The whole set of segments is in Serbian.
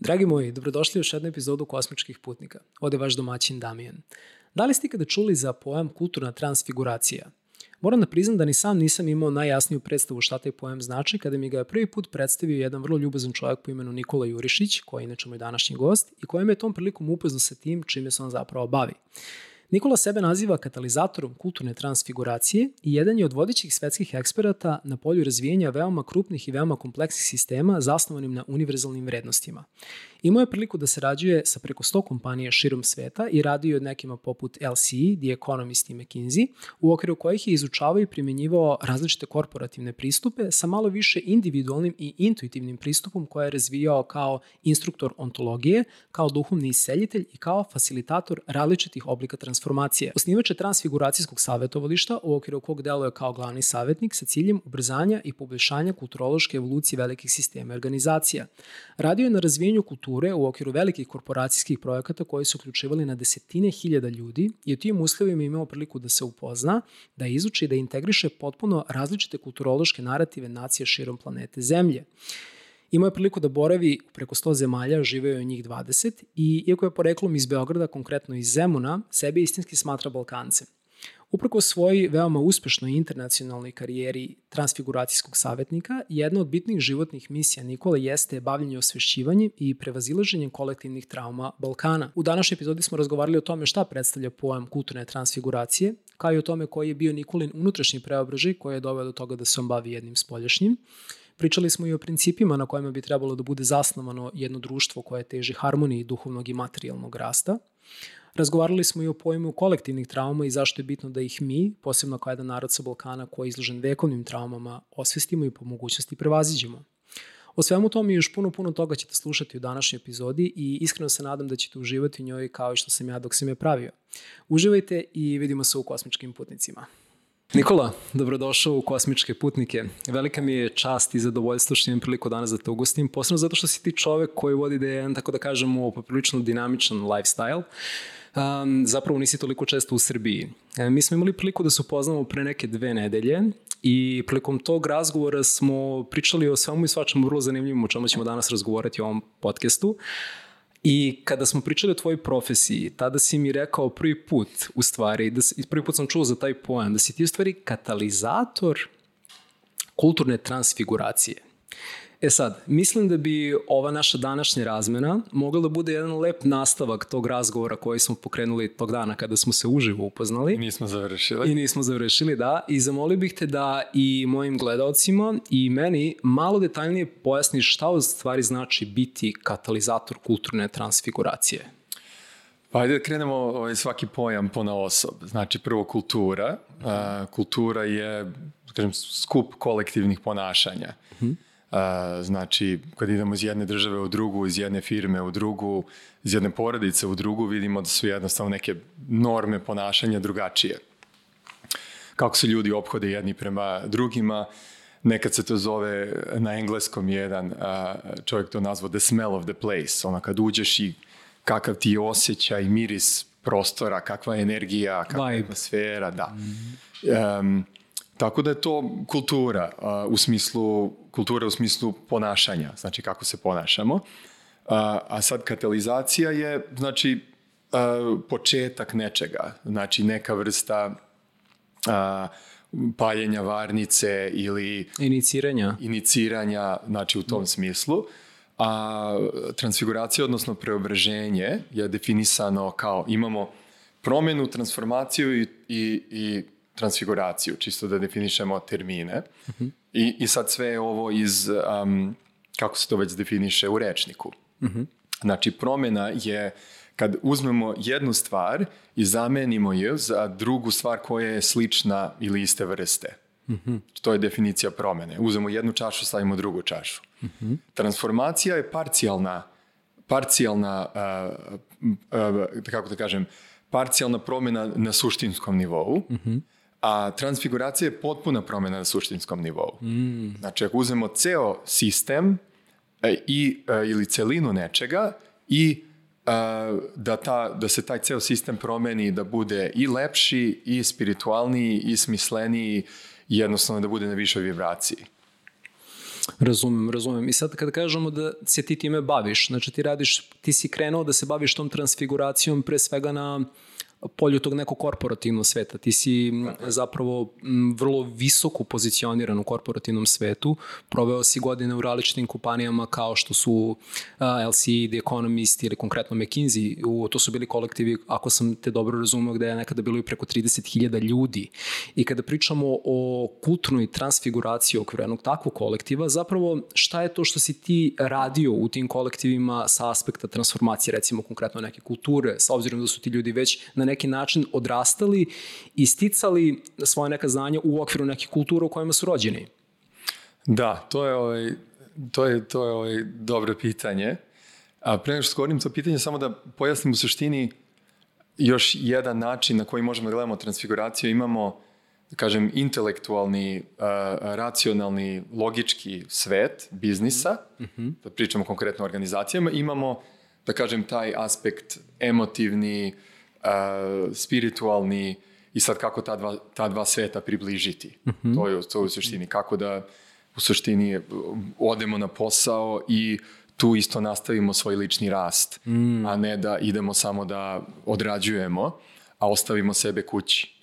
Dragi moji, dobrodošli u još jednu epizodu Kosmičkih putnika. Ovde je vaš domaćin Damijan. Da li ste ikada čuli za pojam kulturna transfiguracija? Moram da priznam da ni sam nisam imao najjasniju predstavu šta taj pojam znači kada mi ga je prvi put predstavio jedan vrlo ljubazan čovjek po imenu Nikola Jurišić, koji je inače moj današnji gost, i koji me je tom prilikom upoznao sa tim čime se on zapravo bavi. Nikola sebe naziva katalizatorom kulturne transfiguracije i jedan je od vodećih svetskih eksperata na polju razvijenja veoma krupnih i veoma kompleksnih sistema zasnovanim na univerzalnim vrednostima. Imao je priliku da se rađuje sa preko 100 kompanija širom sveta i radio od nekima poput LCE, The Economist i McKinsey, u okviru kojih je izučavao i primjenjivao različite korporativne pristupe sa malo više individualnim i intuitivnim pristupom koje je razvijao kao instruktor ontologije, kao duhovni iseljitelj i kao facilitator različitih oblika transformacije. Osnivač je transfiguracijskog savjetovališta u okviru kog deluje kao glavni savjetnik sa ciljem ubrzanja i poboljšanja kulturološke evolucije velikih sistema i organizacija. Radio je na razvijenju kulture u okviru velikih korporacijskih projekata koji su uključivali na desetine hiljada ljudi i u tim uslovima imao priliku da se upozna, da izuči i da integriše potpuno različite kulturološke narative nacije širom planete Zemlje. Imao je priliku da boravi preko 100 zemalja, živeo je njih 20 i iako je poreklom iz Beograda, konkretno iz Zemuna, sebe istinski smatra Balkancem. Uprko svojoj veoma uspešnoj internacionalnoj karijeri transfiguracijskog savjetnika, jedna od bitnih životnih misija Nikole jeste bavljenje osvešćivanjem i prevazilaženjem kolektivnih trauma Balkana. U današnjoj epizodi smo razgovarali o tome šta predstavlja pojam kulturne transfiguracije, kao i o tome koji je bio Nikolin unutrašnji preobražaj koji je doveo do toga da se on bavi jednim spoljašnjim. Pričali smo i o principima na kojima bi trebalo da bude zasnovano jedno društvo koje teži harmoniji duhovnog i materijalnog rasta. Razgovarali smo i o pojmu kolektivnih trauma i zašto je bitno da ih mi, posebno kao jedan narod sa Balkana koji je izložen vekovnim traumama, osvestimo i po mogućnosti prevaziđemo. O svemu tome još puno, puno toga ćete slušati u današnjoj epizodi i iskreno se nadam da ćete uživati u njoj kao i što sam ja dok sam je pravio. Uživajte i vidimo se u kosmičkim putnicima. Nikola, dobrodošao u Kosmičke putnike. Velika mi je čast i zadovoljstvo što imam priliku danas da te ugostim, posebno zato što si ti čovek koji vodi da je tako da kažemo, poprilično dinamičan lifestyle um, zapravo nisi toliko često u Srbiji. E, mi smo imali priliku da se upoznamo pre neke dve nedelje i prilikom tog razgovora smo pričali o svemu i svačemu vrlo zanimljivom o čemu ćemo danas razgovorati u ovom podcastu. I kada smo pričali o tvojoj profesiji, tada si mi rekao prvi put, u stvari, da si, prvi put sam čuo za taj pojam, da si ti u stvari katalizator kulturne transfiguracije. E sad, mislim da bi ova naša današnja razmena mogla da bude jedan lep nastavak tog razgovora koji smo pokrenuli tog dana kada smo se uživo upoznali. I nismo završili. I nismo završili, da. I zamolio bih te da i mojim gledalcima i meni malo detaljnije pojasniš šta u stvari znači biti katalizator kulturne transfiguracije. Pa ajde da krenemo ovaj, svaki pojam po na osob. Znači prvo kultura. Kultura je, da kažem, skup kolektivnih ponašanja. Uh mhm. -huh znači, kad idemo iz jedne države u drugu, iz jedne firme u drugu, iz jedne porodice u drugu, vidimo da su jednostavno neke norme ponašanja drugačije. Kako se ljudi ophode jedni prema drugima, nekad se to zove na engleskom jedan čovjek to nazvao the smell of the place, ono kad uđeš i kakav ti je osjećaj, miris prostora, kakva je energija, kakva je atmosfera, da. Um, Tako da je to kultura uh, u smislu, kultura u smislu ponašanja, znači kako se ponašamo. Uh, a sad katalizacija je, znači, uh, početak nečega, znači neka vrsta uh, paljenja varnice ili iniciranja. Iniciranja, znači u tom smislu. A transfiguracija, odnosno preobraženje je definisano kao imamo promenu, transformaciju i, i, i transfiguraciju, čisto da definišemo termine. Uh -huh. I, I sad sve je ovo iz, um, kako se to već definiše, u rečniku. Uh -huh. Znači, promjena je kad uzmemo jednu stvar i zamenimo je za drugu stvar koja je slična ili iste vrste. Uh -huh. To je definicija promene. Uzmemo jednu čašu, stavimo drugu čašu. Uh -huh. Transformacija je parcijalna, parcijalna, uh, uh, kako da kažem, parcijalna promjena na suštinskom nivou. Uh -huh a transfiguracija je potpuna promjena na suštinskom nivou. Mm. Znači, ako uzmemo ceo sistem e, i, e, ili celinu nečega i e, da, ta, da se taj ceo sistem promeni da bude i lepši, i spiritualniji, i smisleniji, jednostavno da bude na višoj vibraciji. Razumem, razumem. I sad kada kažemo da se ti time baviš, znači ti radiš, ti si krenuo da se baviš tom transfiguracijom pre svega na polju tog nekog korporativnog sveta. Ti si zapravo vrlo visoko pozicioniran u korporativnom svetu, proveo si godine u različitim kompanijama kao što su LC, The Economist ili konkretno McKinsey, u, to su bili kolektivi, ako sam te dobro razumeo, gde je nekada bilo i preko 30.000 ljudi. I kada pričamo o kulturnoj transfiguraciji okviru jednog takvog kolektiva, zapravo šta je to što si ti radio u tim kolektivima sa aspekta transformacije, recimo konkretno neke kulture, sa obzirom da su ti ljudi već na neki način odrastali i sticali svoje neka znanja u okviru nekih kultura u kojima su rođeni? Da, to je, ovaj, to je, to je ovaj dobro pitanje. A pre nego što skorim to pitanje, samo da pojasnim u suštini još jedan način na koji možemo da gledamo transfiguraciju. Imamo, da kažem, intelektualni, uh, racionalni, logički svet biznisa, mm -hmm. da pričamo konkretno o organizacijama, imamo, da kažem, taj aspekt emotivni, uh, spiritualni i sad kako ta dva, ta dva sveta približiti. Mm -hmm. To, je, to je u suštini. Kako da u suštini odemo na posao i tu isto nastavimo svoj lični rast, mm. a ne da idemo samo da odrađujemo, a ostavimo sebe kući.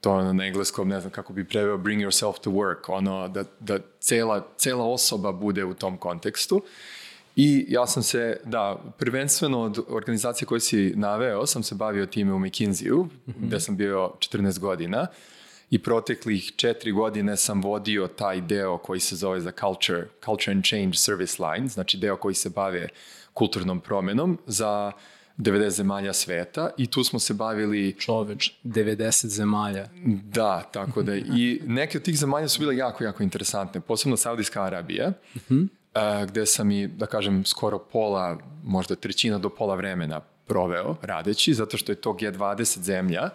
To na engleskom, ne znam kako bi preveo bring yourself to work, ono da, da cela, cela osoba bude u tom kontekstu. I ja sam se, da, prvenstveno od organizacije koje si naveo, sam se bavio time u McKinsey-u, mm -hmm. gde sam bio 14 godina i proteklih četiri godine sam vodio taj deo koji se zove za Culture, Culture and Change Service Line, znači deo koji se bave kulturnom promenom za 90 zemalja sveta i tu smo se bavili... Čoveč, 90 zemalja. Da, tako da i neke od tih zemalja su bile jako, jako interesantne, posebno Saudijska Arabija. Mm -hmm gde sam i, da kažem, skoro pola, možda trećina do pola vremena proveo radeći, zato što je to G20 zemlja,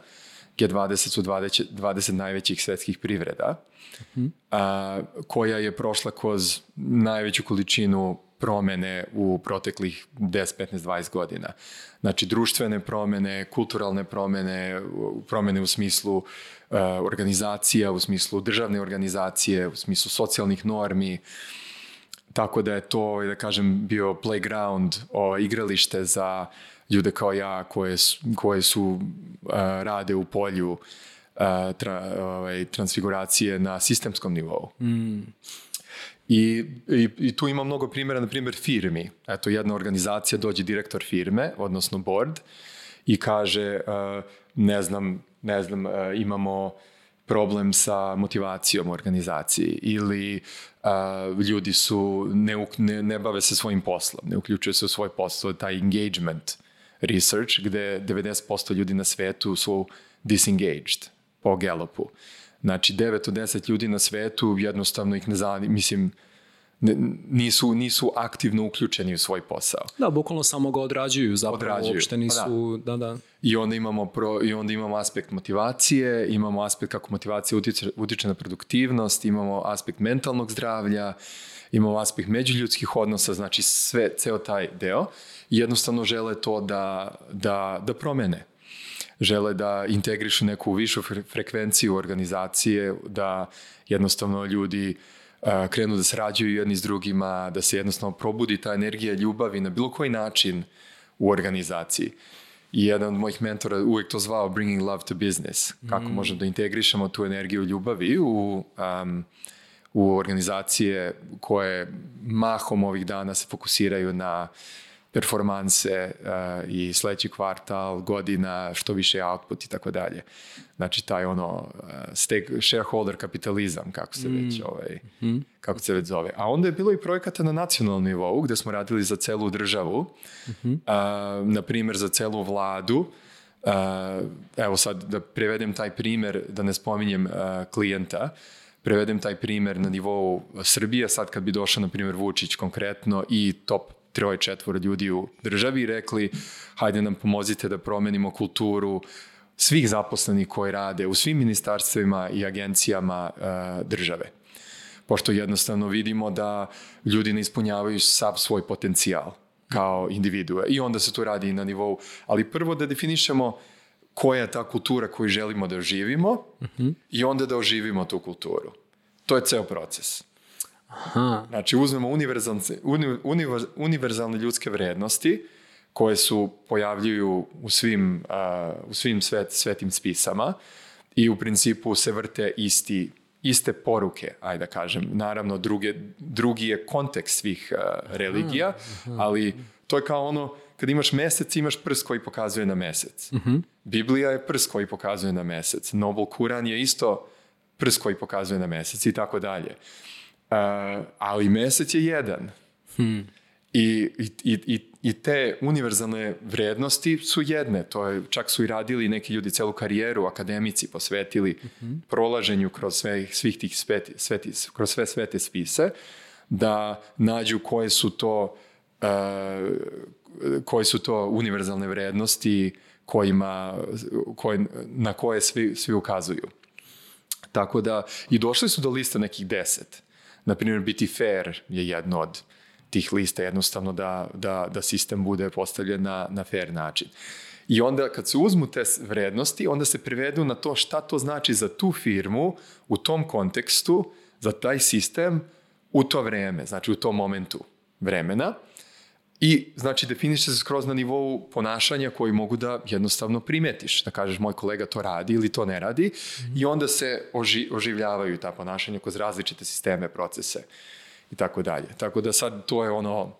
G20 su 20, 20 najvećih svetskih privreda, uh -huh. a, koja je prošla kroz najveću količinu promene u proteklih 10, 15, 20 godina. Znači, društvene promene, kulturalne promene, promene u smislu uh, organizacija, u smislu državne organizacije, u smislu socijalnih normi, uh, Tako da je to, da kažem, bio playground, o, igralište za ljude kao ja koje, koje su uh, rade u polju uh, tra, ovaj, transfiguracije na sistemskom nivou. Mm. I, i, I tu ima mnogo primjera, na primjer firmi. Eto, jedna organizacija dođe direktor firme, odnosno board, i kaže, uh, ne znam, ne znam, uh, imamo problem sa motivacijom u organizaciji ili a, ljudi su, ne, ne, ne bave se svojim poslom, ne uključuju se u svoj posao, taj engagement research, gde 90% ljudi na svetu su disengaged po Gallupu. Znači, 9 od 10 ljudi na svetu jednostavno ih ne zanima, mislim, nisu, nisu aktivno uključeni u svoj posao. Da, bukvalno samo ga odrađuju, zapravo odrađuju. uopšte pa nisu, da. da, da. I onda imamo pro, i onda imamo aspekt motivacije, imamo aspekt kako motivacija utiče, utiče na produktivnost, imamo aspekt mentalnog zdravlja, imamo aspekt međuljudskih odnosa, znači sve, ceo taj deo. Jednostavno žele to da, da, da promene žele da integrišu neku višu frekvenciju organizacije, da jednostavno ljudi uh, krenu da srađuju jedni s drugima, da se jednostavno probudi ta energija ljubavi na bilo koji način u organizaciji. I jedan od mojih mentora uvek to zvao bringing love to business. Kako mm. možemo da integrišemo tu energiju ljubavi u, um, u organizacije koje mahom ovih dana se fokusiraju na uh, performanse uh, i sledeći kvartal, godina, što više output i tako dalje. Znači taj ono uh, stake, shareholder kapitalizam, kako se mm. već ovaj, mm. kako se već zove. A onda je bilo i projekata na nacionalnom nivou gde smo radili za celu državu, mm -hmm. uh, na primer za celu vladu, Uh, evo sad da prevedem taj primer, da ne spominjem uh, klijenta, prevedem taj primer na nivou Srbije, sad kad bi došao, na primjer, Vučić konkretno i top troje, četvore ljudi u državi i rekli hajde nam pomozite da promenimo kulturu svih zaposlenih koji rade u svim ministarstvima i agencijama uh, države. Pošto jednostavno vidimo da ljudi ne ispunjavaju sav svoj potencijal kao individue. I onda se to radi na nivou, ali prvo da definišemo koja je ta kultura koju želimo da oživimo uh -huh. i onda da oživimo tu kulturu. To je ceo proces. Aha. Znači, uzmemo univerzalne, uni- univer- univerzalne ljudske vrednosti koje su pojavljuju u svim, a, u svim svet, svetim spisama i u principu se vrte isti, iste poruke, ajde da kažem. Naravno, druge, drugi je kontekst svih a, religija, ali to je kao ono, kad imaš mesec, imaš prst koji pokazuje na mesec. Biblija je prst koji pokazuje na mesec. Nobel Kuran je isto prst koji pokazuje na mesec i tako dalje. Uh, ali mesec je jedan. I, i, i, i te univerzalne vrednosti su jedne. To je, čak su i radili neki ljudi celu karijeru, akademici posvetili prolaženju kroz sve, svih tih sveti, sveti, kroz sve svete spise, da nađu koje su to uh, koje su to univerzalne vrednosti kojima, koje, na koje svi, svi ukazuju. Tako da, i došli su do liste nekih deset. Naprimjer, biti fair je jedno od tih lista, jednostavno da, da, da sistem bude postavljen na, na fair način. I onda kad se uzmu te vrednosti, onda se privedu na to šta to znači za tu firmu u tom kontekstu, za taj sistem u to vreme, znači u tom momentu vremena. I znači definiše se skroz na nivou ponašanja koji mogu da jednostavno primetiš. Da kažeš moj kolega to radi ili to ne radi i onda se oži, oživljavaju ta ponašanja kroz različite sisteme, procese i tako dalje. Tako da sad to je ono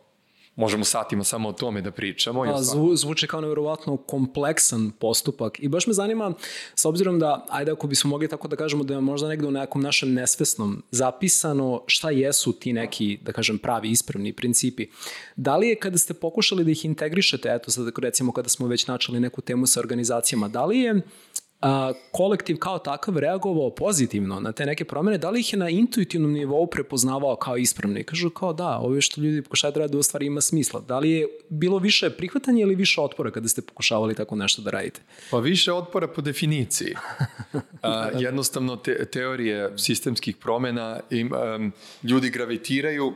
možemo satima samo o tome da pričamo. A, zvu, zvuči kao nevjerovatno kompleksan postupak i baš me zanima, s obzirom da, ajde ako bismo mogli tako da kažemo da je možda negde u nekom našem nesvesnom zapisano šta jesu ti neki, da kažem, pravi ispravni principi. Da li je kada ste pokušali da ih integrišete, eto sad recimo kada smo već načeli neku temu sa organizacijama, da li je a, kolektiv kao takav reagovao pozitivno na te neke promene, da li ih je na intuitivnom nivou prepoznavao kao ispravne? Kažu kao da, ovo što ljudi pokušaju da rade u stvari ima smisla. Da li je bilo više prihvatanja ili više otpora kada ste pokušavali tako nešto da radite? Pa više otpora po definiciji. A, jednostavno te, teorije sistemskih promena im, um, ljudi gravitiraju,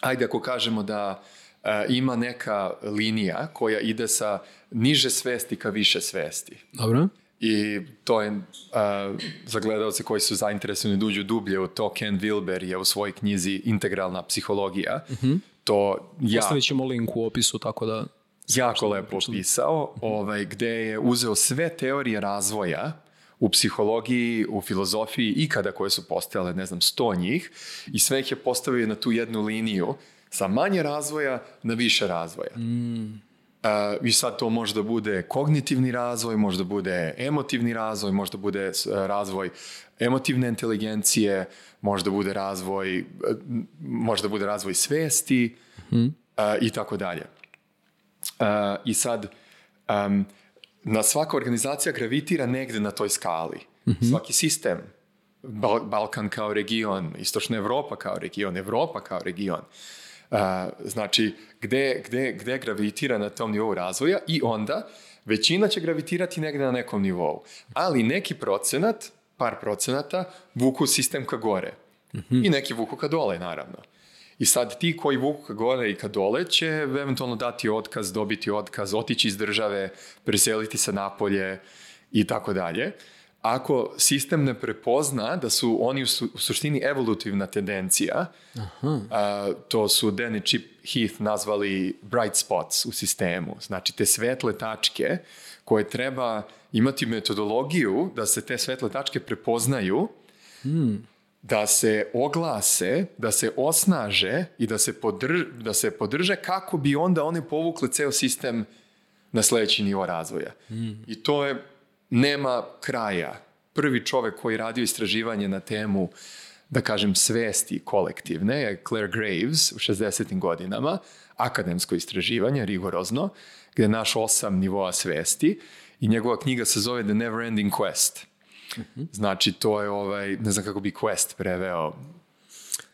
ajde ako kažemo da uh, ima neka linija koja ide sa niže svesti ka više svesti. Dobro. I to je, uh, za gledalce koji su zainteresovani da uđu dublje u to, Ken Wilber je u svojoj knjizi Integralna psihologija. Mm -hmm. To ja... Ostavit ćemo link u opisu, tako da... Jako lepo opisao, ovaj, gde je uzeo sve teorije razvoja u psihologiji, u filozofiji, ikada koje su postojale, ne znam, sto njih, i sve ih je postavio na tu jednu liniju sa manje razvoja na više razvoja. Mm. Uh, I sad to može da bude kognitivni razvoj, može da bude emotivni razvoj, može da bude razvoj emotivne inteligencije, može da bude razvoj, može da bude razvoj svesti mm -hmm. uh, i tako dalje. Uh, I sad, um, na svaka organizacija gravitira negde na toj skali. Mm -hmm. Svaki sistem, Bal Balkan kao region, Istočna Evropa kao region, Evropa kao region, Uh, znači, gde, gde, gde gravitira na tom nivou razvoja i onda većina će gravitirati negde na nekom nivou. Ali neki procenat, par procenata, vuku sistem ka gore. Mm -hmm. I neki vuku ka dole, naravno. I sad ti koji vuku ka gore i ka dole će eventualno dati otkaz, dobiti otkaz, otići iz države, preseliti se napolje i tako dalje ako sistem ne prepozna da su oni u, su, u suštini evolutivna tendencija, Aha. A, to su Dan i Chip Heath nazvali bright spots u sistemu, znači te svetle tačke koje treba imati metodologiju da se te svetle tačke prepoznaju, hmm. da se oglase, da se osnaže i da se, podrž, da se podrže kako bi onda oni povukli ceo sistem na sledeći nivo razvoja. Hmm. I to je nema kraja. Prvi čovek koji radio istraživanje na temu da kažem, svesti kolektivne je Claire Graves u 60. godinama, akademsko istraživanje, rigorozno, gde je naš osam nivoa svesti i njegova knjiga se zove The Never Ending Quest. -huh. Znači, to je, ovaj, ne znam kako bi quest preveo.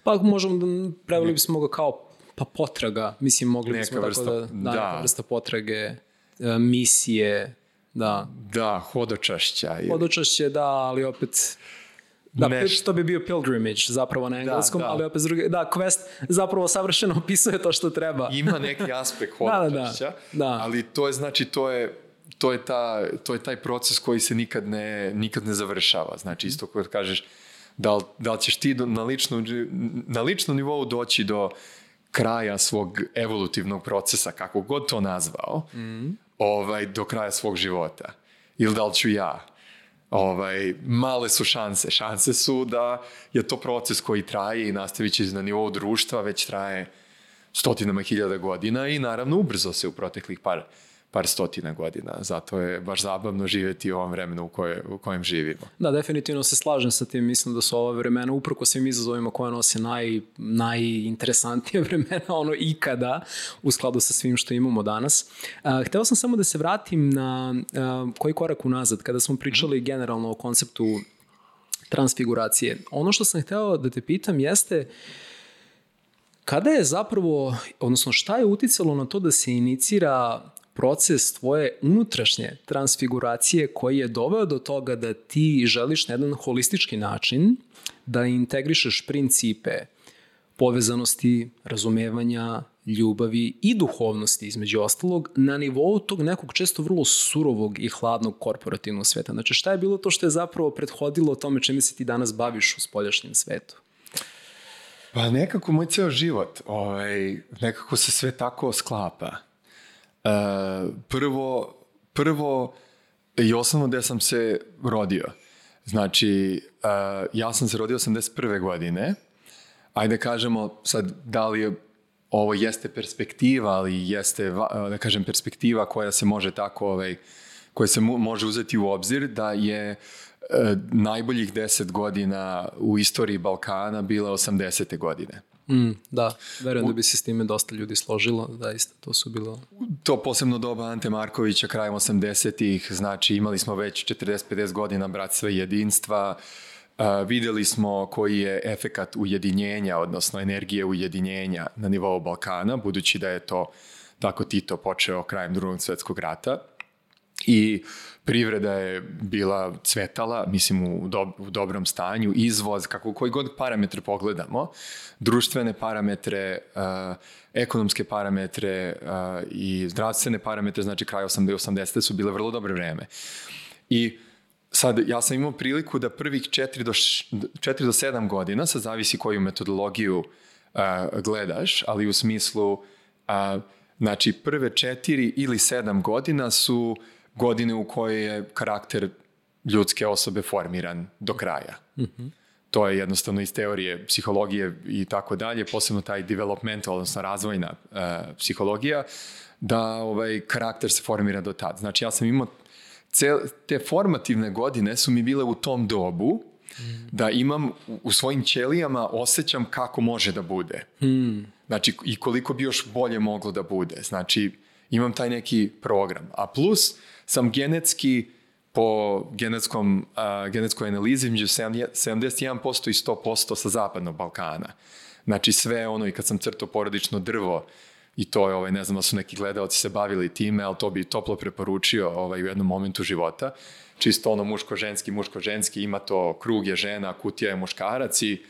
Pa možemo da preveli bismo ga kao pa potraga, mislim, mogli bismo neka vrsta, tako da, da, da. neka vrsta potrage, e, misije, Da. Da, hodočašća. Ili... Hodočašće, da, ali opet... Da, Nešto. to bi bio pilgrimage zapravo na engleskom, da, da. ali opet s druge, da, quest zapravo savršeno opisuje to što treba. Ima neki aspekt hodočašća, da, da, da. ali to je znači, to je, to je, ta, to je taj proces koji se nikad ne, nikad ne završava. Znači, isto kada kažeš, Da li, da li ćeš ti do, na, ličnu, na ličnom nivou doći do kraja svog evolutivnog procesa, kako god to nazvao, mm. Ovaj, do kraja svog života. Ili da li ću ja? Ovaj, male su šanse. Šanse su da je to proces koji traje i nastavit će na nivou društva, već traje stotinama hiljada godina i naravno ubrzo se u proteklih par par stotina godina. Zato je baš zabavno živjeti u ovom vremenu u, koje, u kojem živimo. Da, definitivno se slažem sa tim. Mislim da su ova vremena, uprko svim izazovima koje nose naj, najinteresantije vremena, ono ikada, u skladu sa svim što imamo danas. Uh, hteo sam samo da se vratim na uh, koji korak unazad, kada smo pričali generalno o konceptu transfiguracije. Ono što sam hteo da te pitam jeste kada je zapravo, odnosno šta je uticalo na to da se inicira proces tvoje unutrašnje transfiguracije koji je doveo do toga da ti želiš na jedan holistički način da integrišeš principe povezanosti, razumevanja, ljubavi i duhovnosti između ostalog na nivou tog nekog često vrlo surovog i hladnog korporativnog sveta. Znači šta je bilo to što je zapravo prethodilo tome čime se ti danas baviš u spoljašnjem svetu? Pa nekako moj ceo život, ovaj, nekako se sve tako sklapa. Uh, prvo, prvo i osnovno gde sam se rodio. Znači, uh, ja sam se rodio 81. godine. Ajde kažemo sad da li je ovo jeste perspektiva, ali jeste, da kažem, perspektiva koja se može tako, ovaj, koja se može uzeti u obzir, da je uh, najboljih 10 godina u istoriji Balkana bila 80. godine. Mm, da, verujem da bi se s time dosta ljudi složilo, da isto to su bilo... To posebno doba Ante Markovića krajem 80-ih, znači imali smo već 40-50 godina bratstva i jedinstva, Uh, videli smo koji je efekat ujedinjenja, odnosno energije ujedinjenja na nivou Balkana, budući da je to tako Tito počeo krajem drugog svetskog rata. I privreda je bila cvetala, mislim u, do, u dobrom stanju, izvoz, kako koji god parametre pogledamo, društvene parametre, uh, ekonomske parametre uh, i zdravstvene parametre, znači kraj 80. su bile vrlo dobre vreme. I sad, ja sam imao priliku da prvih 4 do, 4 do 7 godina, sad zavisi koju metodologiju uh, gledaš, ali u smislu, uh, znači prve 4 ili 7 godina su uh, godine u kojoj je karakter ljudske osobe formiran do kraja. Mm -hmm. To je jednostavno iz teorije psihologije i tako dalje, posebno taj developmental, odnosno razvojna uh, psihologija, da ovaj karakter se formira do tad. Znači ja sam imao cel, te formativne godine su mi bile u tom dobu mm. da imam u svojim ćelijama osjećam kako može da bude. Mm. Znači i koliko bi još bolje moglo da bude. Znači imam taj neki program. A plus sam genetski po genetskom, uh, genetskoj analizi među 71% i 100% sa zapadnog Balkana. Znači sve ono i kad sam crtao porodično drvo i to je, ovaj, ne znam da su neki gledalci se bavili time, ali to bi toplo preporučio ovaj, u jednom momentu života. Čisto ono muško-ženski, muško-ženski, ima to krug je žena, kutija je muškarac i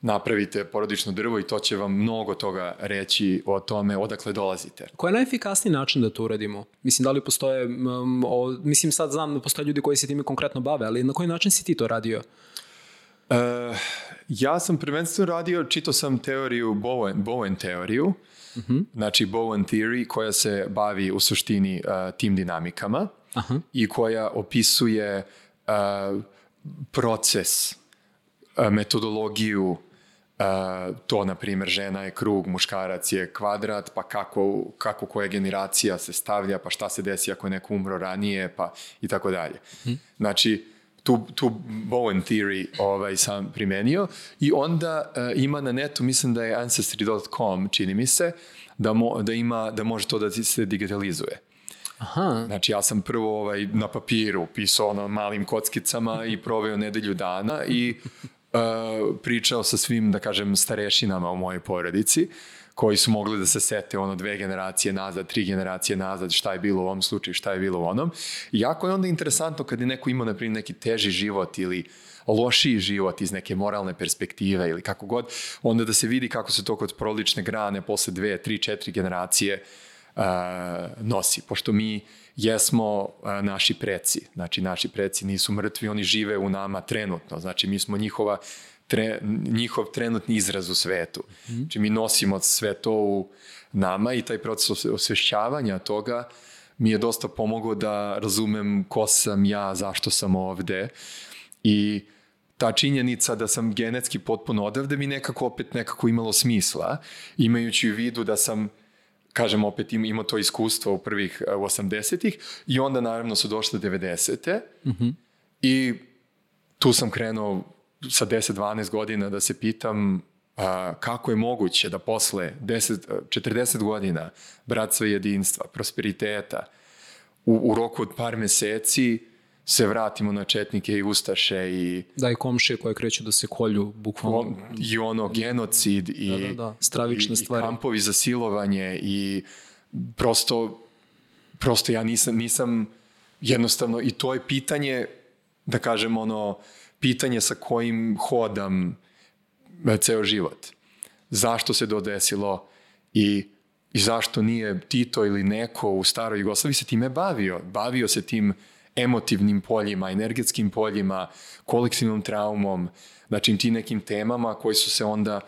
napravite porodično drvo i to će vam mnogo toga reći o tome odakle dolazite. Koji je najefikasniji način da to uradimo? Mislim, da li postoje, um, o, mislim sad znam da postoje ljudi koji se time konkretno bave, ali na koji način si ti to radio? Uh, ja sam prvenstveno radio, čito sam teoriju, Bowen, Bowen teoriju, uh mhm. -huh. znači Bowen theory koja se bavi u suštini uh, tim dinamikama uh -huh. i koja opisuje uh, proces, uh, metodologiju Uh, to, na primjer, žena je krug, muškarac je kvadrat, pa kako, kako koja generacija se stavlja, pa šta se desi ako je neko umro ranije, pa i tako dalje. Hmm. Znači, tu, tu Bowen theory ovaj, sam primenio i onda uh, ima na netu, mislim da je ancestry.com, čini mi se, da, mo, da, ima, da može to da se digitalizuje. Aha. Znači ja sam prvo ovaj, na papiru pisao ono malim kockicama i proveo nedelju dana i uh, pričao sa svim, da kažem, starešinama u mojoj porodici, koji su mogli da se sete ono dve generacije nazad, tri generacije nazad, šta je bilo u ovom slučaju, šta je bilo u onom. I jako je onda interesantno kad je neko imao, na primjer, neki teži život ili lošiji život iz neke moralne perspektive ili kako god, onda da se vidi kako se to kod prolične grane posle dve, tri, četiri generacije nosi, pošto mi jesmo naši preci. Znači, naši preci nisu mrtvi, oni žive u nama trenutno. Znači, mi smo njihova tre, njihov trenutni izraz u svetu. Mm -hmm. Znači, mi nosimo sve to u nama i taj proces osvešćavanja toga mi je dosta pomogao da razumem ko sam ja, zašto sam ovde i ta činjenica da sam genetski potpuno odavde mi nekako opet nekako imalo smisla, imajući u vidu da sam kažem opet imao to iskustvo u prvih 80-ih i onda naravno su došle 90. Mm -hmm. i tu sam krenuo sa 10-12 godina da se pitam a, kako je moguće da posle 10, 40 godina bratstva i jedinstva, prosperiteta, u, u roku od par meseci se vratimo na četnike i ustaše i... Da, i komšije koje kreću da se kolju, bukvalno. I ono, genocid i, da, da, da. Stravične i, stvari. i kampovi za silovanje i prosto, prosto ja nisam, nisam jednostavno, i to je pitanje, da kažem ono, pitanje sa kojim hodam e, ceo život. Zašto se to desilo i, i zašto nije Tito ili neko u staroj Jugoslaviji se time bavio. Bavio se tim emotivnim poljima, energetskim poljima, kolektivnom traumom, znači ti nekim temama koji su se onda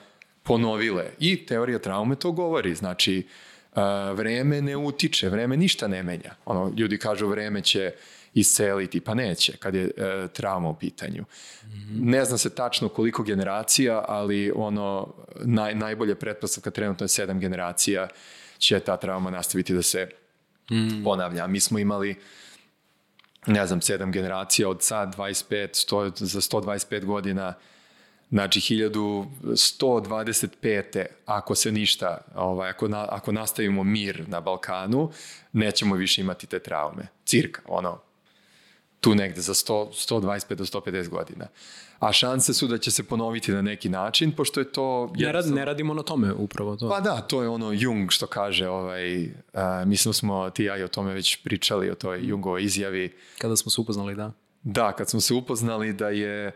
ponovile. I teorija traume to govori, znači vreme ne utiče, vreme ništa ne menja. Ono, ljudi kažu vreme će isceliti, pa neće kad je uh, trauma u pitanju. Mm -hmm. Ne zna se tačno koliko generacija, ali ono naj, najbolje pretpostavka trenutno je sedam generacija će ta trauma nastaviti da se mm. ponavlja. Mi smo imali uh, ne znam, sedam generacija od sad 25, 100, za 125 godina, znači 1125. ako se ništa, ovaj, ako, na, ako nastavimo mir na Balkanu, nećemo više imati te traume. Cirka, ono, tu negde za 100, 125 do 150 godina. A šanse su da će se ponoviti na neki način, pošto je to... Ne, rad, ne radimo na tome upravo to. Pa da, to je ono Jung što kaže, ovaj, uh, mislim smo ti ja i o tome već pričali, o toj Jungovoj izjavi. Kada smo se upoznali, da. Da, kad smo se upoznali da je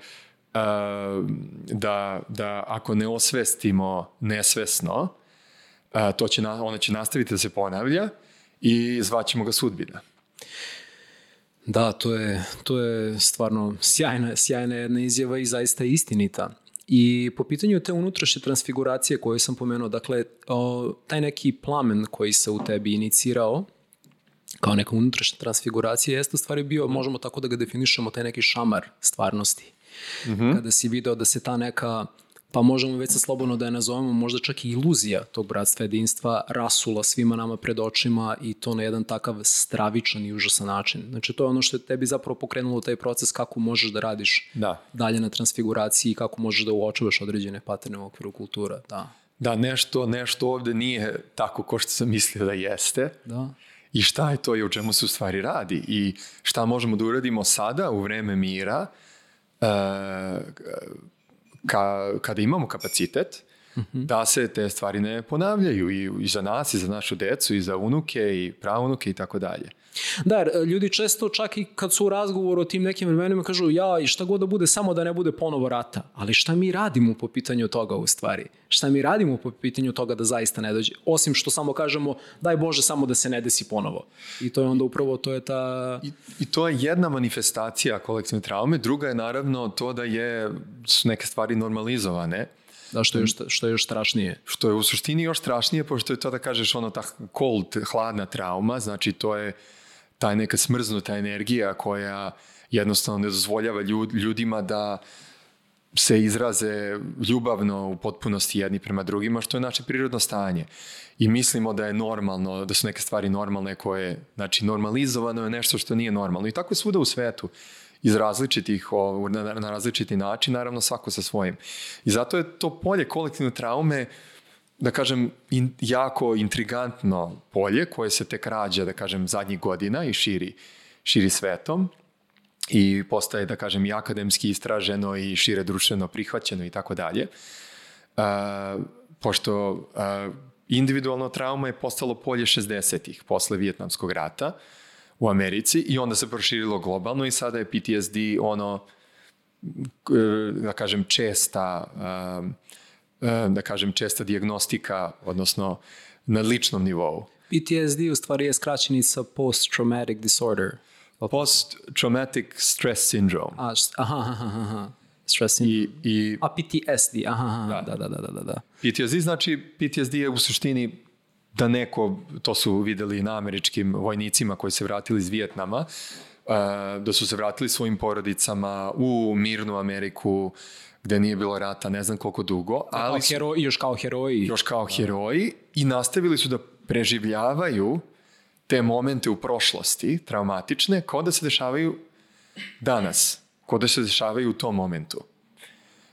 da, da ako ne osvestimo nesvesno, to će na, ona će nastaviti da se ponavlja i zvaćemo ga sudbina. Da, to je, to je stvarno sjajna, sjajna jedna izjava i zaista istinita. I po pitanju te unutrašnje transfiguracije koje sam pomenuo, dakle, o, taj neki plamen koji se u tebi inicirao, kao neka unutrašnja transfiguracija, jeste u stvari bio, možemo tako da ga definišemo, taj neki šamar stvarnosti. Mm -hmm. Kada si video da se ta neka pa možemo već sa slobodno da je nazovemo možda čak i iluzija tog bratstva jedinstva rasula svima nama pred očima i to na jedan takav stravičan i užasan način. Znači to je ono što je tebi zapravo pokrenulo taj proces kako možeš da radiš da. dalje na transfiguraciji i kako možeš da uočuvaš određene paterne u okviru kultura. Da. Da, nešto, nešto ovde nije tako ko što sam mislio da jeste. Da. I šta je to i o čemu se u stvari radi i šta možemo da uradimo sada u vreme mira uh, ka, kada imamo kapacitet, -hmm. da se te stvari ne ponavljaju i, i za nas, i za našu decu, i za unuke, i pravunuke i tako dalje. Da, ljudi često čak i kad su u razgovoru o tim nekim vremenima kažu ja i šta god da bude, samo da ne bude ponovo rata. Ali šta mi radimo po pitanju toga u stvari? Šta mi radimo po pitanju toga da zaista ne dođe? Osim što samo kažemo daj Bože samo da se ne desi ponovo. I to je onda upravo, to je ta... I, i to je jedna manifestacija kolektivne traume. Druga je naravno to da je, su neke stvari normalizovane. Da, što je, još, što je još strašnije. Što je u suštini još strašnije, pošto je to da kažeš ono ta cold, hladna trauma, znači to je ta neka smrznuta energija koja jednostavno ne dozvoljava ljud, ljudima da se izraze ljubavno u potpunosti jedni prema drugima, što je naše prirodno stanje. I mislimo da je normalno, da su neke stvari normalne koje, znači normalizovano je nešto što nije normalno. I tako je svuda u svetu iz različitih, na, na različiti način, naravno svako sa svojim. I zato je to polje kolektivne traume uh, da kažem, in, jako intrigantno polje koje se tek rađa, da kažem, zadnjih godina i širi, širi svetom i postaje, da kažem, i akademski istraženo i šire društveno prihvaćeno i tako dalje. Pošto uh, individualno trauma je postalo polje 60-ih, posle Vijetnamskog rata u Americi i onda se proširilo globalno i sada je PTSD ono, da kažem, česta uh, E, da kažem, česta diagnostika, odnosno na ličnom nivou. PTSD u stvari je skraćenica post-traumatic disorder. Post-traumatic stress syndrome. A, aha, aha, aha. Stress syndrome. I, i A PTSD, aha, aha, da, da, da, da, da, da. PTSD znači, PTSD je u suštini da neko, to su videli na američkim vojnicima koji se vratili iz Vijetnama, uh, da su se vratili svojim porodicama u mirnu Ameriku, gde nije bilo rata ne znam koliko dugo, Kao ali su hero, još kao heroji. još kao heroji i nastavili su da preživljavaju te momente u prošlosti, traumatične, kao da se dešavaju danas, kao da se dešavaju u tom momentu.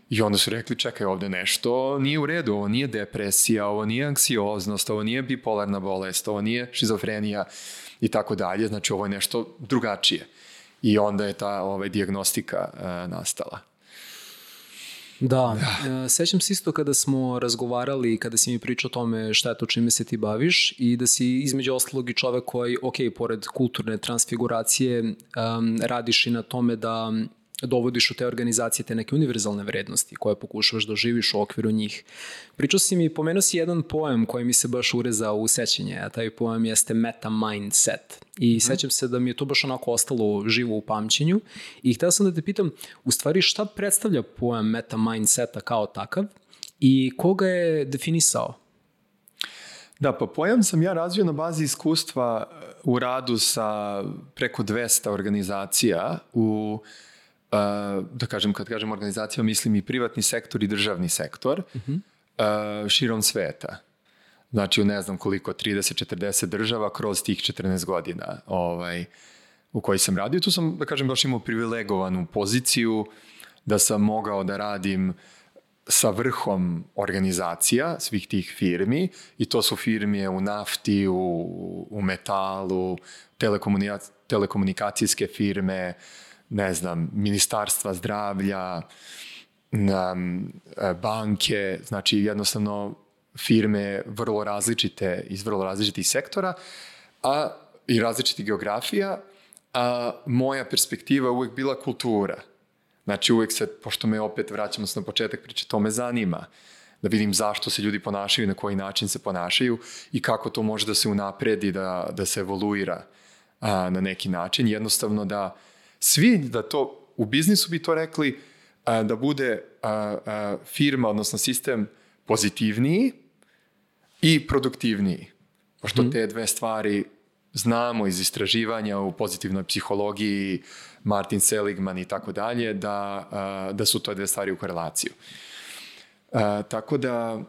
I onda su rekli, čekaj, ovde nešto nije u redu, ovo nije depresija, ovo nije anksioznost, ovo nije bipolarna bolest, ovo nije šizofrenija i tako dalje, znači ovo je nešto drugačije. I onda je ta ovaj, diagnostika uh, nastala. Da, e, sećam se isto kada smo razgovarali, kada si mi pričao o tome šta je to čime se ti baviš i da si između ostalog i čovek koji, ok, pored kulturne transfiguracije, um, radiš i na tome da dovodiš u te organizacije te neke univerzalne vrednosti koje pokušavaš da oživiš u okviru njih. Pričao si mi, pomenuo si jedan poem koji mi se baš urezao u sećanje, a taj poem jeste meta mindset. I sećam se da mi je to baš onako ostalo živo u pamćenju i hteo sam da te pitam, u stvari šta predstavlja poem meta mindseta kao takav i koga je definisao? Da, pa pojam sam ja razvio na bazi iskustva u radu sa preko 200 organizacija u uh, da kažem, kad kažem organizacija, mislim i privatni sektor i državni sektor uh -huh. uh, širom sveta. Znači, u ne znam koliko, 30-40 država kroz tih 14 godina ovaj, u koji sam radio. Tu sam, da kažem, baš imao privilegovanu poziciju da sam mogao da radim sa vrhom organizacija svih tih firmi i to su firme u nafti, u, u metalu, telekomunika, telekomunikacijske firme, ne znam, ministarstva zdravlja, banke, znači jednostavno firme vrlo različite iz vrlo različitih sektora a i različitih geografija, a moja perspektiva uvek bila kultura. Znači uvek se, pošto me opet vraćamo se na početak priče, to me zanima da vidim zašto se ljudi ponašaju, na koji način se ponašaju i kako to može da se unapredi, da, da se evoluira a, na neki način. Jednostavno da svi, da to, u biznisu bi to rekli, a, da bude a, a, firma, odnosno sistem pozitivniji i produktivniji. Pošto te dve stvari znamo iz istraživanja u pozitivnoj psihologiji, Martin Seligman i tako dalje, da, da su to dve stvari u korelaciju. A, tako da,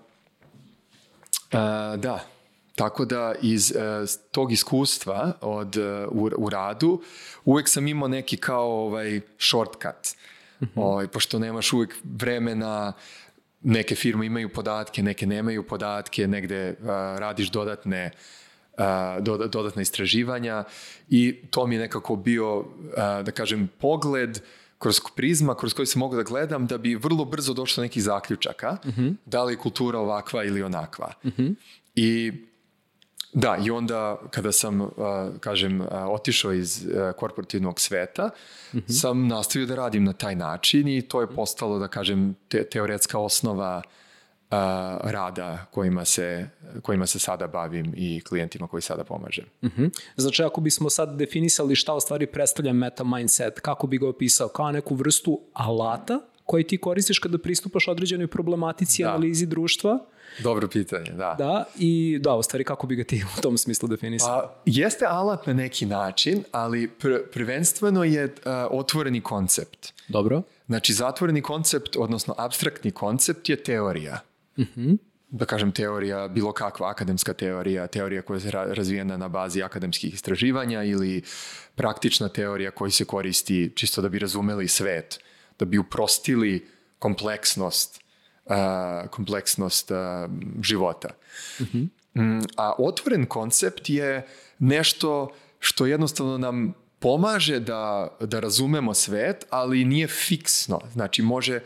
a, da, tako da iz a, tog iskustva od, u, u radu uvek sam imao neki kao ovaj shortcut. Mm -hmm. ovaj, pošto nemaš uvek vremena, neke firme imaju podatke, neke nemaju podatke, negde a, radiš dodatne a, dodatna istraživanja i to mi je nekako bio, a, da kažem, pogled kroz prizma kroz koji se mogu da gledam da bi vrlo brzo došlo do nekih zaključaka uh -huh. da li je kultura ovakva ili onakva. -huh. I da, i onda kada sam, uh, kažem, uh, otišao iz uh, korporativnog sveta, uh -huh. sam nastavio da radim na taj način i to je postalo, da kažem, te, teoretska osnova uh, rada kojima se, kojima se sada bavim i klijentima koji sada pomažem. Uh -huh. Znači, ako bismo sad definisali šta u stvari predstavlja meta mindset, kako bi ga opisao? Kao neku vrstu alata koji ti koristiš kada pristupaš određenoj problematici, da. analizi društva? Dobro pitanje, da. Da, i da, u stvari kako bi ga ti u tom smislu definisao? A, jeste alat na neki način, ali pr prvenstveno je uh, otvoreni koncept. Dobro. Znači, zatvoreni koncept, odnosno abstraktni koncept je teorija. Uh -huh. Da kažem teorija, bilo kakva akademska teorija, teorija koja je razvijena na bazi akademskih istraživanja ili praktična teorija koja se koristi čisto da bi razumeli svet, da bi uprostili kompleksnost uh, kompleksnost uh, života. Uh -huh. mm, a otvoren koncept je nešto što jednostavno nam pomaže da, da razumemo svet, ali nije fiksno. Znači, može,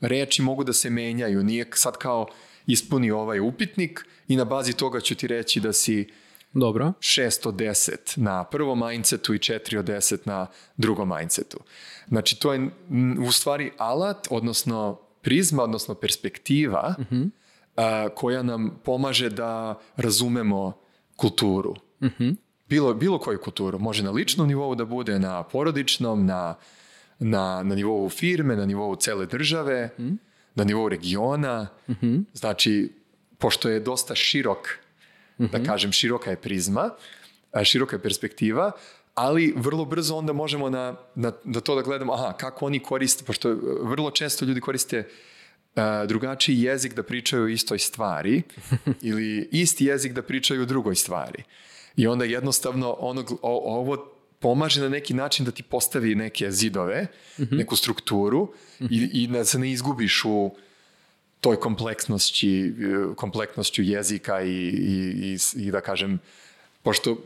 reči mogu da se menjaju. Nije sad kao ispuni ovaj upitnik i na bazi toga ću ti reći da si Dobro. 6 od 10 na prvom mindsetu i 4 od 10 na drugom mindsetu. Znači, to je u stvari alat, odnosno prizma, odnosno perspektiva uh -huh. a, koja nam pomaže da razumemo kulturu. Bilo, bilo koju kulturu. Može na ličnom nivou da bude, na porodičnom, na, na, na nivou firme, na nivou cele države, na nivou regiona. Znači, pošto je dosta širok, da kažem, široka je prizma, a, široka je perspektiva, ali vrlo brzo onda možemo na, na, na to da gledamo, aha, kako oni koriste, pošto e, vrlo često ljudi koriste a, drugačiji jezik da pričaju o istoj stvari ili isti jezik da pričaju o drugoj stvari. I onda jednostavno ono, o, ovo pomaže na neki način da ti postavi neke zidove, neku strukturu i, i da se ne izgubiš u toj kompleksnošću, kompleksnošću jezika i, i, i, i da kažem, pošto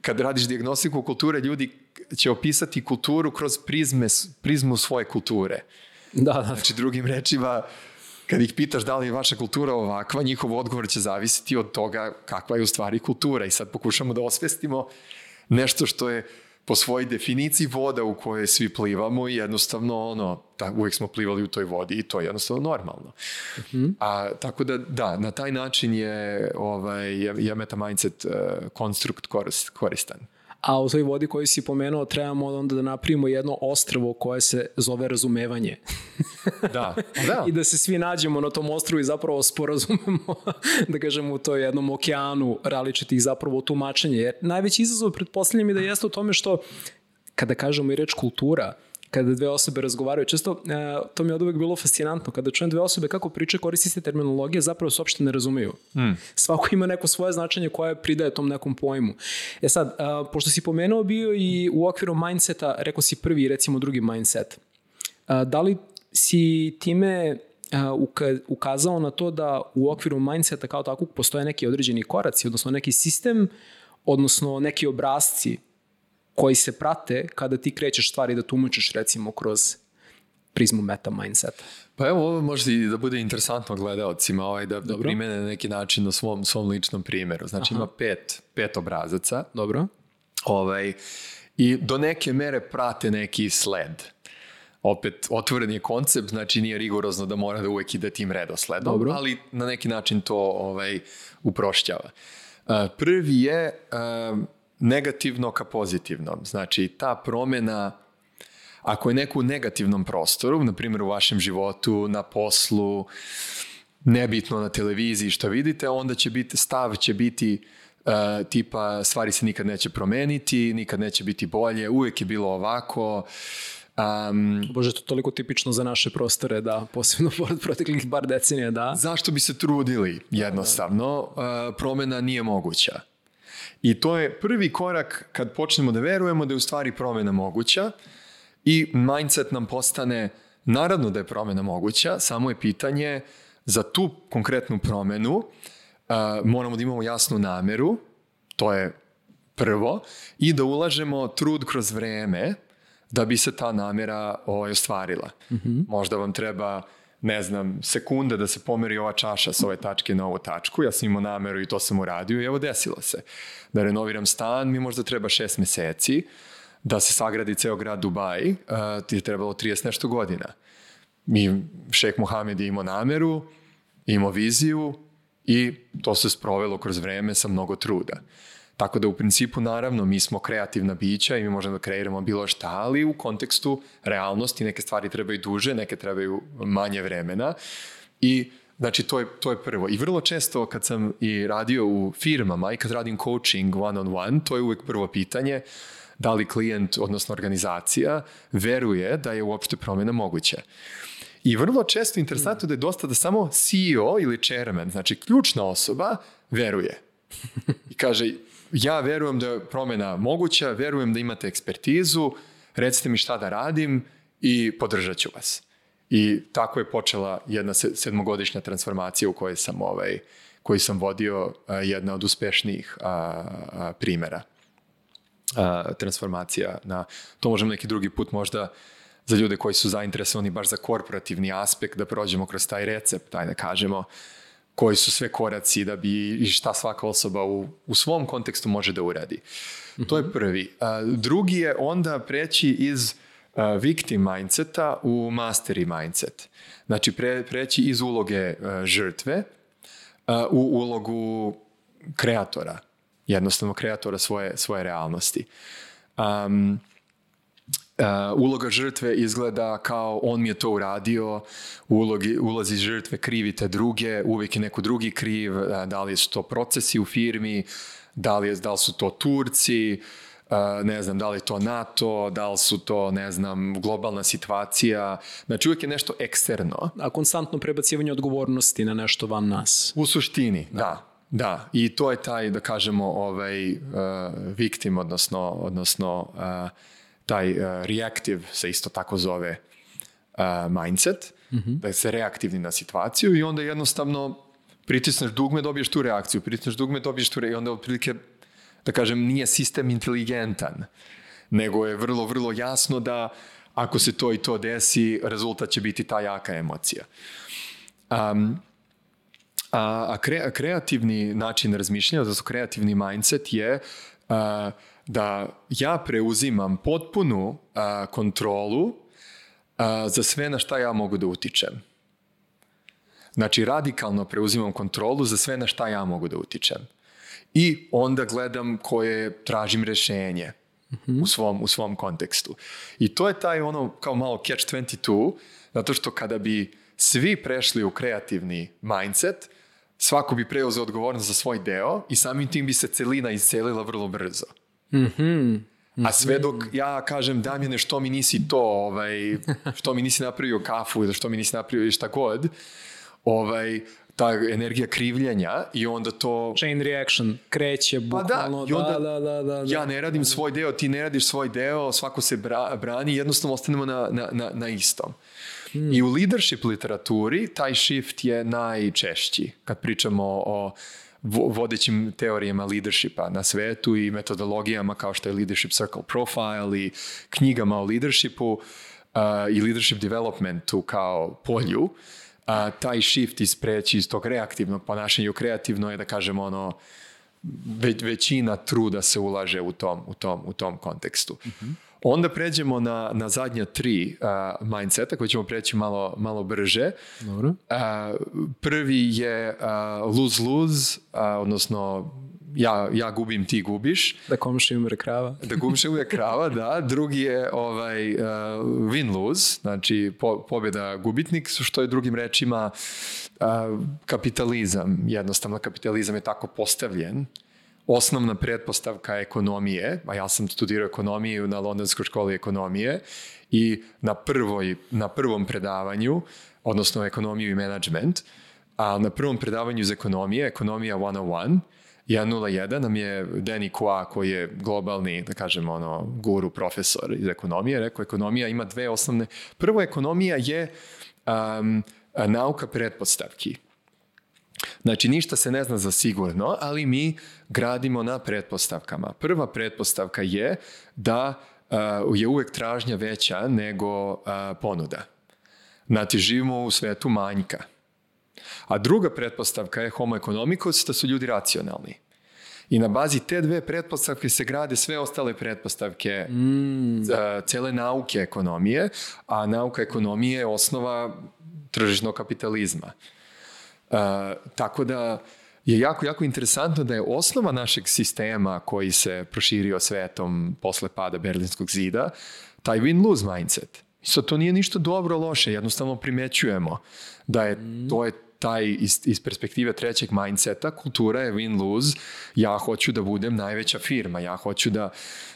kad radiš diagnostiku kulture, ljudi će opisati kulturu kroz prizme, prizmu svoje kulture. Da, da. Znači, drugim rečima, kad ih pitaš da li je vaša kultura ovakva, njihov odgovor će zavisiti od toga kakva je u stvari kultura. I sad pokušamo da osvestimo nešto što je po svojoj definiciji voda u kojoj svi plivamo i jednostavno ono, da, uvijek smo plivali u toj vodi i to je jednostavno normalno. Uh -huh. A, tako da, da, na taj način je, ovaj, je, je meta mindset uh, konstrukt korist, koristan. A u toj vodi koju si pomenuo trebamo onda da napravimo jedno ostrvo koje se zove razumevanje. da, da. I da se svi nađemo na tom ostrvu i zapravo sporazumemo, da kažemo, u toj jednom okeanu različitih zapravo tumačenja. Jer najveći izazov pretpostavljam je da jeste u tome što kada kažemo i reč kultura, kada dve osobe razgovaraju. Često, e, to mi je od uvek bilo fascinantno, kada čujem dve osobe kako priče, koristi se terminologije, zapravo se uopšte ne razumeju. Mm. Svako ima neko svoje značenje koje pridaje tom nekom pojmu. E sad, e, pošto si pomenuo bio i u okviru mindseta, rekao si prvi i recimo drugi mindset. E, da li si time ukazao na to da u okviru mindseta kao takvog postoje neki određeni koraci, odnosno neki sistem, odnosno neki obrazci koji se prate kada ti krećeš stvari da tumačiš recimo kroz prizmu meta mindseta. Pa evo, ovo može i da bude interesantno gledalcima, ovaj, da, da primene na neki način na svom, svom ličnom primjeru. Znači Aha. ima pet, pet obrazaca. Dobro. Ovaj, I do neke mere prate neki sled. Opet, otvoren je koncept, znači nije rigorozno da mora da uvek ide tim redosledom, Dobro. ali na neki način to ovaj, uprošćava. Uh, prvi je negativno ka pozitivnom. Znači, ta promena, ako je neko u negativnom prostoru, na primjer u vašem životu, na poslu, nebitno na televiziji što vidite, onda će biti, stav će biti uh, tipa stvari se nikad neće promeniti, nikad neće biti bolje, uvijek je bilo ovako, Um, Bože, to je toliko tipično za naše prostore, da, posebno pored proteklih bar decenija, da. Zašto bi se trudili, jednostavno, uh, promena nije moguća. I to je prvi korak kad počnemo da verujemo da je u stvari promena moguća i mindset nam postane naravno da je promena moguća, samo je pitanje za tu konkretnu promenu uh, moramo da imamo jasnu nameru, to je prvo, i da ulažemo trud kroz vreme da bi se ta namera ovaj, ostvarila. Mm -hmm. Možda vam treba ne znam, sekunda da se pomeri ova čaša s ove tačke na ovu tačku, ja sam imao nameru i to sam uradio i evo desilo se. Da renoviram stan, mi možda treba šest meseci, da se sagradi ceo grad Dubai, uh, ti je trebalo 30 nešto godina. Mi, šek Mohamed je imao nameru, imao viziju i to se sprovelo kroz vreme sa mnogo truda. Tako da u principu naravno mi smo kreativna bića i mi možemo da kreiramo bilo šta, ali u kontekstu realnosti neke stvari trebaju duže, neke trebaju manje vremena i Znači, to je, to je prvo. I vrlo često kad sam i radio u firmama i kad radim coaching one on one, to je uvek prvo pitanje da li klijent, odnosno organizacija, veruje da je uopšte promjena moguća. I vrlo često interesantno da je dosta da samo CEO ili chairman, znači ključna osoba, veruje. I kaže, ja verujem da je promjena moguća, verujem da imate ekspertizu, recite mi šta da radim i podržat ću vas. I tako je počela jedna sedmogodišnja transformacija u kojoj sam, ovaj, koji sam vodio jedna od uspešnijih a, a, primera a, transformacija. Na, to možemo neki drugi put možda za ljude koji su zainteresovani baš za korporativni aspekt, da prođemo kroz taj recept, taj da kažemo koji su sve koraci da bi i šta svaka osoba u, u svom kontekstu može da uradi. To je mhm. prvi. A, drugi je onda preći iz a, victim mindseta u mastery mindset. Znači pre, preći iz uloge a, žrtve a, u ulogu kreatora jednostavno kreatora svoje, svoje realnosti. Um, Uh, uloga žrtve izgleda kao on mi je to uradio, ulogi, ulazi žrtve krivite druge, uvijek je neko drugi kriv, da li su to procesi u firmi, da li, je, da li su to Turci, uh, ne znam, da li je to NATO, da li su to, ne znam, globalna situacija. Znači uvijek je nešto eksterno. A konstantno prebacivanje odgovornosti na nešto van nas. U suštini, da. da. Da, i to je taj, da kažemo, ovaj, uh, victim, odnosno, odnosno uh, taj uh, reactive se isto tako zove uh, mindset, mm -hmm. da se reaktivni na situaciju i onda jednostavno pritisneš dugme, dobiješ tu reakciju, pritisneš dugme, dobiješ tu reakciju i onda otprilike, da kažem, nije sistem inteligentan, nego je vrlo, vrlo jasno da ako se to i to desi, rezultat će biti ta jaka emocija. Um, a, a kre, kreativni način razmišljanja, odnosno kreativni mindset je a, da ja preuzimam potpunu a, kontrolu a, za sve na šta ja mogu da utičem. Znači, radikalno preuzimam kontrolu za sve na šta ja mogu da utičem. I onda gledam koje tražim rešenje mm -hmm. u, svom, u svom kontekstu. I to je taj ono kao malo catch 22, zato što kada bi svi prešli u kreativni mindset, svako bi preuzeo odgovornost za svoj deo i samim tim bi se celina iscelila vrlo brzo. Mhm. Mm A sve dok ja kažem, Damjane, što mi nisi to, ovaj, što mi nisi napravio kafu ili što mi nisi napravio šta god, ovaj, ta energija krivljenja i onda to... Chain reaction, kreće bukvalno, pa da, onda, da, da, da, da, ja ne radim svoj deo, ti ne radiš svoj deo, svako se bra, brani, jednostavno ostanemo na, na, na, na istom. Hmm. I u leadership literaturi taj shift je najčešći kad pričamo o vodećim teorijama leadershipa na svetu i metodologijama kao što je Leadership Circle Profile i knjigama o leadershipu uh, i leadership developmentu kao polju, uh, taj shift ispreći iz tog reaktivnog ponašanja u kreativno je da kažemo ono ve, većina truda se ulaže u tom, u tom, u tom kontekstu. Uh mhm. Onda pređemo na, na zadnja tri uh, mindseta koji ćemo preći malo, malo brže. Dobro. Uh, prvi je lose-lose, uh, odnosno ja, ja gubim, ti gubiš. Da komši umre krava. Da komši umre krava, da. Drugi je ovaj, uh, win-lose, znači po, pobjeda gubitnik, što je drugim rečima uh, kapitalizam. Jednostavno, kapitalizam je tako postavljen osnovna pretpostavka ekonomije, a ja sam studirao ekonomiju na Londonskoj školi ekonomije i na, prvoj, na prvom predavanju, odnosno ekonomiju i management, a na prvom predavanju iz ekonomije, ekonomija 101, 101 nam je Danny Kua koji je globalni, da kažem, ono, guru profesor iz ekonomije, rekao ekonomija ima dve osnovne. Prvo, ekonomija je um, nauka pretpostavki. Znači, ništa se ne zna za sigurno, ali mi gradimo na pretpostavkama. Prva pretpostavka je da uh, je uvek tražnja veća nego uh, ponuda. Znači, živimo u svetu manjka. A druga pretpostavka je homo economicus, da su ljudi racionalni. I na bazi te dve pretpostavke se grade sve ostale pretpostavke mm. cele nauke ekonomije, a nauka ekonomije je osnova tržišnog kapitalizma. Uh, tako da je jako, jako interesantno da je osnova našeg sistema koji se proširio svetom posle pada Berlinskog zida, taj win-lose mindset. I sad to nije ništa dobro loše, jednostavno primećujemo da je, mm. to je taj iz, iz perspektive trećeg mindseta, kultura je win-lose, ja hoću da budem najveća firma, ja hoću da,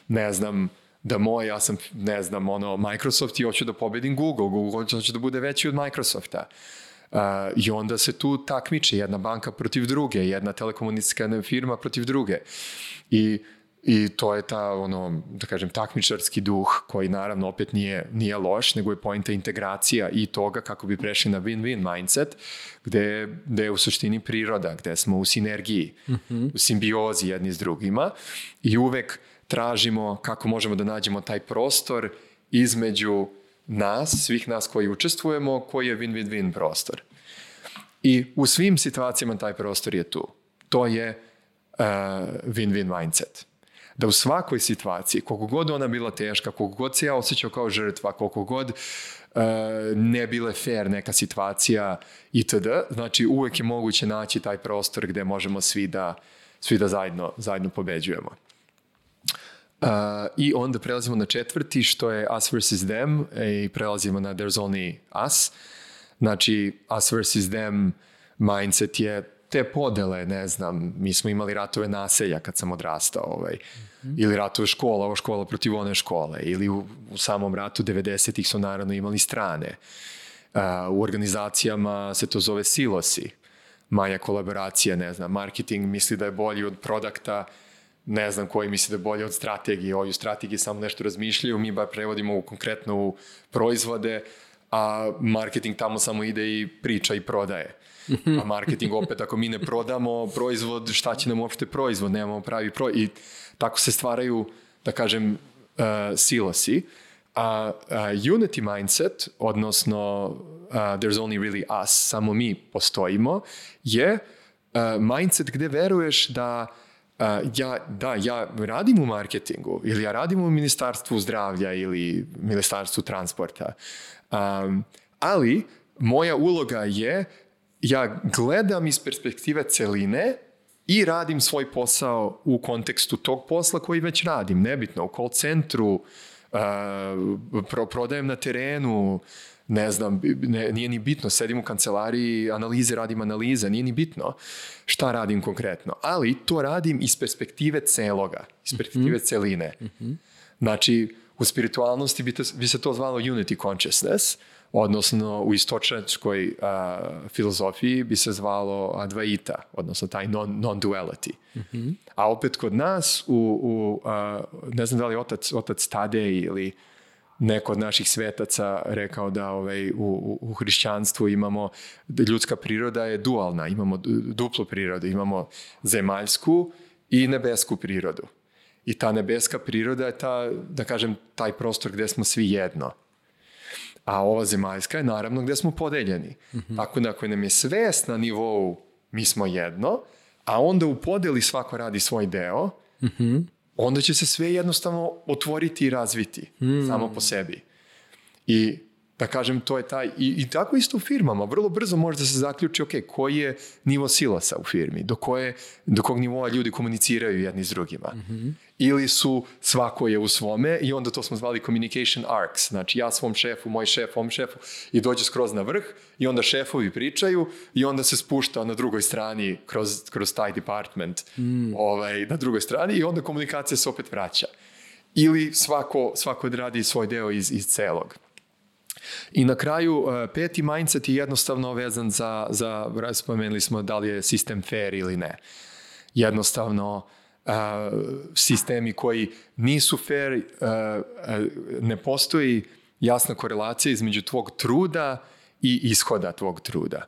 ne znam, da moj, ja sam, ne znam, ono, Microsoft i hoću da pobedim Google, Google hoće da bude veći od Microsofta. Uh, I onda se tu takmiče jedna banka protiv druge, jedna telekomunikacijska firma protiv druge. I I to je ta, ono, da kažem, takmičarski duh koji naravno opet nije, nije loš, nego je pojenta integracija i toga kako bi prešli na win-win mindset, gde, gde je u suštini priroda, gde smo u sinergiji, mm -hmm. u simbiozi jedni s drugima i uvek tražimo kako možemo da nađemo taj prostor između nas, svih nas koji učestvujemo, koji je win-win-win prostor. I u svim situacijama taj prostor je tu. To je uh, win-win mindset da u svakoj situaciji, koliko god ona bila teška, koliko god se ja osjećao kao žrtva, koliko god uh, ne bile fair neka situacija itd. Znači uvek je moguće naći taj prostor gde možemo svi da svi da zajedno, zajedno pobeđujemo. Uh, I onda prelazimo na četvrti, što je us versus them i prelazimo na there's only us. Znači, us versus them mindset je te podele, ne znam, mi smo imali ratove naselja kad sam odrastao, ovaj, mm -hmm. ili ratove škola, ova škola protiv one škole, ili u, u samom ratu 90-ih su naravno imali strane. Uh, u organizacijama se to zove silosi, manja kolaboracija, ne znam, marketing misli da je bolji od produkta, ne znam koji misli da je bolje od strategije, ovi strategije samo nešto razmišljaju, mi bar prevodimo u konkretno u proizvode, a marketing tamo samo ide i priča i prodaje. A marketing opet, ako mi ne prodamo proizvod, šta će nam uopšte proizvod, nemamo pravi proizvod. I tako se stvaraju, da kažem, uh, silosi. A uh, unity mindset, odnosno uh, there's only really us, samo mi postojimo, je uh, mindset gde veruješ da Uh, ja, da, ja radim u marketingu ili ja radim u ministarstvu zdravlja ili ministarstvu transporta, um, ali moja uloga je ja gledam iz perspektive celine i radim svoj posao u kontekstu tog posla koji već radim, nebitno, u call centru, uh, pro, prodajem na terenu, ne znam, ne, nije ni bitno, sedim u kancelariji, analize, radim analize, nije ni bitno šta radim konkretno, ali to radim iz perspektive celoga, iz perspektive mm -hmm. celine. Mm -hmm. Znači, u spiritualnosti bi, te, bi se to zvalo unity consciousness, odnosno u istočnačkoj a, filozofiji bi se zvalo advaita, odnosno taj non, non-duality. Mm -hmm. A opet kod nas, u, u a, ne znam da li otac, otac Tadej ili neko od naših svetaca rekao da ovaj, u, u hrišćanstvu imamo, da ljudska priroda je dualna, imamo duplu prirodu, imamo zemaljsku i nebesku prirodu. I ta nebeska priroda je ta, da kažem, taj prostor gde smo svi jedno. A ova zemaljska je naravno gde smo podeljeni. Mm -hmm. Tako da ako nam je svest na nivou mi smo jedno, a onda u podeli svako radi svoj deo, mm -hmm. Onda će se sve jednostavno otvoriti i razviti mm. samo po sebi. I da kažem, to je taj, i, i tako isto u firmama, vrlo brzo može da se zaključi, ok, koji je nivo silasa u firmi, do, koje, do kog nivoa ljudi komuniciraju jedni s drugima. Mm -hmm. Ili su, svako je u svome i onda to smo zvali communication arcs, znači ja svom šefu, moj šef, ovom šefu i dođe skroz na vrh i onda šefovi pričaju i onda se spušta na drugoj strani kroz, kroz taj department mm. ovaj, na drugoj strani i onda komunikacija se opet vraća. Ili svako, svako radi svoj deo iz, iz celog. I na kraju, e, peti mindset je jednostavno vezan za, za spomenuli smo da li je sistem fair ili ne. Jednostavno, uh, sistemi koji nisu fair, uh, ne postoji jasna korelacija između tvog truda i ishoda tvog truda.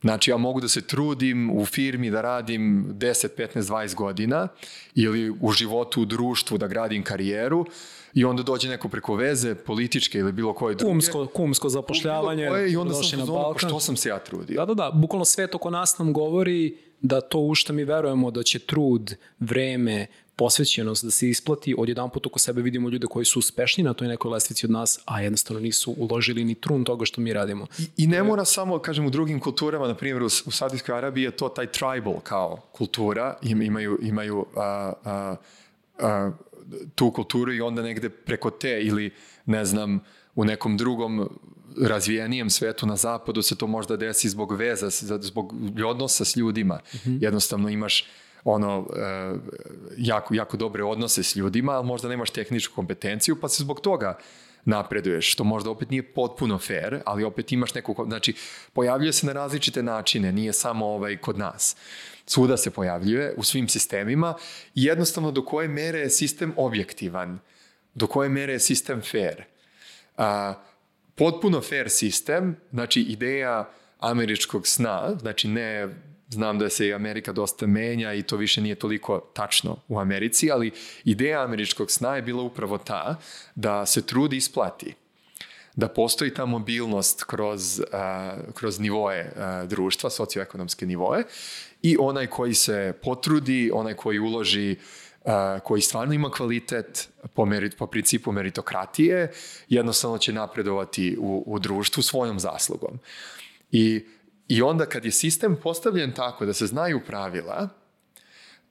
Znači, ja mogu da se trudim u firmi da radim 10, 15, 20 godina ili u životu, u društvu da gradim karijeru, i onda dođe neko preko veze, političke ili bilo koje druge. Kumsko, kumsko zapošljavanje. Koje, I onda sam na Balkan. što sam se ja trudio. Da, da, da, bukvalno svet oko nas nam govori da to u što mi verujemo da će trud, vreme, posvećenost da se isplati, odjedan put oko sebe vidimo ljude koji su uspešni na toj nekoj lestvici od nas, a jednostavno nisu uložili ni trun toga što mi radimo. I, i ne mora samo, kažem, u drugim kulturama, na primjer u, u Saudijskoj Arabiji je to taj tribal kao kultura, Im, imaju, imaju a, a, a, tu kulturu i onda negde preko te ili ne znam u nekom drugom razvijenijem svetu na zapadu se to možda desi zbog veza, zbog odnosa s ljudima. Mm -hmm. Jednostavno imaš ono e, jako, jako dobre odnose s ljudima, ali možda nemaš tehničku kompetenciju, pa se zbog toga napreduješ, što možda opet nije potpuno fair, ali opet imaš neku, znači pojavljuje se na različite načine, nije samo ovaj kod nas. Svuda se pojavljuje, u svim sistemima i jednostavno do koje mere je sistem objektivan, do koje mere je sistem fair. A, potpuno fair sistem, znači ideja američkog sna, znači ne znam da se Amerika dosta menja i to više nije toliko tačno u Americi, ali ideja američkog sna je bila upravo ta da se trud isplati da postoji ta mobilnost kroz, uh, kroz nivoje uh, društva, socioekonomske nivoje i onaj koji se potrudi, onaj koji uloži uh, koji stvarno ima kvalitet po, merit, po principu meritokratije, jednostavno će napredovati u, u društvu svojom zaslugom. I, I onda kad je sistem postavljen tako da se znaju pravila,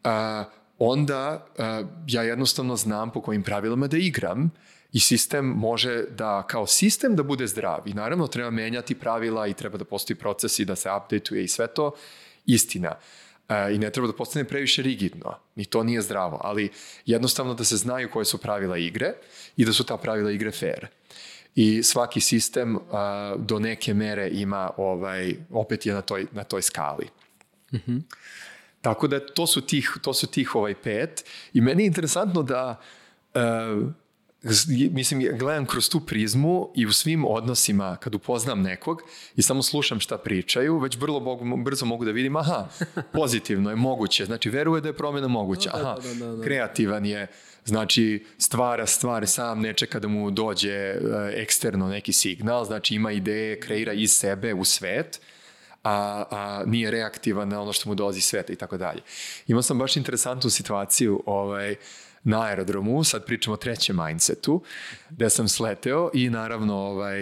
a, onda a, ja jednostavno znam po kojim pravilama da igram i sistem može da, kao sistem da bude zdrav. I naravno treba menjati pravila i treba da postoji procesi da se updateuje i sve to istina. E, I ne treba da postane previše rigidno. Ni to nije zdravo. Ali jednostavno da se znaju koje su pravila igre i da su ta pravila igre fair. I svaki sistem a, do neke mere ima, ovaj, opet je na toj, na toj skali. Mm -hmm. Tako da to su tih, to su tih ovaj pet. I meni je interesantno da uh, mislim, gledam kroz tu prizmu i u svim odnosima, kad upoznam nekog i samo slušam šta pričaju, već vrlo mogu, brzo mogu da vidim, aha, pozitivno je moguće, znači veruje da je promjena moguća, da, aha, da, da, kreativan je, znači stvara stvari sam, ne čeka da mu dođe e, eksterno neki signal, znači ima ideje, kreira iz sebe u svet, a, a nije reaktivan na ono što mu dolazi sveta i tako dalje. Imao sam baš interesantnu situaciju, ovaj, uh, na aerodromu, sad pričamo o trećem mindsetu, gde sam sleteo i naravno ovaj...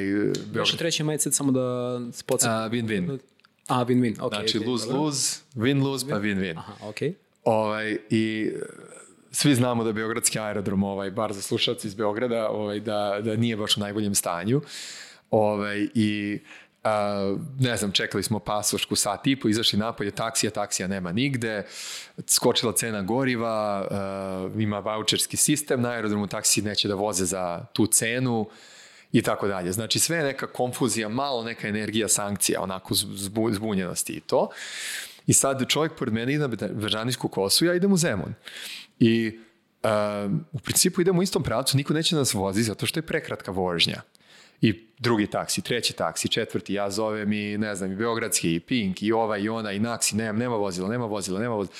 Još treći mindset, samo da podsjetim. Win-win. A, win-win, ok. Znači okay, lose-lose, win-lose, pa win-win. Aha. Okay. Ovaj, I svi znamo da Beogradski aerodrom, ovaj, bar za slušalci iz Beograda, ovaj, da, da nije baš u najboljem stanju. Ovaj, I Uh, ne znam, čekali smo pasošku sat i po, izašli napolje, taksija, taksija nema nigde, skočila cena goriva, uh, ima voucherski sistem na aerodromu, taksi neće da voze za tu cenu i tako dalje. Znači sve je neka konfuzija, malo neka energija sankcija, onako zbu, zbunjenosti i to. I sad čovjek pored mene ide na Vežanijsku kosu, ja idem u Zemun. I uh, u principu idemo u istom pravcu, niko neće nas vozi zato što je prekratka vožnja i drugi taksi, treći taksi, četvrti, ja zovem i ne znam, i Beogradski, i Pink, i ova, i ona, i Naksi, nema, nema vozila, nema vozila, nema vozila.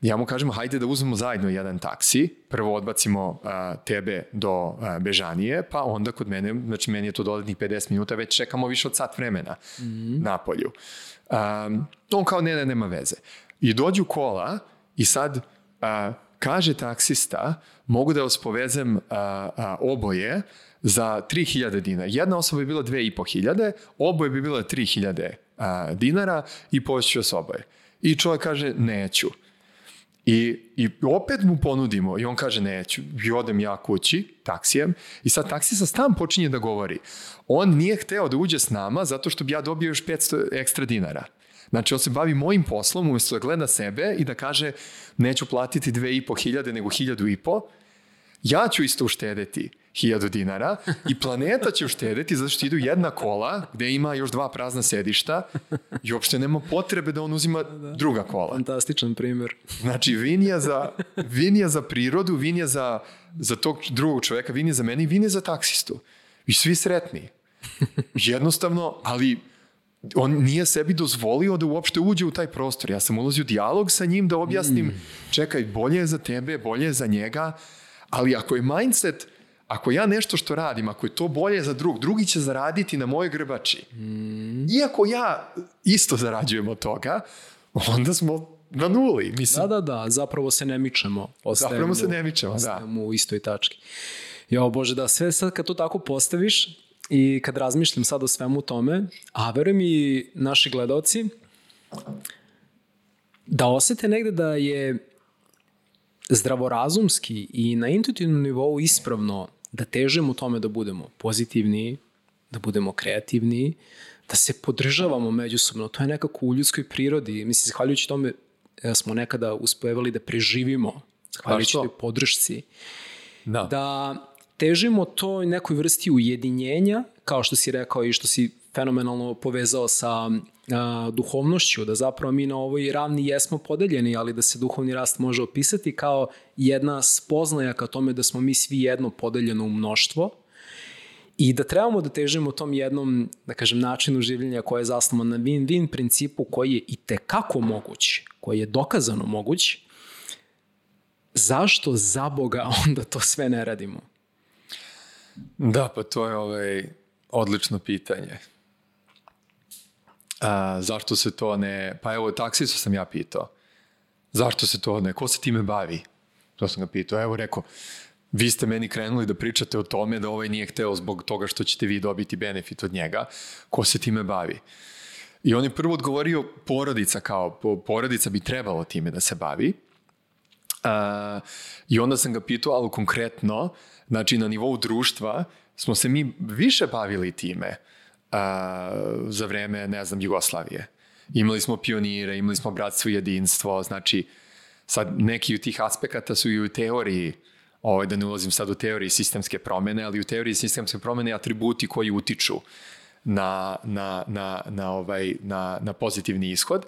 Ja mu kažem, hajde da uzmemo zajedno jedan taksi, prvo odbacimo a, tebe do a, Bežanije, pa onda kod mene, znači meni je to dodatnih 50 minuta, već čekamo više od sat vremena mm -hmm. na polju. A, on kao, ne, ne, nema veze. I dođu kola i sad a, kaže taksista, mogu da vas povezem a, a, oboje, za 3000 dinara. Jedna osoba bi bila 2500, oboje bi bila 3000 a, dinara i poveću s oboje. I čovjek kaže neću. I, I opet mu ponudimo i on kaže neću. I odem ja kući taksijem i sad taksista stam počinje da govori. On nije hteo da uđe s nama zato što bi ja dobio još 500 ekstra dinara. Znači, on se bavi mojim poslom umjesto da gleda sebe i da kaže neću platiti 2500 nego 1500 ja ću isto uštedeti 1000 dinara i planeta će uštedeti zato što idu jedna kola gde ima još dva prazna sedišta i uopšte nema potrebe da on uzima da. druga kola. Fantastičan primjer. Znači, vin je za, vin je za prirodu, vin je za, za tog drugog čoveka, vin je za mene i vin je za taksistu. I svi sretni. Jednostavno, ali on nije sebi dozvolio da uopšte uđe u taj prostor. Ja sam ulazio u dijalog sa njim da objasnim, mm. čekaj, bolje je za tebe, bolje je za njega, ali ako je mindset ako ja nešto što radim, ako je to bolje za drug, drugi će zaraditi na moje grbači. Mm. Iako ja isto zarađujem od toga, onda smo na nuli. Mislim. Da, da, da, zapravo se ne mičemo. Ostajemo, zapravo se ne mičemo, da. u istoj tački. Jo, Bože, da, sve sad kad to tako postaviš i kad razmišljam sad o svemu tome, a verujem i naši gledalci, da osete negde da je zdravorazumski i na intuitivnom nivou ispravno da težemo tome da budemo pozitivni, da budemo kreativni, da se podržavamo međusobno. To je nekako u ljudskoj prirodi. Mislim, zahvaljujući tome e, smo nekada uspevali da preživimo, zahvaljujući toj podršci. Da. da težimo toj nekoj vrsti ujedinjenja, kao što si rekao i što si fenomenalno povezao sa a, duhovnošću, da zapravo mi na ovoj ravni jesmo podeljeni, ali da se duhovni rast može opisati kao jedna spoznaja ka tome da smo mi svi jedno podeljeno u mnoštvo i da trebamo da težimo tom jednom, da kažem, načinu življenja koje je zasnovan na win-win principu koji je i tekako moguć, koji je dokazano moguć, zašto za Boga onda to sve ne radimo? Da, pa to je ovaj odlično pitanje. A, zašto se to ne... Pa evo, taksisu sam ja pitao. Zašto se to ne... Ko se time bavi? To sam ga pitao. Evo, rekao, vi ste meni krenuli da pričate o tome da ovaj nije hteo zbog toga što ćete vi dobiti benefit od njega. Ko se time bavi? I on je prvo odgovorio porodica kao, porodica bi trebalo time da se bavi, Uh, I onda sam ga pitao, ali konkretno, znači na nivou društva, smo se mi više bavili time uh, za vreme, ne znam, Jugoslavije. Imali smo pionire, imali smo bratstvo i jedinstvo, znači sad neki od tih aspekata su i u teoriji ovaj, da ne ulazim sad u teoriji sistemske promene, ali u teoriji sistemske promene atributi koji utiču na, na, na, na, ovaj, na, na pozitivni ishod.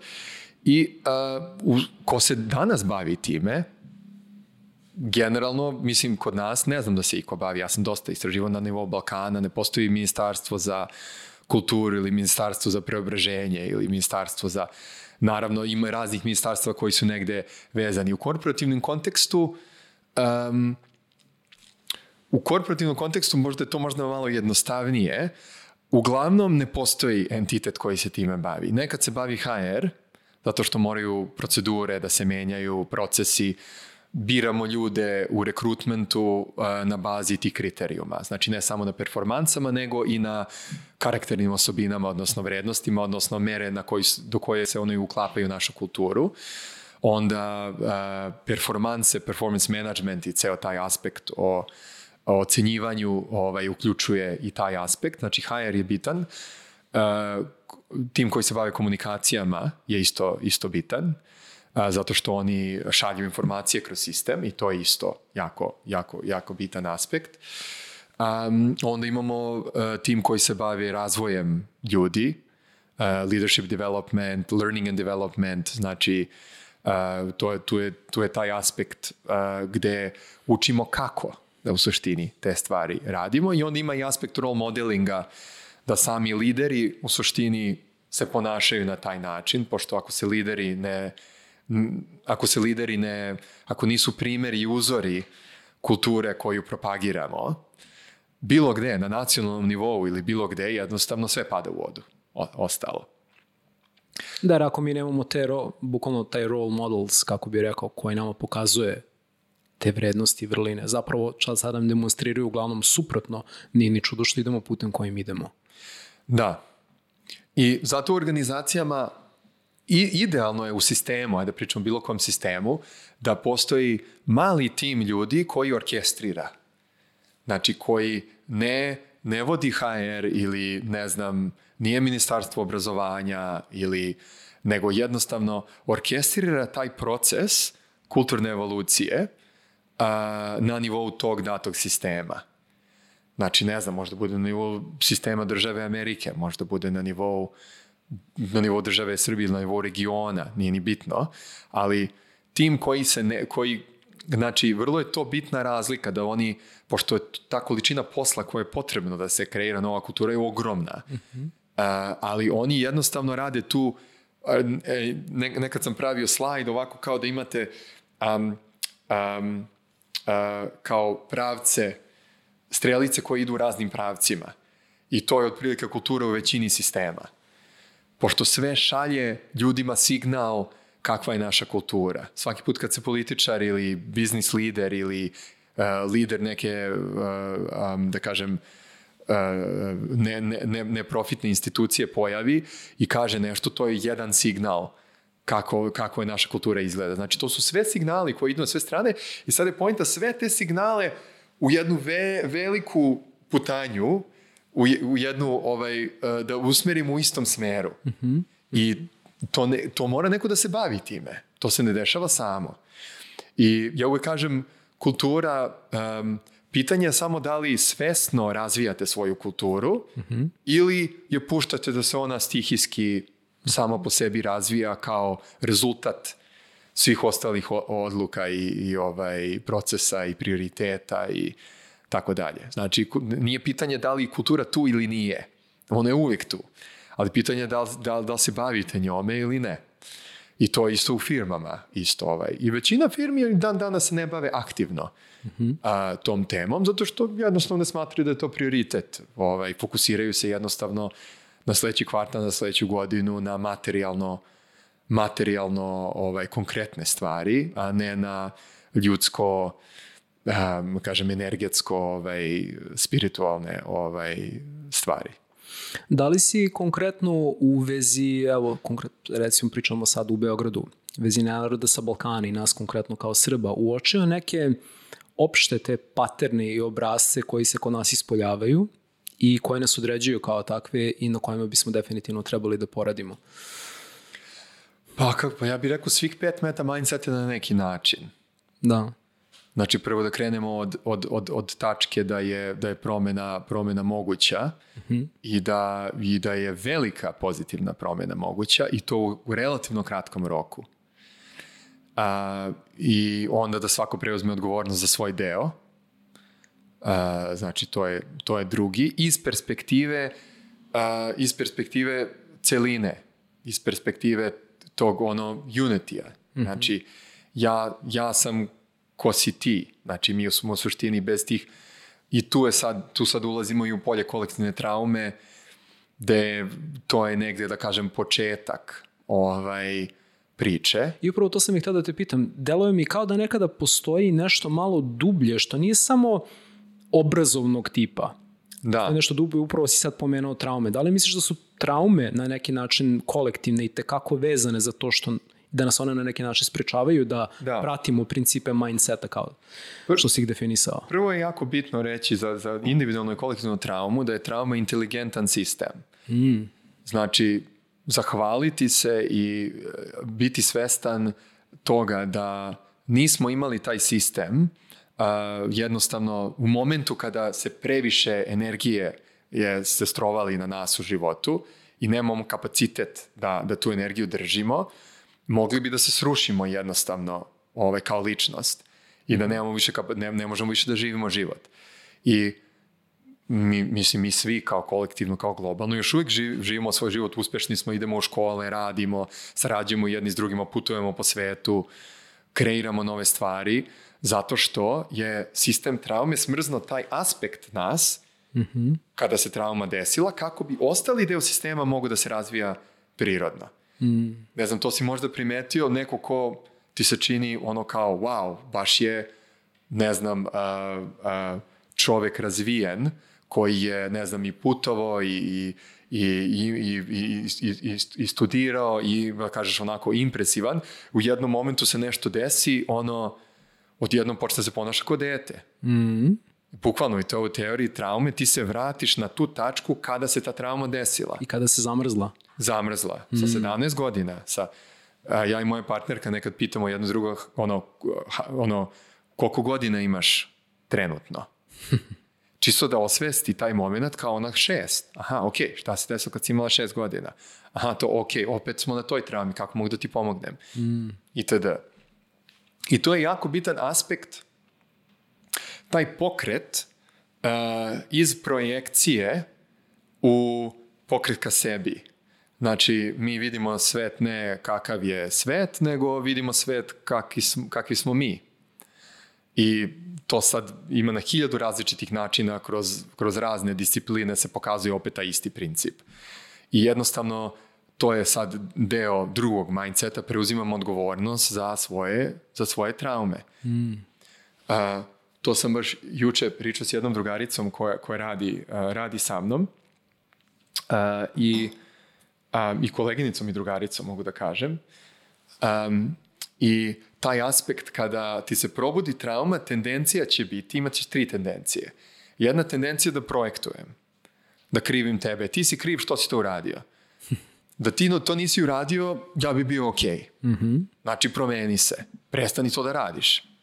I uh, u, ko se danas bavi time, generalno, mislim, kod nas, ne znam da se iko bavi, ja sam dosta istraživao na nivou Balkana, ne postoji ministarstvo za kulturu ili ministarstvo za preobraženje ili ministarstvo za, naravno, ima raznih ministarstva koji su negde vezani. U korporativnom kontekstu, um, u korporativnom kontekstu možda je to možda malo jednostavnije, uglavnom ne postoji entitet koji se time bavi. Nekad se bavi HR, zato što moraju procedure da se menjaju, procesi, biramo ljude u rekrutmentu uh, na bazi tih kriterijuma. Znači ne samo na performansama, nego i na karakternim osobinama, odnosno vrednostima, odnosno mere na koji, do koje se ono uklapaju u našu kulturu. Onda uh, performanse, performance management i ceo taj aspekt o, ocenjivanju ovaj, uključuje i taj aspekt. Znači HR je bitan. Uh, tim koji se bave komunikacijama je isto, isto bitan a, zato što oni šalju informacije kroz sistem i to je isto jako, jako, jako bitan aspekt. Um, onda imamo uh, tim koji se bavi razvojem ljudi, uh, leadership development, learning and development, znači uh, to je, tu, je, tu je taj aspekt uh, gde učimo kako da u suštini te stvari radimo i onda ima i aspekt role modelinga da sami lideri u suštini se ponašaju na taj način, pošto ako se lideri ne ako se lideri ne, ako nisu primeri i uzori kulture koju propagiramo, bilo gde, na nacionalnom nivou ili bilo gde, jednostavno sve pada u vodu. O, ostalo. Da, jer ako mi nemamo te, ro, bukvalno taj role models, kako bi rekao, koji nama pokazuje te vrednosti i vrline, zapravo čas sad nam demonstriraju uglavnom suprotno, nije ni čudo što idemo putem kojim idemo. Da. I zato u organizacijama I idealno je u sistemu, ajde pričamo bilo kom sistemu, da postoji mali tim ljudi koji orkestrira. Znači, koji ne, ne vodi HR ili, ne znam, nije ministarstvo obrazovanja ili, nego jednostavno orkestrira taj proces kulturne evolucije a, na nivou tog datog sistema. Znači, ne znam, možda bude na nivou sistema države Amerike, možda bude na nivou na nivou države Srbije, na nivou regiona, nije ni bitno, ali tim koji se ne, koji, znači, vrlo je to bitna razlika da oni, pošto je ta količina posla koja je potrebno da se kreira nova kultura je ogromna, mm -hmm. uh, ali oni jednostavno rade tu, uh, ne, nekad sam pravio slajd ovako kao da imate um, um, uh, kao pravce, strelice koje idu u raznim pravcima. I to je otprilike kultura u većini sistema pošto sve šalje ljudima signal kakva je naša kultura. Svaki put kad se političar ili biznis lider ili uh, lider neke, uh, um, da kažem, uh, ne, ne, neprofitne institucije pojavi i kaže nešto, to je jedan signal kako, kako je naša kultura izgleda. Znači, to su sve signali koji idu na sve strane i sad je pojenta sve te signale u jednu ve, veliku putanju u, u jednu, ovaj, e, da usmerimo u istom smeru. Mm -hmm. I to, ne, to mora neko da se bavi time. To se ne dešava samo. I ja uvek kažem, kultura, um, pitanje je samo da li svesno razvijate svoju kulturu mm -hmm. ili je puštate da se ona stihijski samo po sebi razvija kao rezultat svih ostalih odluka i, i ovaj procesa i prioriteta i uh, tako dalje. Znači, nije pitanje da li kultura tu ili nije. Ona je uvijek tu. Ali pitanje je da li, da, da se bavite njome ili ne. I to isto u firmama. Isto ovaj. I većina firmi dan danas se ne bave aktivno -hmm. a, tom temom, zato što jednostavno ne smatraju da je to prioritet. Ovaj, fokusiraju se jednostavno na sledeći kvartal, na sledeću godinu, na materijalno materijalno ovaj konkretne stvari, a ne na ljudsko um, kažem, energetsko, ovaj, spiritualne ovaj, stvari. Da li si konkretno u vezi, evo, konkret, recimo pričamo sad u Beogradu, vezi naroda sa Balkana i nas konkretno kao Srba, uočio neke opšte te paterne i obrazce koji se kod nas ispoljavaju i koje nas određuju kao takve i na kojima bismo definitivno trebali da poradimo? Pa, kako, pa ja bih rekao svih pet meta mindset je na neki način. Da. Znači prvo da krenemo od, od, od, od tačke da je, da je promena, promena moguća Mhm. i, da, i da je velika pozitivna promena moguća i to u, u relativno kratkom roku. A, I onda da svako preuzme odgovornost za svoj deo. A, znači to je, to je drugi. Iz perspektive, a, iz perspektive celine, iz perspektive tog ono unitija. Znači ja, ja sam ko si ti. Znači mi smo u suštini bez tih i tu je sad, tu sad ulazimo i u polje kolektivne traume gde to je negde da kažem početak ovaj priče. I upravo to sam ih htio da te pitam. Deluje mi kao da nekada postoji nešto malo dublje, što nije samo obrazovnog tipa. Da. Nešto dublje, upravo si sad pomenuo traume. Da li misliš da su traume na neki način kolektivne i tekako vezane za to što da nas one na neki način sprečavaju da, Da. pratimo principe mindseta kao što si ih definisao. Prvo je jako bitno reći za, za individualnu i kolektivnu traumu da je trauma inteligentan sistem. Znači, zahvaliti se i e, biti svestan toga da nismo imali taj sistem, a, jednostavno u momentu kada se previše energije je se strovali na nas u životu i nemamo kapacitet da, da tu energiju držimo, mogli bi da se srušimo jednostavno ovaj, kao ličnost i da nemamo više ne, ne možemo više da živimo život. I mi, mislim, mi svi kao kolektivno, kao globalno, još uvijek živ, živimo svoj život, uspešni smo, idemo u škole, radimo, sarađujemo jedni s drugima, putujemo po svetu, kreiramo nove stvari, zato što je sistem traume smrzno taj aspekt nas, kada se trauma desila, kako bi ostali deo sistema mogu da se razvija prirodno. Ne znam, to si možda primetio, neko ko ti se čini ono kao, wow, baš je, ne znam, a, a, čovek razvijen, koji je, ne znam, i putovo i, i, i, i, i, i, i, studirao i, da kažeš, onako impresivan, u jednom momentu se nešto desi, ono, odjednom počne da se ponaša kao dete. Bukvalno i to u teoriji traume, ti se vratiš na tu tačku kada se ta trauma desila I kada se zamrzla. zamrzla sa 17 godina. Sa, a, ja i moja partnerka nekad pitamo jedno drugo, ono, ono, koliko godina imaš trenutno? Čisto da osvesti taj moment kao onak šest. Aha, ok, šta se desilo kad si imala šest godina? Aha, to ok, opet smo na toj traumi, kako mogu da ti pomognem? Itd. I to je jako bitan aspekt taj pokret uh, iz projekcije u pokret ka sebi. Znači, mi vidimo svet ne kakav je svet, nego vidimo svet kakvi smo, kakvi smo mi. I to sad ima na hiljadu različitih načina, kroz, kroz razne discipline se pokazuje opet taj isti princip. I jednostavno, to je sad deo drugog mindseta, preuzimamo odgovornost za svoje, za svoje traume. A, to sam baš juče pričao s jednom drugaricom koja, koja radi, a, radi sa mnom a, i, a, i koleginicom i drugaricom mogu da kažem. Um, I taj aspekt kada ti se probudi trauma, tendencija će biti, imat ćeš tri tendencije. Jedna tendencija da projektujem, da krivim tebe. Ti si kriv što si to uradio. Da ti no, to nisi uradio, ja bi bio okej. Znači, promeni se. Prestani to da radiš.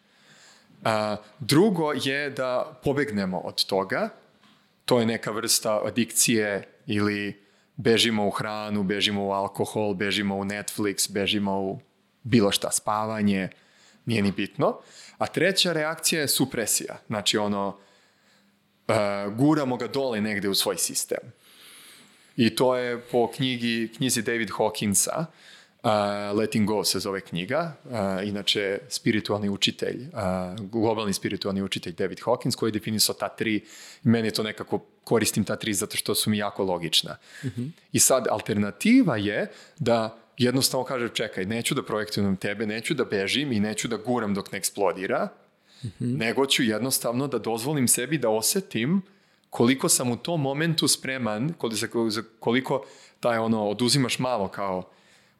A, drugo je da pobegnemo od toga. To je neka vrsta adikcije ili bežimo u hranu, bežimo u alkohol, bežimo u Netflix, bežimo u bilo šta, spavanje, nije ni bitno. A treća reakcija je supresija. Znači ono, uh, guramo ga dole negde u svoj sistem. I to je po knjigi, knjizi David Hawkinsa, uh, Letting Go se zove knjiga, uh, inače spiritualni učitelj, uh, globalni spiritualni učitelj David Hawkins koji je definisao ta tri, meni to nekako koristim ta tri zato što su mi jako logična. I sad alternativa je da jednostavno kaže čekaj, neću da projektujem tebe, neću da bežim i neću da guram dok ne eksplodira, nego ću jednostavno da dozvolim sebi da osetim koliko sam u tom momentu spreman, koliko, koliko taj ono, oduzimaš malo kao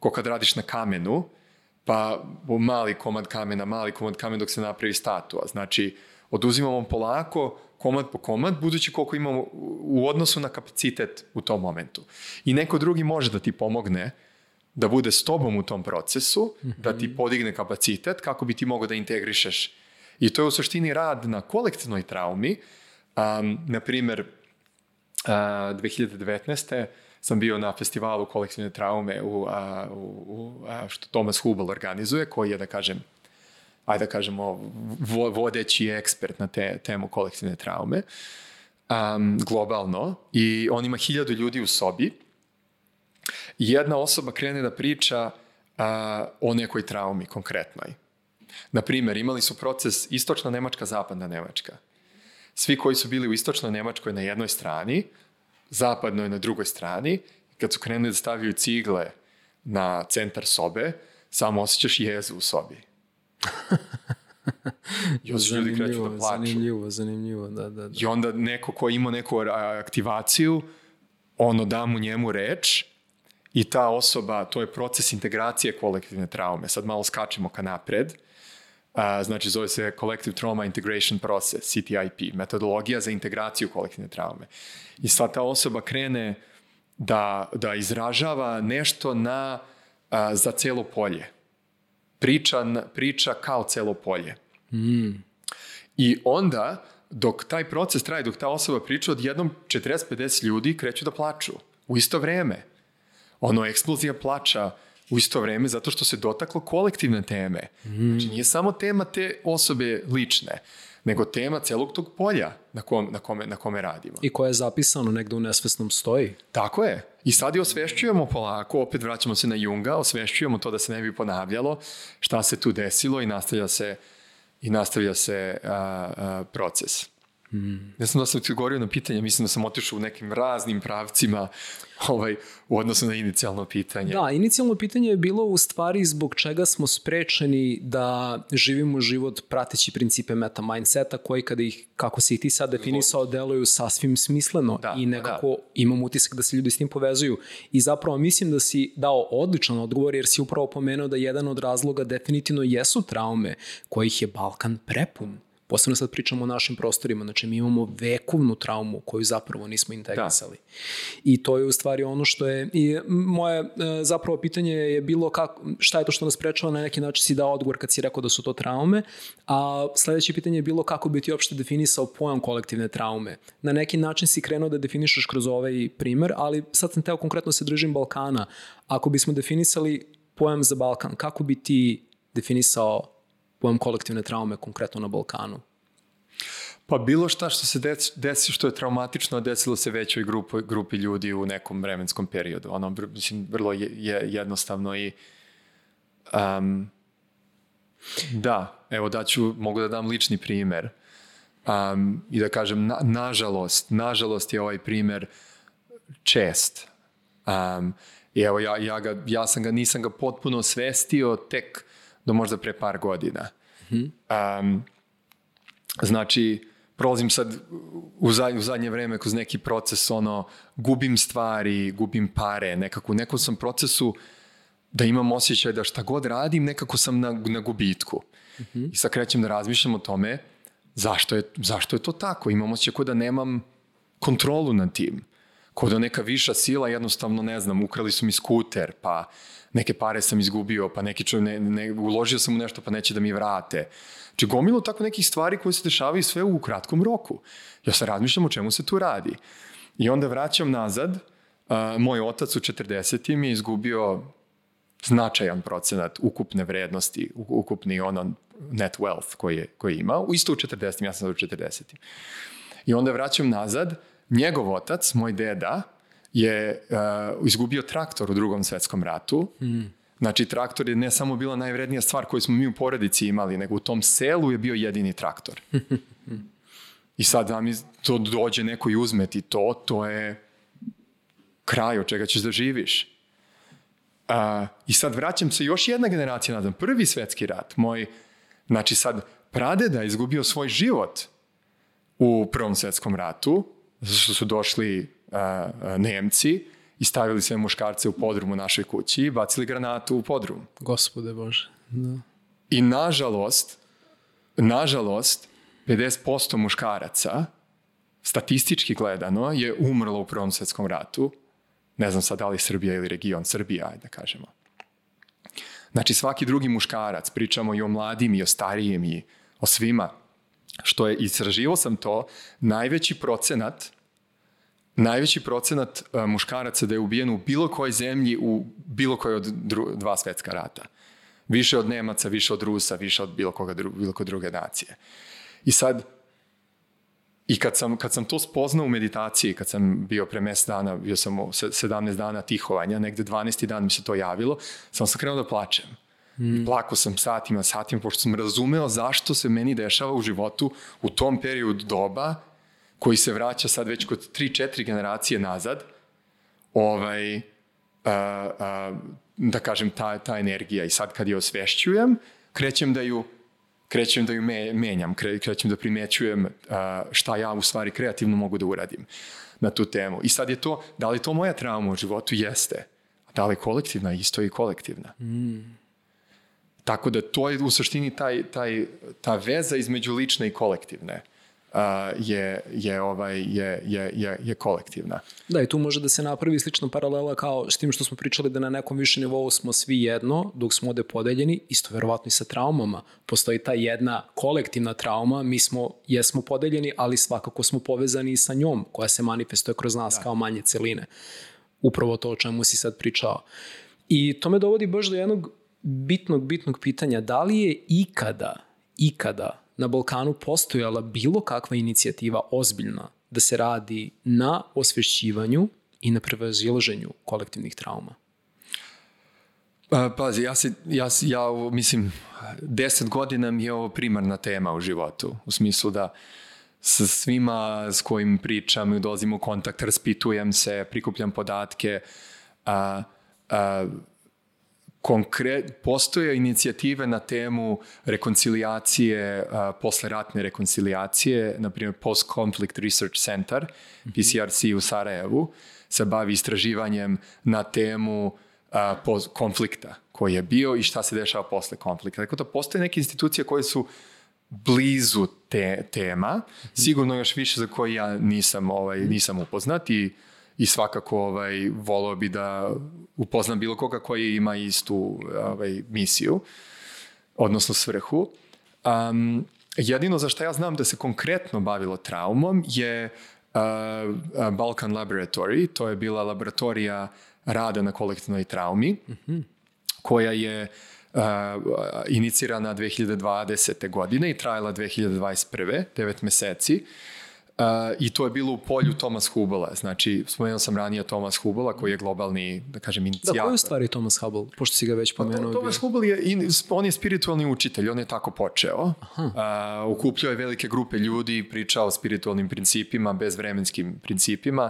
ko kad radiš na kamenu pa mali komad kamena, mali komad kamena dok se napravi statua. Znači, oduzimamo polako, komad po komad, budući koliko imamo u odnosu na kapacitet u tom momentu. I neko drugi može da ti pomogne da bude s tobom u tom procesu, mm -hmm. da ti podigne kapacitet kako bi ti mogao da integrišeš. I to je u suštini rad na kolektivnoj traumi. Um, na primer, uh, 2019 sam bio na festivalu kolektivne traume u, a, u, u a, što Thomas Hubel organizuje, koji je, da kažem, ajde da kažemo, vo, vodeći ekspert na te, temu kolektivne traume, um, globalno, i on ima hiljadu ljudi u sobi, jedna osoba krene da priča a, o nekoj traumi konkretnoj. Na primer, imali su proces istočna Nemačka, zapadna Nemačka. Svi koji su bili u istočnoj Nemačkoj na jednoj strani, zapadnoj na drugoj strani, kad su krenuli da stavljaju cigle na centar sobe, samo osjećaš jezu u sobi. I onda ljudi kreću da plaču. Zanimljivo, zanimljivo, da, da, da. I onda neko ko ima neku aktivaciju, ono da mu njemu reč i ta osoba, to je proces integracije kolektivne traume. Sad malo skačemo ka napred. A, znači, zove se Collective Trauma Integration Process, CTIP, metodologija za integraciju kolektivne traume. I sad ta osoba krene da, da izražava nešto na, a, za celo polje. Priča, priča kao celo polje. Mm. I onda, dok taj proces traje, dok ta osoba priča, odjednom 40-50 ljudi kreću da plaču u isto vreme. Ono, eksplozija plača u isto vreme zato što se dotaklo kolektivne teme. Mm. Znači, nije samo tema te osobe lične, nego tema celog tog polja na, kom, na, kome, na kome radimo. I koje je zapisano negde u nesvesnom stoji. Tako je. I sad je osvešćujemo polako, opet vraćamo se na Junga, osvešćujemo to da se ne bi ponavljalo šta se tu desilo i nastavlja se, i nastavlja se a, a, proces. Mm. Ne znam da sam ti govorio na pitanje, mislim da sam otišao u nekim raznim pravcima ovaj, u odnosu na inicijalno pitanje. Da, inicijalno pitanje je bilo u stvari zbog čega smo sprečeni da živimo život prateći principe meta mindseta koji kada ih, kako si i ti sad definisao, deluju sasvim smisleno da, i nekako da. imam utisak da se ljudi s tim povezuju. I zapravo mislim da si dao odličan odgovor jer si upravo pomenuo da jedan od razloga definitivno jesu traume kojih je Balkan prepun posebno sad pričamo o našim prostorima, znači mi imamo vekovnu traumu koju zapravo nismo integrisali. Da. I to je u stvari ono što je, i moje e, zapravo pitanje je bilo kako, šta je to što nas prečava, na neki način si dao odgovor kad si rekao da su to traume, a sledeće pitanje je bilo kako bi ti uopšte definisao pojam kolektivne traume. Na neki način si krenuo da definišeš kroz ovaj primer, ali sad sam teo konkretno se držim Balkana. Ako bismo definisali pojam za Balkan, kako bi ti definisao pojam kolektivne traume konkretno na Balkanu? Pa bilo šta što se desi, desi što je traumatično, desilo se većoj grupi, grupi ljudi u nekom vremenskom periodu. Ono, mislim, vrlo je, je jednostavno i um, da, evo daću, mogu da dam lični primer um, i da kažem, na, nažalost, nažalost je ovaj primer čest. Um, I evo, ja, ja, ga, ja sam ga, nisam ga potpuno svestio tek do možda pre par godina. Mm -hmm. um, znači, prolazim sad u, zadnje, u zadnje vreme kroz neki proces, ono, gubim stvari, gubim pare, nekako u nekom sam procesu da imam osjećaj da šta god radim, nekako sam na, na gubitku. Mm -hmm. I sad krećem da razmišljam o tome zašto je, zašto je to tako. Imam osjećaj kao da nemam kontrolu nad tim. Kao da neka viša sila, jednostavno, ne znam, ukrali su mi skuter, pa neke pare sam izgubio, pa neki čo, ne, ne, uložio sam u nešto pa neće da mi vrate. Znači gomilo tako nekih stvari koje se dešavaju sve u kratkom roku. Ja se razmišljam o čemu se tu radi. I onda vraćam nazad, uh, moj otac u 40. mi je izgubio značajan procenat ukupne vrednosti, ukupni ono net wealth koji je, koji je imao, isto u 40. ja sam sad u 40. I onda vraćam nazad, njegov otac, moj deda, je uh, izgubio traktor u drugom svetskom ratu. Mm. Znači, traktor je ne samo bila najvrednija stvar koju smo mi u porodici imali, nego u tom selu je bio jedini traktor. I sad da mi to dođe neko i uzme ti to, to je kraj od čega ćeš da živiš. Uh, I sad vraćam se još jedna generacija nazad. Prvi svetski rat. Moj, znači sad, pradeda je izgubio svoj život u Prvom svetskom ratu, zato što su došli a, a, Nemci i stavili sve muškarce u podrumu našoj kući i bacili granatu u podrum. Gospode Bože. Da. I nažalost, nažalost, 50% muškaraca, statistički gledano, je umrlo u Prvom svjetskom ratu. Ne znam sad da li Srbija ili region Srbija, ajde da kažemo. Znači svaki drugi muškarac, pričamo i o mladim i o starijem i o svima, što je, istraživo sam to, najveći procenat najveći procenat uh, muškaraca da je ubijen u bilo kojoj zemlji u bilo kojoj od dru, dva svetska rata. Više od Nemaca, više od Rusa, više od bilo, koga dru, bilo koje druge nacije. I sad, i kad sam, kad sam to spoznao u meditaciji, kad sam bio pre mes dana, bio sam u 17 dana tihovanja, negde 12. dan mi se to javilo, sam sam krenuo da plačem. Mm. Plako sam satima, satima, pošto sam razumeo zašto se meni dešava u životu u tom periodu doba koji se vraća sad već kod 3-4 generacije nazad, ovaj, a, a, da kažem, ta, ta energija. I sad kad je osvešćujem, krećem da ju krećem da ju me, menjam, kre, krećem da primećujem a, šta ja u stvari kreativno mogu da uradim na tu temu. I sad je to, da li to moja trauma u životu? Jeste. A da li kolektivna? Isto je i kolektivna. Mm. Tako da to je u suštini taj, taj, ta veza između lične i kolektivne je, je, ovaj, je, je, je, je kolektivna. Da, i tu može da se napravi slična paralela kao s tim što smo pričali da na nekom više nivou smo svi jedno, dok smo ovde podeljeni, isto verovatno i sa traumama. Postoji ta jedna kolektivna trauma, mi smo, jesmo podeljeni, ali svakako smo povezani i sa njom, koja se manifestuje kroz nas da. kao manje celine. Upravo to o čemu si sad pričao. I to me dovodi baš do jednog bitnog, bitnog pitanja. Da li je ikada, ikada na Balkanu postojala bilo kakva inicijativa ozbiljna da se radi na osvešćivanju i na prevazilaženju kolektivnih trauma? Pa, pazi, ja, se, ja, ja mislim, deset godina mi je ovo primarna tema u životu, u smislu da sa svima s kojim pričam i dolazim u kontakt, raspitujem se, prikupljam podatke, a, a, konkret, postoje inicijative na temu rekoncilijacije, uh, posleratne rekoncilijacije, na primjer Post-Conflict Research Center, PCRC u Sarajevu, se bavi istraživanjem na temu uh, konflikta koji je bio i šta se dešava posle konflikta. Tako da postoje neke institucije koje su blizu te tema, sigurno još više za koje ja nisam, ovaj, nisam upoznat i uh, i svakako ovaj, volao bi da upoznam bilo koga koji ima istu ovaj, misiju, odnosno svrhu. Um, jedino za što ja znam da se konkretno bavilo traumom je uh, Balkan Laboratory, to je bila laboratorija rada na kolektivnoj traumi, mm -hmm. koja je uh, inicirana 2020. godine i trajala 2021. 9 meseci. Uh, I to je bilo u polju Thomas Hubela. Znači, spomenuo sam ranije Thomas Hubela, koji je globalni, da kažem, inicijator. Da, koja je stvari Thomas Hubble, pošto si ga već pa, pomenuo? Pa, Thomas Hubble je, in, on je spiritualni učitelj, on je tako počeo. Uh, ukupljao je velike grupe ljudi, pričao o spiritualnim principima, bezvremenskim principima,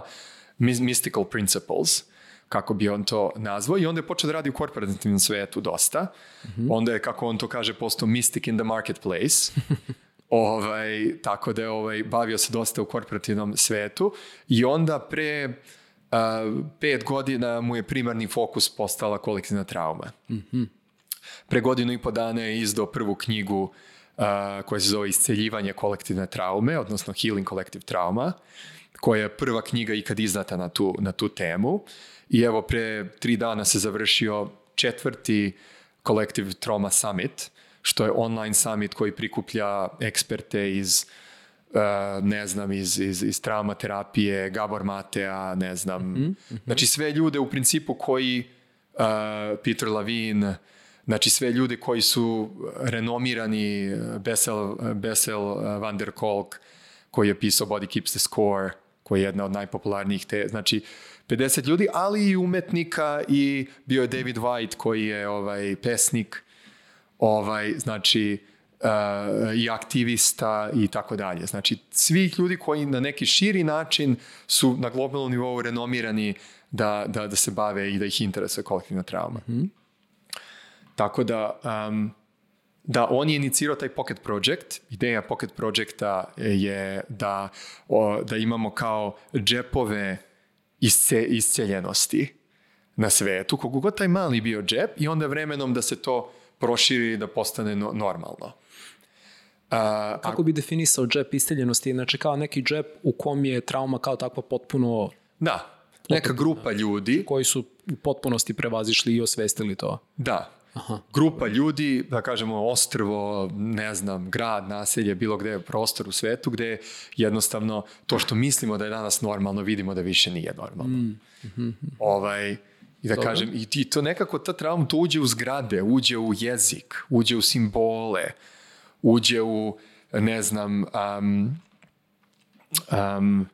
mystical principles kako bi on to nazvao i onda je počeo da radi u korporativnom svetu dosta. Mm -hmm. Onda je, kako on to kaže, postao mystic in the marketplace. Ovaj, tako da je ovaj, bavio se dosta u korporativnom svetu i onda pre uh, pet godina mu je primarni fokus postala kolektivna trauma. Mm -hmm. Pre godinu i po dana je izdao prvu knjigu uh, koja se zove Isceljivanje kolektivne traume, odnosno Healing Collective Trauma, koja je prva knjiga ikad izdata na tu, na tu temu. I evo, pre tri dana se završio četvrti Collective Trauma Summit, što je online summit koji prikuplja eksperte iz uh, ne znam, iz, iz, iz traumaterapije, Gabor Matea, ne znam. Mm -hmm. Znači sve ljude u principu koji, uh, Peter Lavin, znači sve ljude koji su renomirani, Bessel, Bessel van der Kolk, koji je pisao Body Keeps the Score, koji je jedna od najpopularnijih te, znači 50 ljudi, ali i umetnika i bio je David White koji je ovaj pesnik ovaj, znači, uh, i aktivista i tako dalje. Znači, svih ljudi koji na neki širi način su na globalnom nivou renomirani da, da, da se bave i da ih interesuje kolektivna trauma. Mm -hmm. Tako da, um, da on je inicirao taj Pocket Project. Ideja Pocket Projecta je da, o, da imamo kao džepove isce, isceljenosti na svetu, kogu god taj mali bio džep i onda vremenom da se to proširi i da postane no, normalno. A, Kako bi definisao džep isteljenosti? Znači kao neki džep u kom je trauma kao takva potpuno da, neka grupa ljudi koji su u potpunosti prevazišli i osvestili to. Da. Aha. Grupa ljudi, da kažemo ostrvo, ne znam, grad, naselje, bilo gde je prostor u svetu gde jednostavno to što mislimo da je danas normalno, vidimo da više nije normalno. Mm. Mm -hmm. Ovaj, I da Dobre. kažem, i, i to nekako, ta trauma, to uđe u zgrade, uđe u jezik, uđe u simbole, uđe u, ne znam, um, um,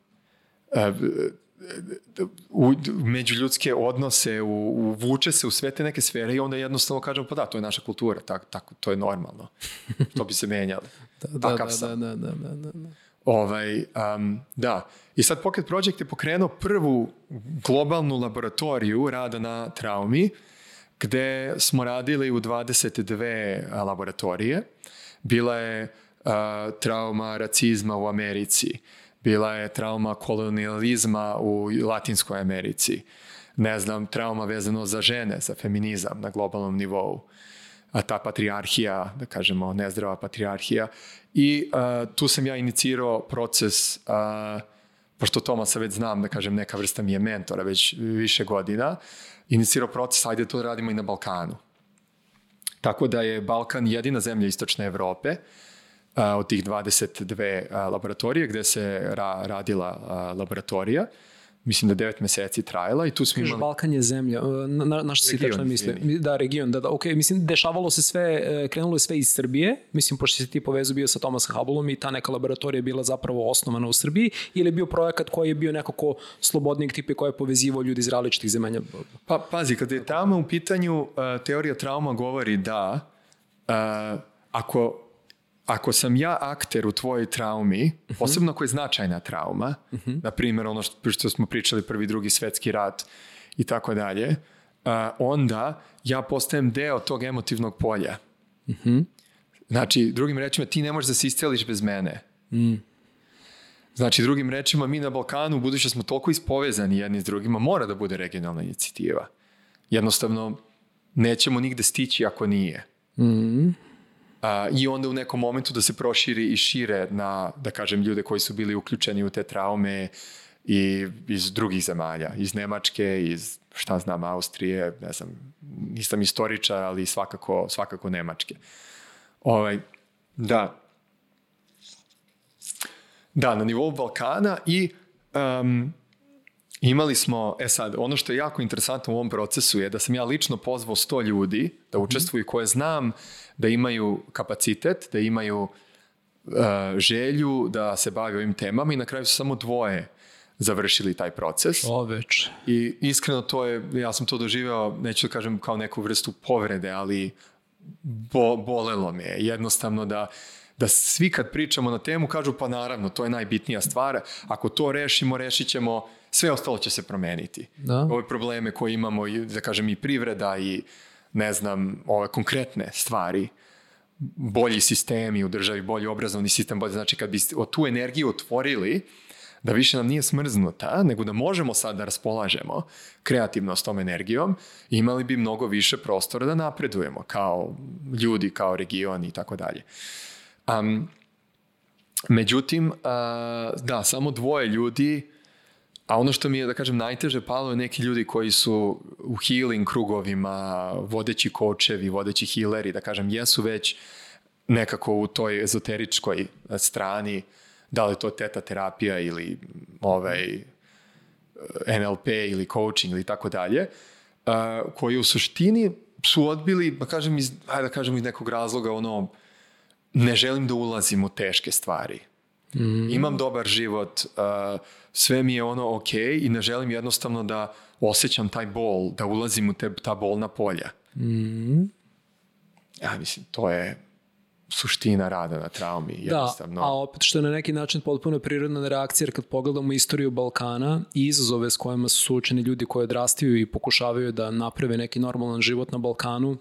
u međuljudske odnose, u, uvuče se u sve te neke sfere i onda jednostavno kažemo, pa da, to je naša kultura, tako, tako, to je normalno. to bi se menjalo. da, da, da, da, da, da, da, da. Ovaj, um, da. I sad Pocket Project je pokrenuo prvu globalnu laboratoriju rada na traumi, gde smo radili u 22 laboratorije. Bila je uh, trauma racizma u Americi, bila je trauma kolonializma u Latinskoj Americi, ne znam, trauma vezano za žene, za feminizam na globalnom nivou, a ta patrijarhija, da kažemo, nezdrava patrijarhija. I uh, tu sam ja inicirao proces, uh, pošto Tomasa već znam, da kažem, neka vrsta mi je mentora već više godina, inicirao proces, ajde to radimo i na Balkanu. Tako da je Balkan jedina zemlja istočne Evrope od tih 22 laboratorije gde se ra, radila laboratorija. Mislim da devet meseci trajala i tu smo imali... Balkan je zemlja, na, na, na što si tačno misli? Da, region, da, da, ok, mislim, dešavalo se sve, e, krenulo je sve iz Srbije, mislim, pošto si ti povezu bio sa Thomas Hubbleom i ta neka laboratorija je bila zapravo osnovana u Srbiji, ili je bio projekat koji je bio nekako slobodnijeg tipa koji je povezivao ljudi iz različitih zemalja? Pa, pazi, kada je trauma u pitanju, uh, teorija trauma govori da ako ako sam ja akter u tvojoj traumi, uh -huh. posebno ako je značajna trauma, uh -huh. na primjer ono što, što smo pričali prvi, drugi svetski rat i tako dalje, onda ja postajem deo tog emotivnog polja. Uh -huh. Znači, drugim rečima, ti ne možeš da se isceliš bez mene. Mm. Znači, drugim rečima, mi na Balkanu, budući smo toliko ispovezani jedni s drugima, mora da bude regionalna inicijativa. Jednostavno, nećemo nigde stići ako nije. Mm a, i onda u nekom momentu da se proširi i šire na, da kažem, ljude koji su bili uključeni u te traume i iz drugih zemalja, iz Nemačke, iz šta znam, Austrije, ne znam, nisam istoričar, ali svakako, svakako Nemačke. Ovaj, da. Da, na nivou Balkana i um, imali smo, e sad, ono što je jako interesantno u ovom procesu je da sam ja lično pozvao 100 ljudi da učestvuju koje znam da imaju kapacitet, da imaju uh, želju da se bave ovim temama i na kraju su samo dvoje završili taj proces. O, već. I iskreno to je, ja sam to doživeo, neću da kažem kao neku vrstu povrede, ali bo, bolelo me jednostavno da da svi kad pričamo na temu kažu pa naravno to je najbitnija stvar, ako to rešimo, rešit ćemo, sve ostalo će se promeniti. Da. Ove probleme koje imamo, da kažem i privreda i ne znam, ove konkretne stvari, bolji sistemi u državi, bolji obrazovni sistem, bolji, znači kad bi tu energiju otvorili, da više nam nije smrznuta, nego da možemo sad da raspolažemo kreativno s tom energijom, imali bi mnogo više prostora da napredujemo kao ljudi, kao region i tako dalje. Um, međutim, uh, da, samo dvoje ljudi A ono što mi je, da kažem, najteže palo je neki ljudi koji su u healing krugovima, vodeći kočevi, vodeći healeri, da kažem, jesu već nekako u toj ezoteričkoj strani, da li to teta terapija ili ovaj, NLP ili coaching ili tako dalje, koji u suštini su odbili, da kažem, iz, ajde da kažem iz nekog razloga, ono, ne želim da ulazim u teške stvari. Mm. Imam dobar život, uh, sve mi je ono ok i ne želim jednostavno da osjećam taj bol, da ulazim u te, ta bolna polja. Mm. Ja mislim, to je suština rada na traumi. Da, jednostavno. Da, a opet što je na neki način potpuno prirodna reakcija, jer kad pogledamo istoriju Balkana i izazove s kojima su suočeni ljudi koji odrastaju i pokušavaju da naprave neki normalan život na Balkanu,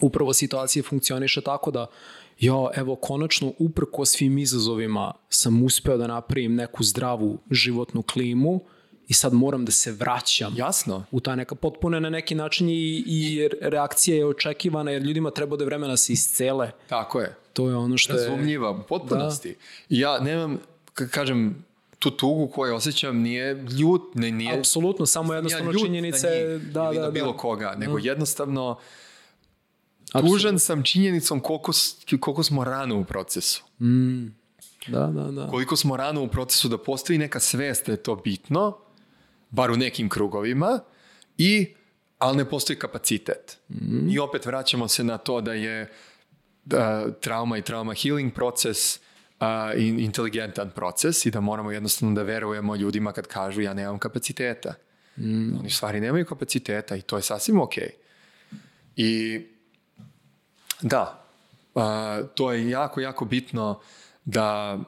upravo situacija funkcioniše tako da jo, evo, konačno, uprko svim izazovima sam uspeo da napravim neku zdravu životnu klimu i sad moram da se vraćam Jasno. u ta neka potpune na neki način i, i reakcija je očekivana jer ljudima treba da vremena se iscele. Tako je. To je ono što je... Razumljiva, u potpunosti. I Ja nemam, ka- kažem, tu tugu koju osjećam nije ljut, ne, nije... Apsolutno, samo jednostavno ljut činjenica je da, da, da. bilo koga, nego jednostavno Apsolutno. tužan sam činjenicom koliko, koliko smo rano u procesu. Da, da, da. Koliko smo rano u procesu da postoji neka svest da je to bitno, bar u nekim krugovima, i, ali ne postoji kapacitet. I opet vraćamo se na to da je da, trauma i trauma healing proces a, in, inteligentan proces i da moramo jednostavno da verujemo ljudima kad kažu ja nemam kapaciteta. Oni u stvari nemaju kapaciteta i to je sasvim ok. I da, a, to je jako, jako bitno da,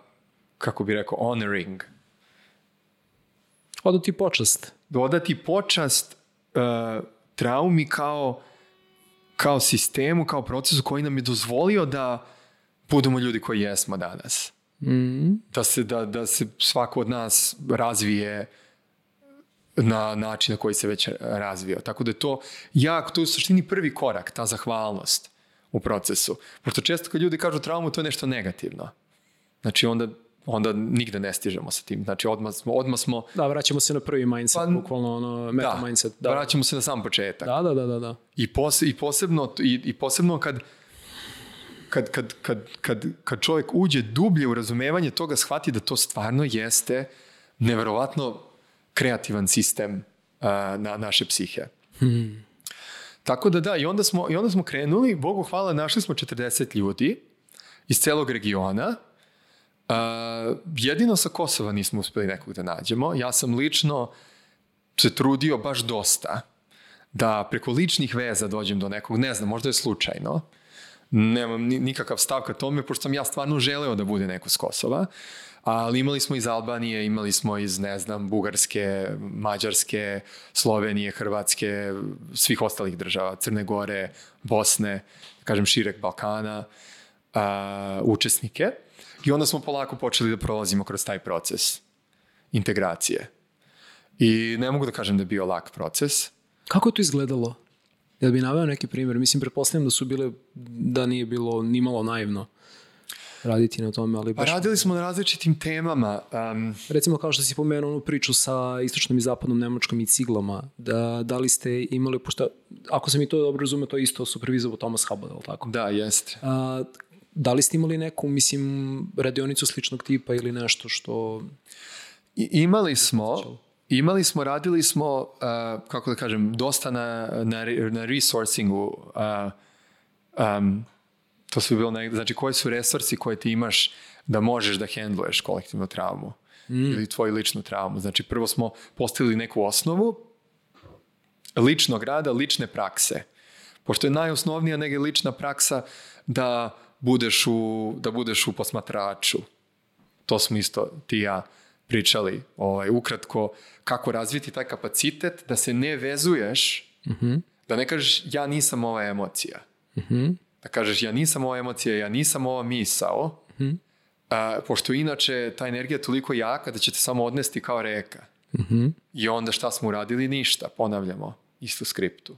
kako bi rekao, honoring, Odo ti počast. dodati počast uh, traumi kao, kao sistemu, kao procesu koji nam je dozvolio da budemo ljudi koji jesmo danas. Da, se, da, da se svako od nas razvije na način na koji se već razvio. Tako da je to jako, to je u suštini prvi korak, ta zahvalnost u procesu. Pošto često kad ljudi kažu traumu, to je nešto negativno. Znači onda, onda nigde ne stižemo sa tim. Znači odmah, smo- odmah smo Da, vraćamo se na prvi mindset, Pa, bukvalno ono, meta da, mindset. Da. vraćamo se na sam početak. da, da, da, da, da. I, pos, i, posebno, i, i posebno kad, kad, kad, kad, kad, kad čovjek uđe dublje u razumevanje toga, shvati da to stvarno jeste neverovatno kreativan sistem a, na naše psihe. Tako da da, i onda, smo, i onda smo krenuli, Bogu hvala, našli smo 40 ljudi iz celog regiona. A, jedino sa Kosova nismo uspeli nekog da nađemo. Ja sam lično se trudio baš dosta da preko ličnih veza dođem do nekog, ne znam, možda je slučajno, nemam ni- nikakav stav ka tome, pošto sam ja stvarno želeo da bude neko s Kosova, ali imali smo iz Albanije, imali smo iz, ne znam, Bugarske, Mađarske, Slovenije, Hrvatske, svih ostalih država, Crne Gore, Bosne, kažem širek Balkana, a, učesnike. I onda smo polako počeli da prolazimo kroz taj proces integracije. I ne mogu da kažem da je bio lak proces, Kako je to izgledalo? Jel bi naveo neki primjer? Mislim, pretpostavljam da su bile, da nije bilo nimalo naivno raditi na tome, ali baš... radili smo na različitim temama. Um, Recimo kao što si pomenuo onu priču sa istočnom i zapadnom Nemačkom i ciglama, da, da li ste imali, pošto ako sam i to dobro razumio, to je isto supervizovao Thomas Hubbard, ali tako? da, jeste. A, da li ste imali neku, mislim, radionicu sličnog tipa ili nešto što... I, imali smo, imali smo, radili smo, uh, kako da kažem, dosta na, na, na resourcingu. Uh, um, to su bilo, neg- znači koji su resursi koje ti imaš da možeš da hendluješ kolektivnu traumu ili tvoju ličnu traumu. Znači prvo smo postavili neku osnovu ličnog rada, lične prakse. Pošto je najosnovnija nega lična praksa da budeš u, da budeš u posmatraču. To smo isto ti ja pričali ovaj, ukratko kako razviti taj kapacitet da se ne vezuješ, da ne kažeš ja nisam ova emocija. Da kažeš ja nisam ova emocija, ja nisam ova misao, a, pošto inače ta energija je toliko jaka da će te samo odnesti kao reka. I onda šta smo uradili? Ništa, ponavljamo istu skriptu.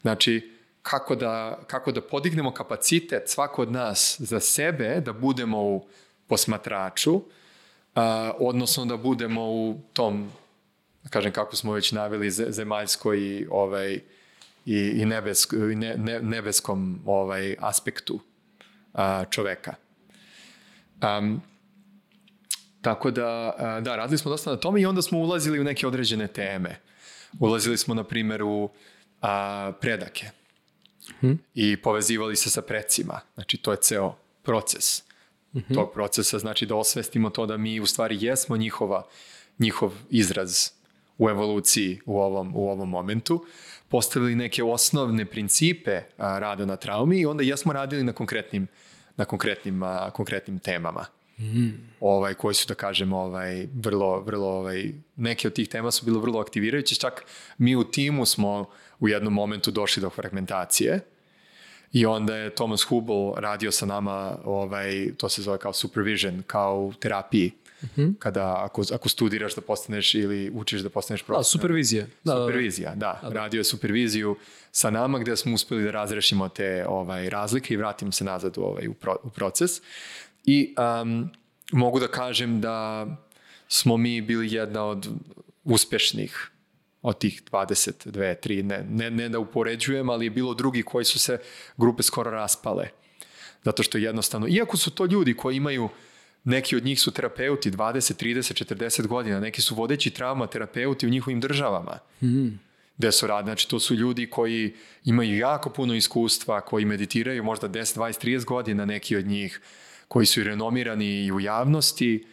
Znači, kako da, kako da podignemo kapacitet svako od nas za sebe, da budemo u posmatraču, a, odnosno da budemo u tom, da kažem kako smo već naveli, ze- zemaljskoj ovaj, i, i, nebesk, i ne, ne, nebeskom ovaj, aspektu a, čoveka. Um, tako da, a, da, radili smo dosta na tome i onda smo ulazili u neke određene teme. Ulazili smo, na primjer, u a, predake i povezivali se sa precima. Znači, to je ceo proces tog procesa. Znači, da osvestimo to da mi u stvari jesmo njihova, njihov izraz u evoluciji u ovom, u ovom momentu. Postavili neke osnovne principe a, rada na traumi i onda jesmo radili na konkretnim, na konkretnim, a, konkretnim temama. Ovaj, koji su, da kažem, ovaj, vrlo, vrlo, ovaj, neke od tih tema su bilo vrlo aktivirajuće. Čak mi u timu smo u jednom momentu došli do fragmentacije i onda je Thomas Hubel radio sa nama, ovaj, to se zove kao supervision, kao u terapiji, Kada, ako, ako studiraš da postaneš ili učiš da postaneš Da, profesor. supervizija. Da, da, da. Supervizija, da. Radio je superviziju sa nama gde smo uspeli da razrešimo te ovaj, razlike i vratimo se nazad u, ovaj, u, pro, u proces. I um, mogu da kažem da smo mi bili jedna od uspešnih od tih 22, 3, ne, ne, ne da upoređujem, ali je bilo drugi koji su se grupe skoro raspale. Zato što jednostavno, iako su to ljudi koji imaju, neki od njih su terapeuti 20, 30, 40 godina, neki su vodeći trauma terapeuti u njihovim državama. Mm. Gde su radi, znači to su ljudi koji imaju jako puno iskustva, koji meditiraju možda 10, 20, 30 godina, neki od njih, koji su i renomirani i u javnosti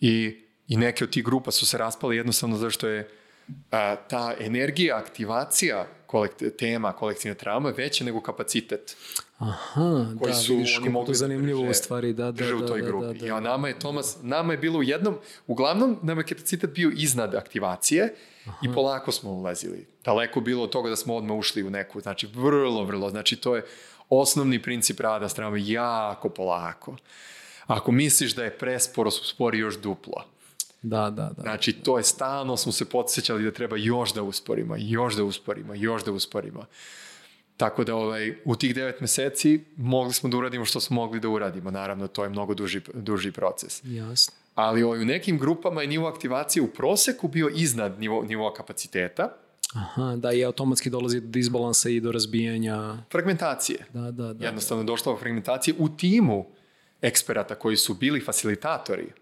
i, i neke od tih grupa su se raspale jednostavno zašto je a, ta energija, aktivacija kolekt, tema kolektivne traume veća nego kapacitet. Aha, koji da, su vidiš oni mogli to da zanimljivo drže- u stvari, da, da, drže u da, toj da, grupi. da, da. I a nama je Tomas, nama je bilo u jednom, uglavnom nam je kapacitet bio iznad aktivacije i polako smo ulazili. Daleko bilo od toga da smo odmah ušli u neku, znači vrlo, vrlo, znači to je osnovni princip rada s traumom, jako polako. Ako misliš da je presporo, spori još duplo. Da, da, da. Znači, to je stalno smo se podsjećali da treba još da usporimo, još da usporimo, još da usporimo. Tako da ovaj, u tih devet meseci mogli smo da uradimo što smo mogli da uradimo. Naravno, to je mnogo duži, duži proces. Jasno. Ali ovaj, u nekim grupama je nivo aktivacije u proseku bio iznad nivo, nivoa kapaciteta. Aha, da, i automatski dolazi do disbalansa i do razbijanja. Fragmentacije. Da, da, da. Jednostavno došlo do fragmentacije u timu eksperata koji su bili facilitatori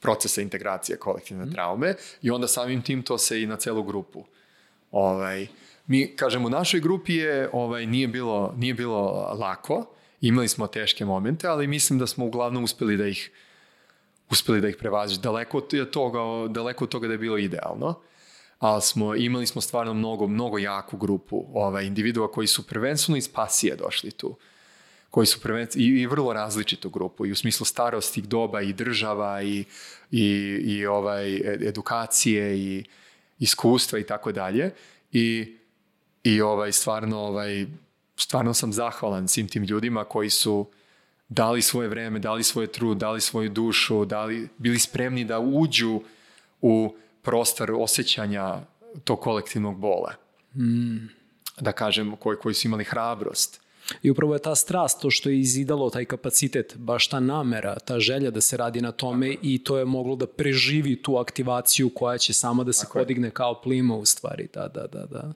procesa integracije kolektivne traume i onda samim tim to se i na celu grupu. Ovaj, mi, kažem, u našoj grupi je, ovaj, nije, bilo, nije bilo lako, imali smo teške momente, ali mislim da smo uglavnom uspeli da ih uspeli da ih prevaziš. Daleko od toga, daleko od toga da je bilo idealno, ali smo, imali smo stvarno mnogo, mnogo jaku grupu ovaj, individua koji su prvenstveno iz pasije došli tu koji su prvenstveno, i, i vrlo različitu grupu, i u smislu starosti, doba i država i, i, i ovaj, e- edukacije i iskustva i tako dalje. I, i ovaj, stvarno, ovaj, stvarno sam zahvalan svim tim ljudima koji su dali svoje vreme, dali svoj trud, dali svoju dušu, dali, bili spremni da uđu u prostor osjećanja tog kolektivnog bola. Mm. Da kažem, koji, koji su imali hrabrost. I upravo je ta strast, to što je izidalo taj kapacitet, baš ta namera, ta želja da se radi na tome i to je moglo da preživi tu aktivaciju koja će sama da se Tako je. podigne kao plima u stvari. Da, da, da, da.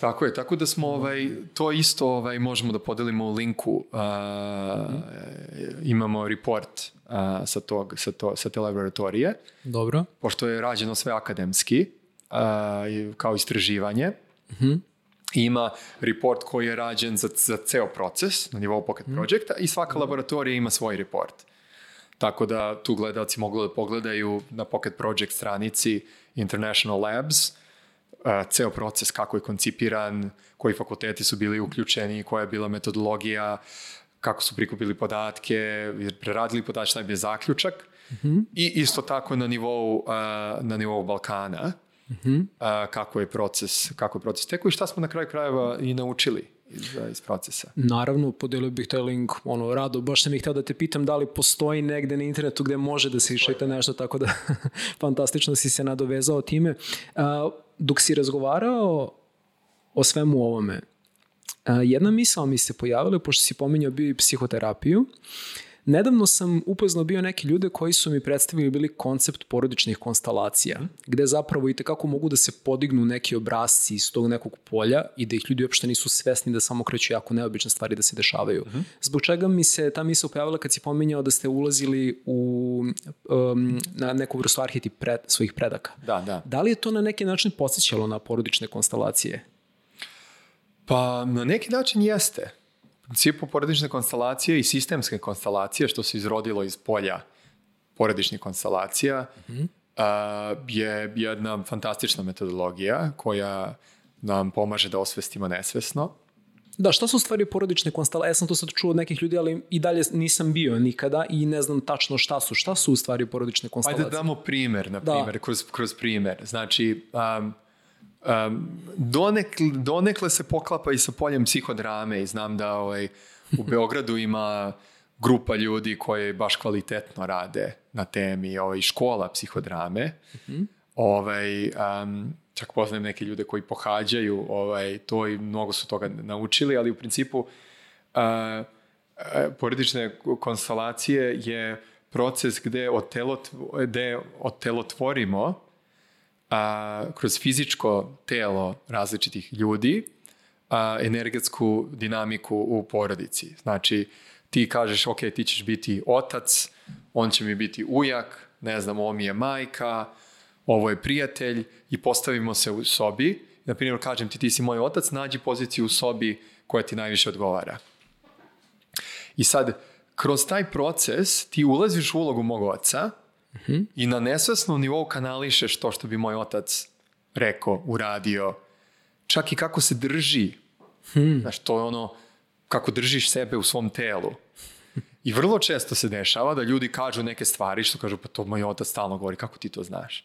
Tako je, tako da smo ovaj, to isto ovaj, možemo da podelimo u linku. A, imamo report a, sa, tog, sa, to, sa te laboratorije, Dobro. pošto je rađeno sve akademski, i kao istraživanje. Ima report koji je rađen za, za ceo proces na nivou Pocket Projecta i svaka laboratorija ima svoj report. Tako da tu gledalci mogu da pogledaju na Pocket Project stranici International Labs uh, ceo proces kako je koncipiran, koji fakulteti su bili uključeni, koja je bila metodologija, kako su prikupili podatke, preradili podatak, šta je bio zaključak. I isto tako na nivou, uh, na nivou Balkana, uh, kako je proces, kako je proces teko i šta smo na kraju krajeva i naučili iz, iz procesa. Naravno, podelio bih taj link, ono, rado, baš sam ih htio da te pitam da li postoji negde na internetu gde može da se išete nešto, tako da fantastično si se nadovezao time. A, dok si razgovarao o svemu ovome, a, jedna misao mi se pojavila, pošto si pominjao bio i psihoterapiju, Nedavno sam upoznao bio neke ljude koji su mi predstavili bili koncept porodičnih konstalacija, gde zapravo i tekako mogu da se podignu neki obrazci iz tog nekog polja i da ih ljudi uopšte nisu svesni da samo kreću jako neobične stvari da se dešavaju. Zbog čega mi se ta misla pojavila kad si pominjao da ste ulazili u um, na neku vrstu arhetip pred, svojih predaka. Da, da. Da li je to na neki način podsjećalo na porodične konstalacije? Pa na neki način jeste. Principu porodične konstalacije i sistemske konstalacije, što se izrodilo iz polja porodičnih konstalacija, a, je jedna fantastična metodologija koja nam pomaže da osvestimo nesvesno. Da, šta su stvari porodične konstalacije? Ja sam to sad čuo od nekih ljudi, ali i dalje nisam bio nikada i ne znam tačno šta su. Šta su u stvari porodične konstalacije? Ajde da damo primer, na Da. primer, kroz, kroz primer. Znači, um, um, donekle, donekle se poklapa i sa poljem psihodrame i znam da ovaj, u Beogradu ima grupa ljudi koje baš kvalitetno rade na temi ovaj, škola psihodrame. ovaj, um, čak poznajem neke ljude koji pohađaju ovaj, to i mnogo su toga naučili, ali u principu uh, porodične konstelacije je proces gde, otelot, gde otelotvorimo a, kroz fizičko telo različitih ljudi a, energetsku dinamiku u porodici. Znači, ti kažeš, ok, ti ćeš biti otac, on će mi biti ujak, ne znam, ovo mi je majka, ovo je prijatelj i postavimo se u sobi. Na primjer, kažem ti, ti si moj otac, nađi poziciju u sobi koja ti najviše odgovara. I sad, kroz taj proces ti ulaziš u ulogu mog oca uh -huh. i na nesvesnom nivou kanališeš to što bi moj otac rekao, uradio, čak i kako se drži. Hmm. Znaš, to je ono kako držiš sebe u svom telu. I vrlo često se dešava da ljudi kažu neke stvari što kažu pa to moj otac stalno govori, kako ti to znaš?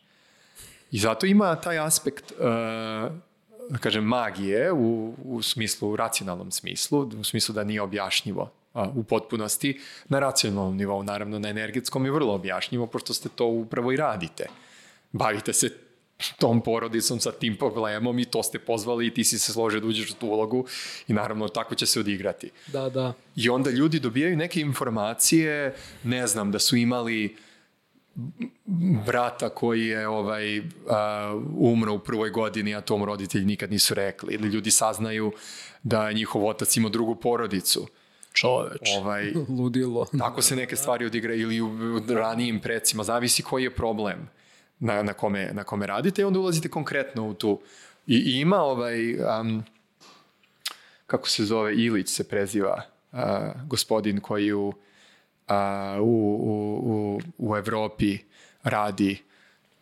I zato ima taj aspekt, uh, da kažem, magije u, u smislu, u racionalnom smislu, u smislu da nije objašnjivo u potpunosti na racionalnom nivou, naravno na energetskom je vrlo objašnjivo, pošto ste to upravo i radite. Bavite se tom porodicom sa tim problemom i to ste pozvali i ti si se složio da uđeš u tu ulogu i naravno tako će se odigrati. Da, da. I onda ljudi dobijaju neke informacije, ne znam, da su imali brata koji je ovaj, uh, umro u prvoj godini, a tom roditelji nikad nisu rekli. Ili ljudi saznaju da je njihov otac imao drugu porodicu Čoveč, ovaj, ludilo. Tako se neke stvari odigra ili u ranijim precima, zavisi koji je problem na, na, kome, na kome radite i onda ulazite konkretno u tu. I, i ima ovaj, um, kako se zove, Ilić se preziva, uh, gospodin koji u, uh, u, u, u, u Evropi radi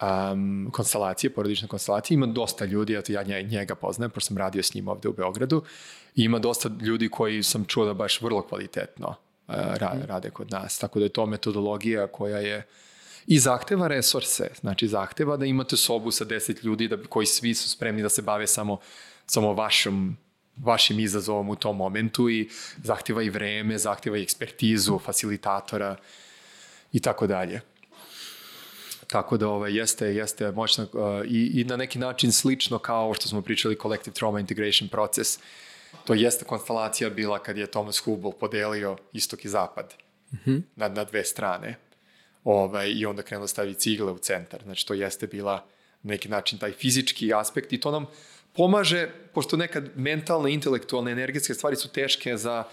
um, konstelacije, porodične konstelacije. Ima dosta ljudi, ja, ja njega poznajem, pošto sam radio s njim ovde u Beogradu. Ima dosta ljudi koji sam čuo da baš vrlo kvalitetno uh, rade kod nas. Tako da je to metodologija koja je i zahteva resurse, znači zahteva da imate sobu sa 10 ljudi da, koji svi su spremni da se bave samo, samo vašom vašim izazovom u tom momentu i zahteva i vreme, zahteva i ekspertizu, facilitatora i tako dalje. Tako da ovaj, jeste, jeste moćno uh, i, i na neki način slično kao što smo pričali Collective Trauma Integration proces. To jeste konstelacija bila kad je Thomas Hubel podelio istok i zapad mm -hmm. na, na dve strane ovaj, i onda krenuo da stavi cigle u centar. Znači, to jeste bila na neki način taj fizički aspekt i to nam pomaže, pošto nekad mentalne, intelektualne, energetske stvari su teške za,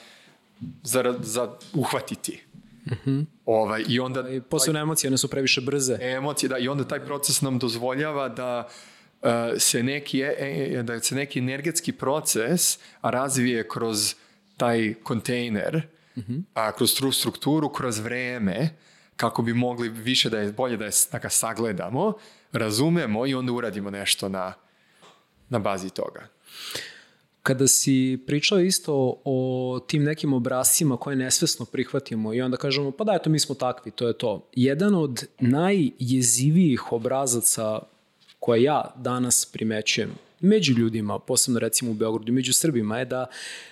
za, za uhvatiti. Mm -hmm. ovaj, I onda... Posebno emocije, one su previše brze. Emocije, da, i onda taj proces nam dozvoljava da uh, se neki, e, e, da se neki energetski proces razvije kroz taj kontejner, mm -hmm. a, kroz tu strukturu, kroz vreme, kako bi mogli više da je bolje da je da ga sagledamo, razumemo i onda uradimo nešto na, na bazi toga. Kada si pričao isto o tim nekim obrazcima koje nesvesno prihvatimo i onda kažemo pa da eto mi smo takvi, to je to. Jedan od najjezivijih obrazaca koje ja danas primećujem među ljudima, posebno recimo u Beogradu, među Srbima, je da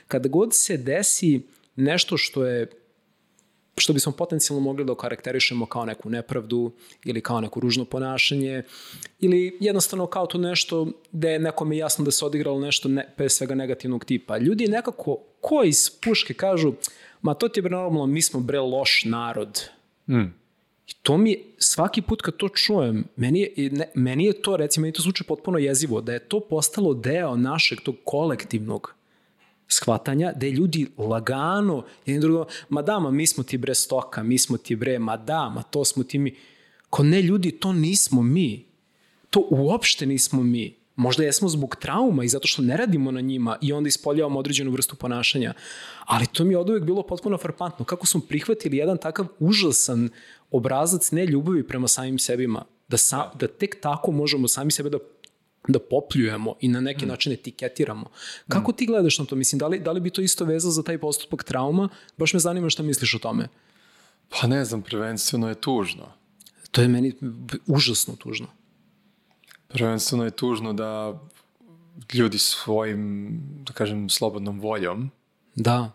kada god se desi nešto što je što bismo potencijalno mogli da okarakterišemo kao neku nepravdu ili kao neko ružno ponašanje ili jednostavno kao to nešto gde je nekome jasno da se odigralo nešto ne, pre svega negativnog tipa. Ljudi nekako, ko iz puške kažu, ma to ti je normalno, mi smo bre loš narod. Mm. I to mi, svaki put kad to čujem, meni je, ne, meni je to, recimo, meni to zvuče potpuno jezivo, da je to postalo deo našeg tog kolektivnog shvatanja, da je ljudi lagano, jedni drugo, ma da, ma mi smo ti bre stoka, mi smo ti bre, ma da, ma to smo ti mi. Ko ne, ljudi, to nismo mi. To uopšte nismo mi. Možda jesmo zbog trauma i zato što ne radimo na njima i onda ispoljavamo određenu vrstu ponašanja. Ali to mi je od uvek bilo potpuno frapantno. Kako smo prihvatili jedan takav užasan obrazac ne ljubavi prema samim sebima. Da, sa, da tek tako možemo sami sebe da da popljujemo i na neki mm. način etiketiramo. Kako mm. ti gledaš na to? Mislim, da li, da li bi to isto vezao za taj postupak trauma? Baš me zanima šta misliš o tome. Pa ne znam, prvenstveno je tužno. To je meni užasno tužno. Prvenstveno je tužno da ljudi svojim, da kažem, slobodnom voljom da.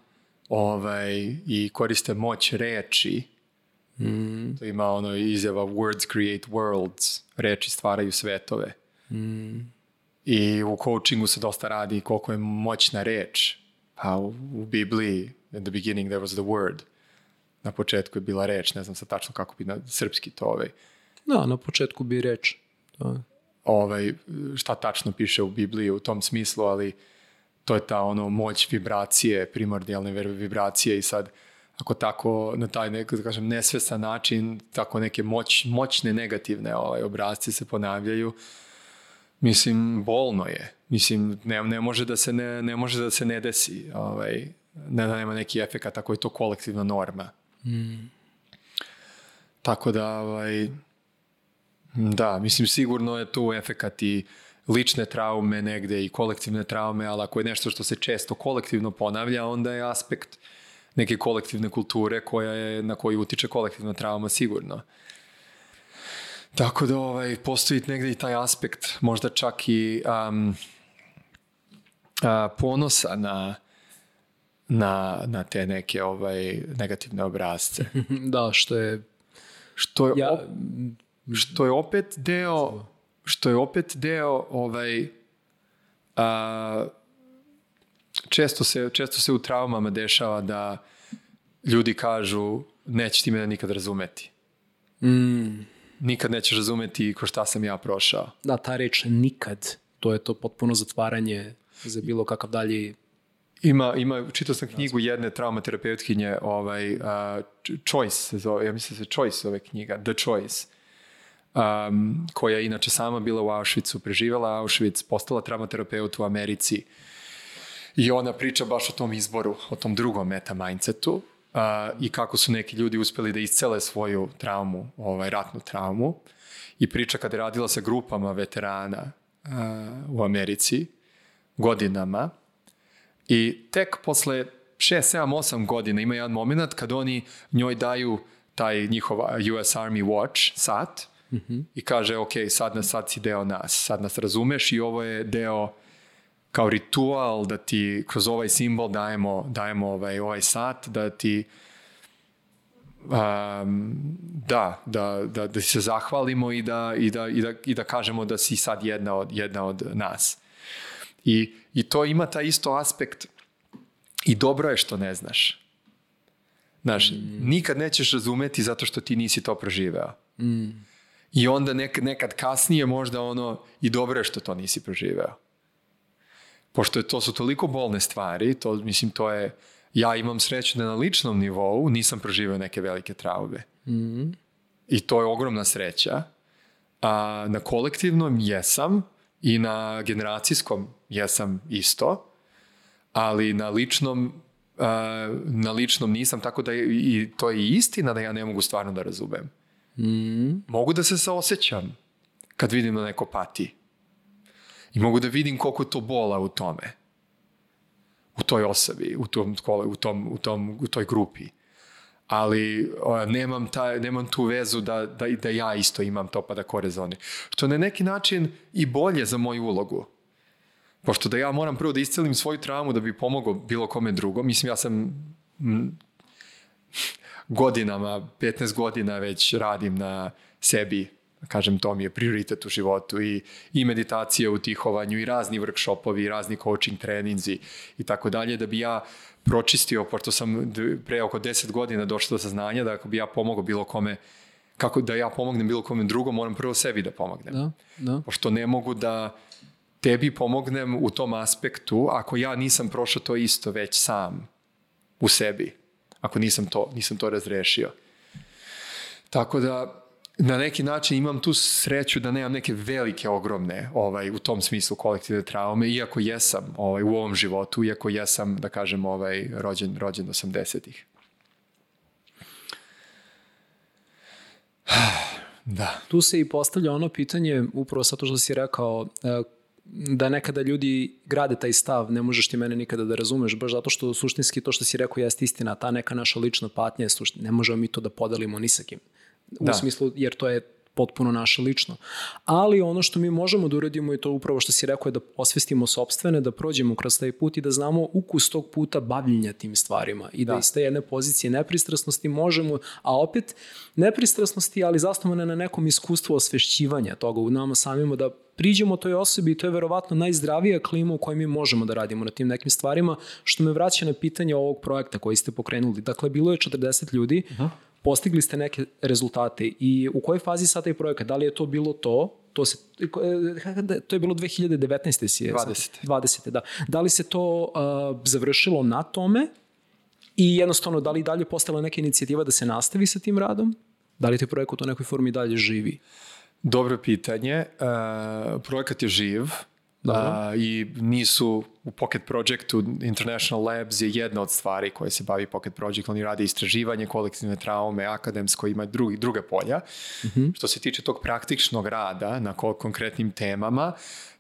ovaj, i koriste moć reči. Mm. To ima ono izjava words create worlds, reči stvaraju svetove. Mm. I u coachingu se dosta radi koliko je moćna reč. Pa u, u Bibliji, in the beginning there was the word. Na početku je bila reč, ne znam sad tačno kako bi na srpski to ovaj. Da, na početku bi reč. Da. Ovaj, šta tačno piše u Bibliji u tom smislu, ali to je ta ono moć vibracije, primordijalne vibracije i sad ako tako na taj nek, da kažem, nesvesan način tako neke moć, moćne negativne ovaj, obrazci se ponavljaju, mislim, bolno je. Mislim, ne, ne, može da se ne, ne može da se ne desi. Ovaj, ne da nema neki efekt ako je to kolektivna norma. Mm. Tako da, ovaj, da, mislim, sigurno je tu efekt i lične traume negde i kolektivne traume, ali ako je nešto što se često kolektivno ponavlja, onda je aspekt neke kolektivne kulture koja je, na koju utiče kolektivna trauma sigurno. Tako da ovaj, postoji negde i taj aspekt, možda čak i um, a, ponosa na, na, na te neke ovaj, negativne obrazce. da, što je... Što je, ja, op, što je opet deo što je opet deo ovaj a, često se, često se u traumama dešava da ljudi kažu neće ti mene nikad razumeti. Mm. Nikad nećeš razumeti ko šta sam ja prošao. Da, ta reč nikad, to je to potpuno zatvaranje za bilo kakav dalji Ima, ima, čitao sam knjigu jedne traumaterapeutkinje, ovaj, uh, Choice se zove, ja mislim da se Choice ove knjiga, The Choice um, koja je inače sama bila u Auschwitzu, preživela Auschwitz, postala traumaterapeut u Americi. I ona priča baš o tom izboru, o tom drugom meta mindsetu uh, i kako su neki ljudi uspeli da iscele svoju traumu, ovaj, ratnu traumu. I priča kada je radila sa grupama veterana uh, u Americi godinama. I tek posle 6, 7, 8 godina ima jedan moment kad oni njoj daju taj njihov US Army Watch sat mm -hmm. i kaže, ok, sad, nas, sad si deo nas, sad nas razumeš i ovo je deo kao ritual da ti kroz ovaj simbol dajemo, dajemo ovaj, ovaj sat, da ti um, da, da, da, da se zahvalimo i da, i, da, i, da, i da kažemo da si sad jedna od, jedna od nas. I, I to ima taj isto aspekt i dobro je što ne znaš. Znaš, mm. nikad nećeš razumeti zato što ti nisi to proživeo. Mm. I onda nek, nekad kasnije možda ono i dobro je što to nisi proživeo. Pošto je, to su toliko bolne stvari, to, mislim, to je, ja imam sreću da na ličnom nivou nisam proživeo neke velike traume. Mm -hmm. I to je ogromna sreća. A na kolektivnom jesam i na generacijskom jesam isto, ali na ličnom a, na ličnom nisam, tako da je, i to je istina da ja ne mogu stvarno da razumem. Mm. Mogu da se saosećam kad vidim da neko pati. I mogu da vidim koliko to bola u tome. U toj osobi, u tom, u tom, u tom, u toj grupi. Ali o, nemam, ta, nemam tu vezu da, da, da ja isto imam to pa da korezoni. Što na neki način i bolje za moju ulogu. Pošto da ja moram prvo da iscelim svoju traumu da bi pomogao bilo kome drugom. Mislim, ja sam godinama, 15 godina već radim na sebi, kažem to mi je prioritet u životu i, i meditacija u tihovanju i razni workshopovi i razni coaching treninzi i tako dalje, da bi ja pročistio, pošto sam pre oko 10 godina došao do saznanja da ako bi ja pomogao bilo kome kako da ja pomognem bilo kome drugom, moram prvo sebi da pomognem. Da, da. Pošto ne mogu da tebi pomognem u tom aspektu ako ja nisam prošao to isto već sam u sebi ako nisam to, nisam to razrešio. Tako da, na neki način imam tu sreću da nemam neke velike, ogromne ovaj, u tom smislu kolektivne traume, iako jesam ovaj, u ovom životu, iako jesam, da kažem, ovaj, rođen, rođen 80-ih. Da. Tu se i postavlja ono pitanje, upravo to što si rekao, e, da nekada ljudi grade taj stav, ne možeš ti mene nikada da razumeš, baš zato što suštinski to što si rekao jeste istina, ta neka naša lična patnja je suština, ne možemo mi to da podelimo ni sa kim. U da. smislu, jer to je potpuno naše lično. Ali ono što mi možemo da uradimo je to upravo što si rekao je da osvestimo sobstvene, da prođemo kroz taj put i da znamo ukus tog puta bavljenja tim stvarima i da, da iz te jedne pozicije nepristrasnosti možemo, a opet nepristrasnosti, ali zasnovane na nekom iskustvu osvešćivanja toga u nama samima da priđemo toj osobi i to je verovatno najzdravija klima u kojoj mi možemo da radimo na tim nekim stvarima, što me vraća na pitanje ovog projekta koji ste pokrenuli. Dakle, bilo je 40 ljudi, uh -huh postigli ste neke rezultate i u kojoj fazi sad taj projekat? Da li je to bilo to? To, se, to je bilo 2019. Si je 20. 20. Da. da li se to uh, završilo na tome i jednostavno da li dalje postala neka inicijativa da se nastavi sa tim radom? Da li taj projekat u nekoj formi dalje živi? Dobro pitanje. Uh, projekat je živ. Da. I nisu u Pocket Projectu, International Labs je jedna od stvari koje se bavi Pocket Project. Oni rade istraživanje, kolektivne traume, akademsko, ima drugi, druge polja. Mm -hmm. Što se tiče tog praktičnog rada na konkretnim temama,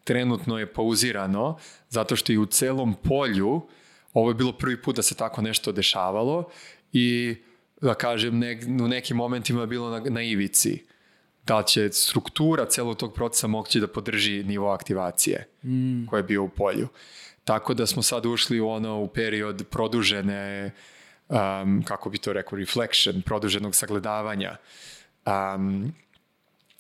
trenutno je pauzirano zato što i u celom polju ovo je bilo prvi put da se tako nešto dešavalo i da kažem, ne, u nekim momentima je bilo na, na ivici da će struktura celog tog procesa moći da podrži nivo aktivacije mm. koje je bio u polju. Tako da smo sad ušli u ono u period produžene um, kako bi to rekao, reflection, produženog sagledavanja. Um,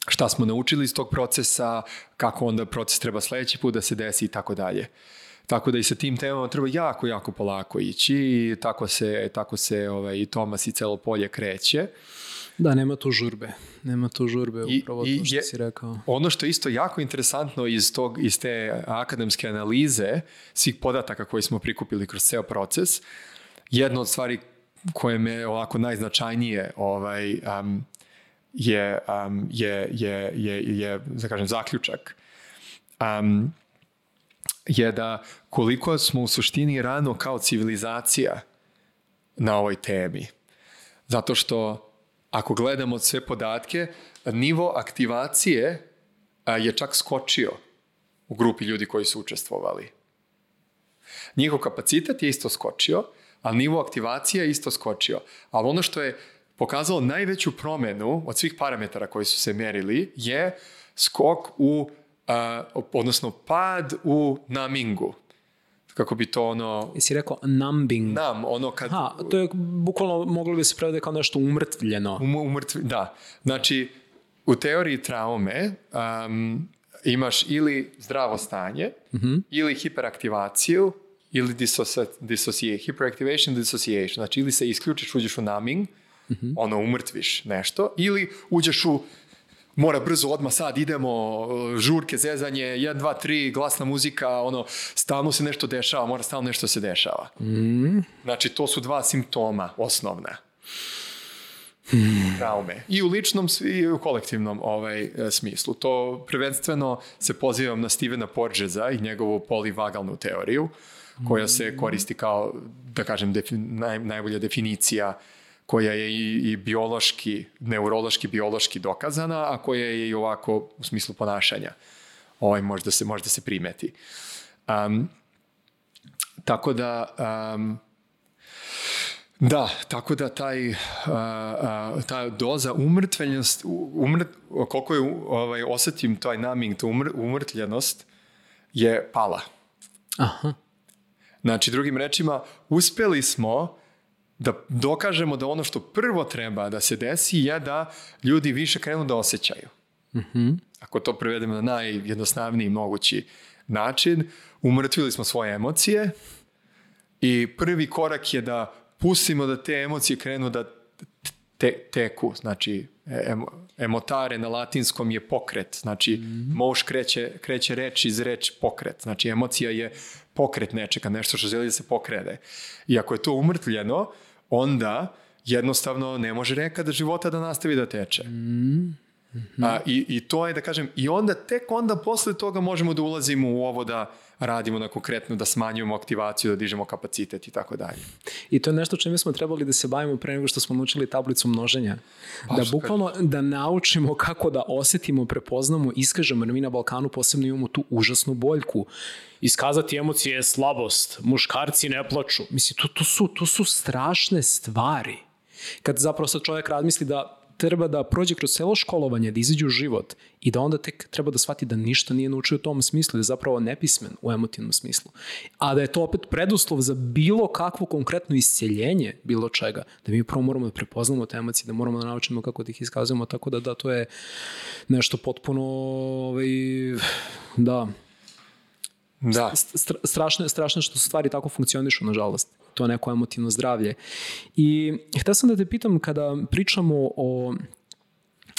šta smo naučili iz tog procesa, kako onda proces treba sledeći put da se desi i tako dalje. Tako da i sa tim temama treba jako, jako polako ići i tako se, tako se ovaj, i Tomas i celo polje kreće. Da, nema tu žurbe. Nema tu žurbe, I, upravo i to što je, si rekao. Ono što je isto jako interesantno iz, tog, iz te akademske analize svih podataka koje smo prikupili kroz ceo proces, jedna od stvari koje me ovako najznačajnije ovaj, um, je, um, je, je, je, je, da kažem, zaključak. Um, je da koliko smo u suštini rano kao civilizacija na ovoj temi. Zato što ako gledamo sve podatke, nivo aktivacije je čak skočio u grupi ljudi koji su učestvovali. Njihov kapacitet je isto skočio, ali nivo aktivacije je isto skočio. Ali ono što je pokazalo najveću promenu od svih parametara koji su se merili je skok u, uh, odnosno pad u namingu kako bi to ono... Jesi rekao numbing? Nam, ono kad... Ha, to je bukvalno moglo bi se prevede kao nešto umrtvljeno. Um, umrtv, da. Znači, u teoriji traume um, imaš ili zdravo stanje. -huh. ili hiperaktivaciju, ili dissociation, hyperactivation, dissociation. Znači, ili se isključiš, uđeš u numbing. -huh. ono, umrtviš nešto, ili uđeš u mora brzo odmah sad idemo, žurke, zezanje, 1, 2, 3, glasna muzika, ono, stalno se nešto dešava, mora stalno nešto se dešava. Mm. Znači, to su dva simptoma osnovna. Hmm. traume. I u ličnom i u kolektivnom ovaj, smislu. To prvenstveno se pozivam na Stevena Porgesa i njegovu polivagalnu teoriju, koja se koristi kao, da kažem, defi, naj, najbolja definicija uh, koja je i, i biološki, neurološki, biološki dokazana, a koja je i ovako u smislu ponašanja. Ovaj možda se, možda se primeti. Um, tako da, um, da, tako da taj, uh, ta doza umrtveljenost, umrt, koliko je ovaj, osetim taj numbing, tu umr, umrtljenost, je pala. Aha. Znači, drugim rečima, uspeli smo da dokažemo da ono što prvo treba da se desi je da ljudi više krenu da osjećaju. Mm -hmm. Ako to prevedemo na najjednostavniji mogući način, umrtvili smo svoje emocije i prvi korak je da pustimo da te emocije krenu da te, teku, znači em, emotare na latinskom je pokret, znači mm moš kreće, kreće reč iz reč pokret, znači emocija je pokret nečega, nešto što želi da se pokrede. I ako je to umrtvljeno, onda jednostavno ne može reka da života da nastavi da teče. Mm. -hmm. A, i, I to je da kažem, i onda tek onda posle toga možemo da ulazimo u ovo da radimo na konkretno, da smanjujemo aktivaciju, da dižemo kapacitet i tako dalje. I to je nešto čime smo trebali da se bavimo pre nego što smo naučili tablicu množenja. Pa, da bukvalno da naučimo kako da osetimo, prepoznamo, iskažemo, jer mi na Balkanu posebno imamo tu užasnu boljku. Iskazati emocije je slabost, muškarci ne plaču. Mislim, to, to, su, to su strašne stvari. Kad zapravo sad čovjek razmisli da treba da prođe kroz celo školovanje, da izađe u život i da onda tek treba da shvati da ništa nije naučio u tom smislu, da je zapravo nepismen u emotivnom smislu. A da je to opet preduslov za bilo kakvo konkretno isceljenje bilo čega, da mi prvo moramo da prepoznamo te emocije, da moramo da naučimo kako da ih iskazujemo, tako da da, to je nešto potpuno, ovaj, da, Da. strašno strašno što stvari tako funkcionišu, nažalost. To je neko emotivno zdravlje. I htio sam da te pitam kada pričamo o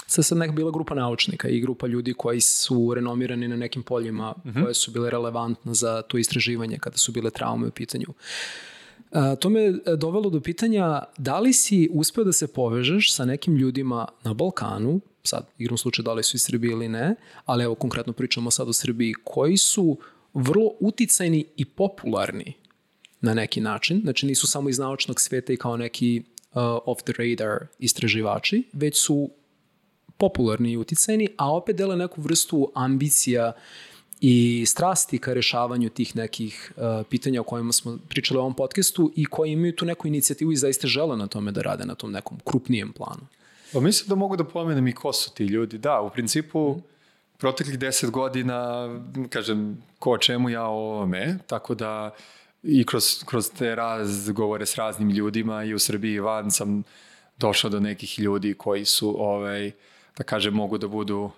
sad sad neka bila grupa naučnika i grupa ljudi koji su renomirani na nekim poljima mm -hmm. koje su bile relevantne za to istraživanje kada su bile traume u pitanju. A, to me dovelo do pitanja da li si uspeo da se povežeš sa nekim ljudima na Balkanu, sad igrom slučaju da li su iz Srbije ili ne, ali evo konkretno pričamo sad o Srbiji, koji su vrlo uticajni i popularni na neki način. Znači nisu samo iz naučnog sveta i kao neki uh, off the radar istraživači, već su popularni i uticajni, a opet dele neku vrstu ambicija i strasti ka rešavanju tih nekih uh, pitanja o kojima smo pričali u ovom podcastu i koji imaju tu neku inicijativu i zaista žele na tome da rade na tom nekom krupnijem planu. Pa mislim da mogu da pomenem i ko su ti ljudi. Da, u principu mm proteklih deset godina, kažem, ko čemu ja o ovome, tako da i kroz, kroz te razgovore s raznim ljudima i u Srbiji i van sam došao do nekih ljudi koji su, ovaj, da kažem, mogu da budu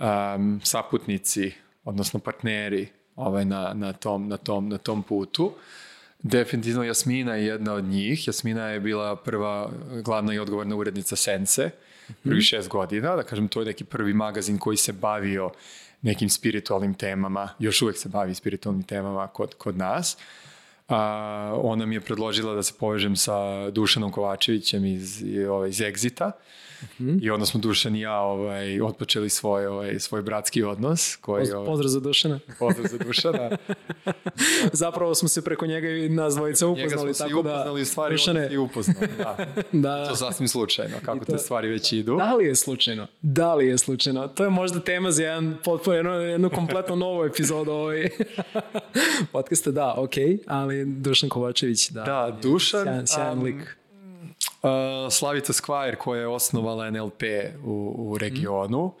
um, saputnici, odnosno partneri ovaj, na, na, tom, na, tom, na tom putu. Definitivno Jasmina je jedna od njih. Jasmina je bila prva glavna i odgovorna urednica Sense prvi šest godina, da kažem, to je neki prvi magazin koji se bavio nekim spiritualnim temama, još uvek se bavi spiritualnim temama kod, kod nas. A, ona mi je predložila da se povežem sa Dušanom Kovačevićem iz, ovaj, iz Exita, -hmm. I onda smo Dušan i ja ovaj, otpočeli svoj, ovaj, svoj bratski odnos. Koji, ovaj, pozdrav za Dušana. Pozdrav za Dušana. Zapravo smo se preko njega i nas dvojica upoznali. Njega smo tako se upoznali, da, stvari Dušane... i upoznali. Da. da. To sasvim slučajno, kako to... te stvari već idu. Da li je slučajno? Da li je slučajno? To je možda tema za jedan, potpuno, jednu, jednu kompletno novu epizodu ovaj podcasta, da, okej, okay, ali Dušan Kovačević, da. Da, Dušan. Sjajan, sjajan um, lik Slavica Skvajer koja je osnovala NLP u, u regionu.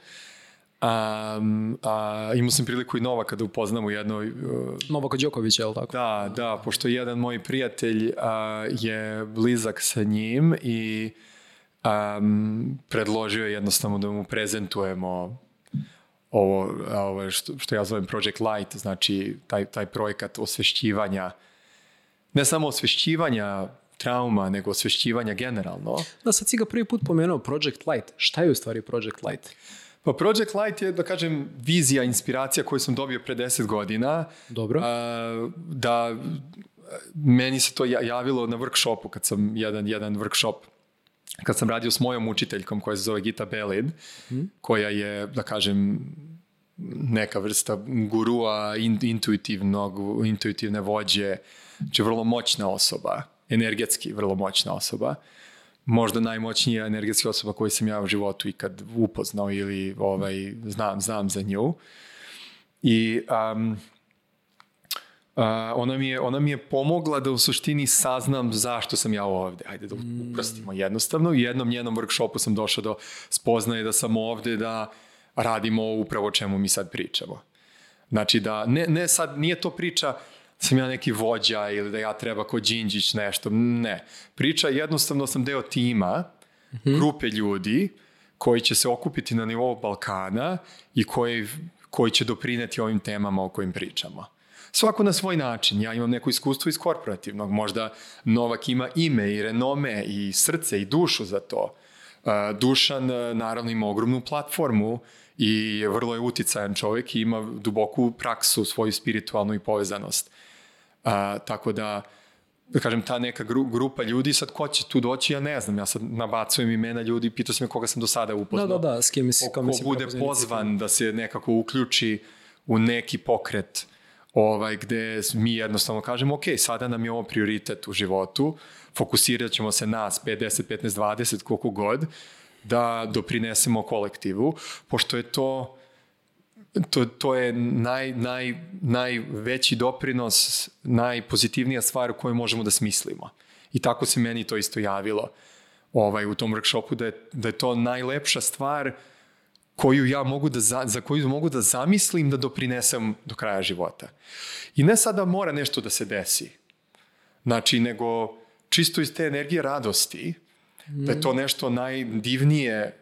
Um, a, imao sam priliku i Novaka da upoznam u jednoj... Uh, Novaka Đoković, je li tako? Da, da, pošto jedan moj prijatelj uh, je blizak sa njim i um, predložio je jednostavno da mu prezentujemo ovo, ovo što, što ja zovem Project Light, znači taj, taj projekat osvešćivanja, ne samo osvešćivanja trauma, nego osvešćivanja generalno. Da, sad si ga prvi put pomenuo Project Light. Šta je u stvari Project Light? Pa Project Light je, da kažem, vizija, inspiracija koju sam dobio pre 10 godina. Dobro. A, da meni se to javilo na workshopu kad sam jedan, jedan workshop kad sam radio s mojom učiteljkom koja se zove Gita Belin, hmm. koja je, da kažem, neka vrsta gurua, intuitivnog, intuitivne vođe, znači vrlo moćna osoba energetski vrlo moćna osoba. Možda najmoćnija energetska osoba koju sam ja u životu ikad upoznao ili ovaj, znam, znam za nju. I um, Uh, ona, mi je, ona mi je pomogla da u suštini saznam zašto sam ja ovde. Ajde da mm. uprostimo jednostavno. U jednom njenom workshopu sam došao do spoznaje da sam ovde da radimo upravo o čemu mi sad pričamo. Znači da, ne, ne sad, nije to priča sam ja neki vođa ili da ja treba ko Đinđić nešto. Ne. Priča jednostavno sam deo tima, mm -hmm. grupe ljudi koji će se okupiti na nivou Balkana i koji, koji će doprineti ovim temama o kojim pričamo. Svako na svoj način. Ja imam neko iskustvo iz korporativnog. Možda Novak ima ime i renome i srce i dušu za to. Dušan naravno ima ogromnu platformu i vrlo je uticajan čovjek i ima duboku praksu, svoju spiritualnu i povezanost. A, tako da, da kažem, ta neka gru, grupa ljudi, sad ko će tu doći, ja ne znam, ja sad nabacujem imena ljudi, pitao sam me koga sam do sada upoznao. Da, da, da, s kim si, ko, ko bude pozvan da se nekako uključi u neki pokret ovaj, gde mi jednostavno kažemo, ok, sada nam je ovo prioritet u životu, fokusirat ćemo se nas, 5, 10, 15, 20, koliko god, da doprinesemo kolektivu, pošto je to to, to je naj, naj, najveći doprinos, najpozitivnija stvar koju možemo da smislimo. I tako se meni to isto javilo. ovaj, u tom workshopu da je, da je to najlepša stvar koju ja mogu da, za, za koju mogu da zamislim da doprinesem do kraja života. I ne sada mora nešto da se desi, znači, nego čisto iz te energije radosti, mm. da je to nešto najdivnije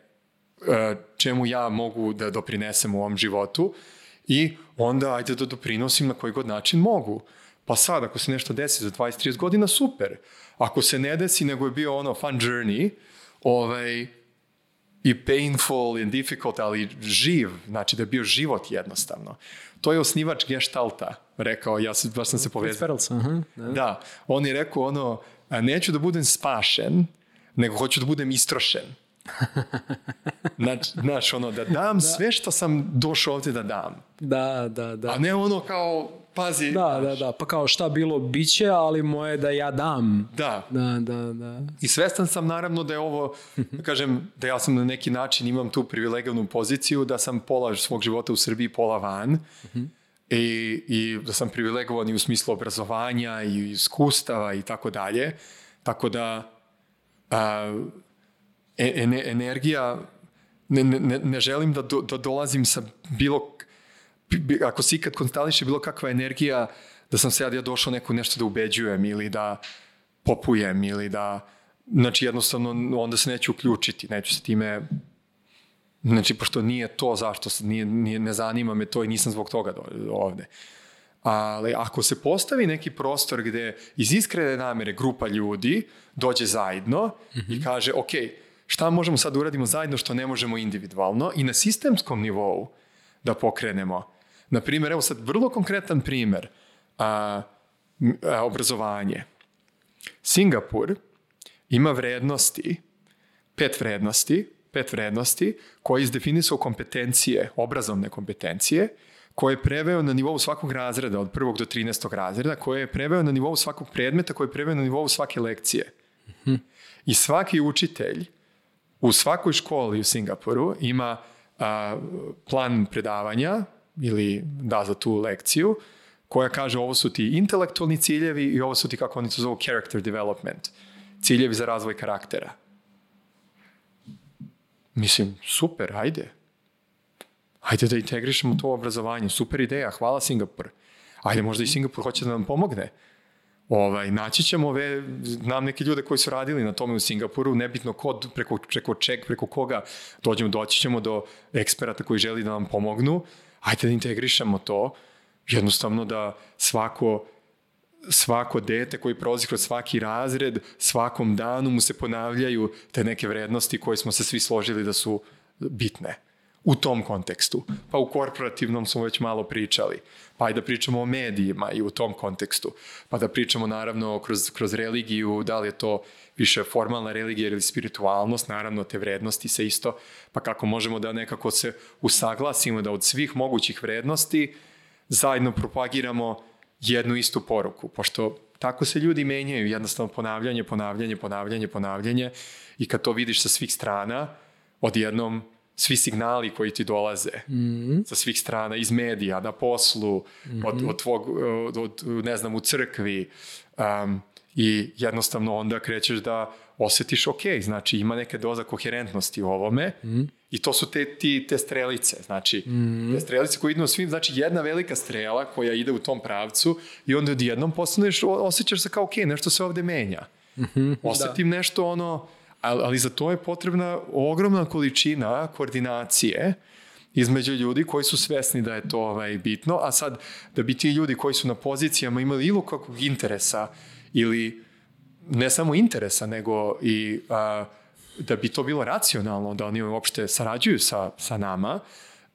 čemu ja mogu da doprinesem u ovom životu i onda ajde da doprinosim na koji god način mogu. Pa sad, ako se nešto desi za 20-30 godina, super. Ako se ne desi, nego je bio ono fun journey, ovaj, i painful and difficult, ali živ, znači da je bio život jednostavno. To je osnivač gestalta rekao, ja sam, baš sam se povezao. Uh-huh, da. da, on je rekao ono, neću da budem spašen, nego hoću da budem istrošen. Znači, znaš, ono, da dam da. sve što sam došao ovdje da dam. Da, da, da. A ne ono kao, pazi. Da, da, da, pa kao šta bilo biće, ali moje da ja dam. Da. Da, da, da. I svestan sam naravno da je ovo, da kažem, da ja sam na neki način imam tu privilegavnu poziciju da sam pola svog života u Srbiji, pola van. Uh-huh. I, I da sam privilegovan i u smislu obrazovanja i iskustava i tako dalje. Tako da a, e, energija, ne, ne, ne želim da, do, da dolazim sa bilo, ako se ikad konstališe bilo kakva energija, da sam sad ja došao neko nešto da ubeđujem ili da popujem ili da, znači jednostavno onda se neću uključiti, neću se time Znači, pošto nije to zašto, nije, nije, ne zanima me to i nisam zbog toga do, ovde. Ali ako se postavi neki prostor gde iz iskrene namere grupa ljudi dođe zajedno mm -hmm. i kaže, ok, šta možemo sad da uradimo zajedno što ne možemo individualno i na sistemskom nivou da pokrenemo. Na primjer, evo sad vrlo konkretan primer, a, a, obrazovanje. Singapur ima vrednosti, pet vrednosti, pet vrednosti koje izdefinisao kompetencije, obrazovne kompetencije, koje je preveo na nivou svakog razreda, od prvog do 13. razreda, koje je preveo na nivou svakog predmeta, koje je preveo na nivou svake lekcije. Mm -hmm. I svaki učitelj u svakoj školi u Singapuru ima a, plan predavanja ili da za tu lekciju, koja kaže ovo su ti intelektualni ciljevi i ovo su ti, kako oni to zovu, character development, ciljevi za razvoj karaktera. Mislim, super, ajde. Ajde da integrišemo to obrazovanje. Super ideja, hvala Singapur. Ajde, možda i Singapur hoće da nam pomogne. Ovaj, naći ćemo ove, znam neke ljude koji su radili na tome u Singapuru, nebitno kod, preko, preko ček, preko koga dođemo, doći ćemo do eksperata koji želi da nam pomognu. Ajde da integrišemo to. Jednostavno da svako svako dete koji prolazi kroz svaki razred, svakom danu mu se ponavljaju te neke vrednosti koje smo se svi složili da su bitne u tom kontekstu. Pa u korporativnom smo već malo pričali. Pa i da pričamo o medijima i u tom kontekstu. Pa da pričamo naravno kroz, kroz religiju, da li je to više formalna religija ili spiritualnost, naravno te vrednosti se isto, pa kako možemo da nekako se usaglasimo da od svih mogućih vrednosti zajedno propagiramo jednu istu poruku, pošto tako se ljudi menjaju, jednostavno ponavljanje, ponavljanje, ponavljanje, ponavljanje i kad to vidiš sa svih strana, odjednom svi signali koji ti dolaze mm -hmm. sa svih strana, iz medija, na poslu, mm -hmm. od, od tvog, od, od, ne znam, u crkvi um, i jednostavno onda krećeš da osetiš ok, znači ima neka doza koherentnosti u ovome mm. i to su te, ti, te strelice, znači mm. te strelice koje idu na svim, znači jedna velika strela koja ide u tom pravcu i onda odjednom postaneš, osjećaš se kao ok, nešto se ovde menja. Mm -hmm, Osetim da. nešto ono, ali, ali za to je potrebna ogromna količina koordinacije između ljudi koji su svesni da je to ovaj, bitno, a sad da bi ti ljudi koji su na pozicijama imali ilo kakvog interesa ili ne samo interesa, nego i a, da bi to bilo racionalno, da oni uopšte sarađuju sa, sa nama,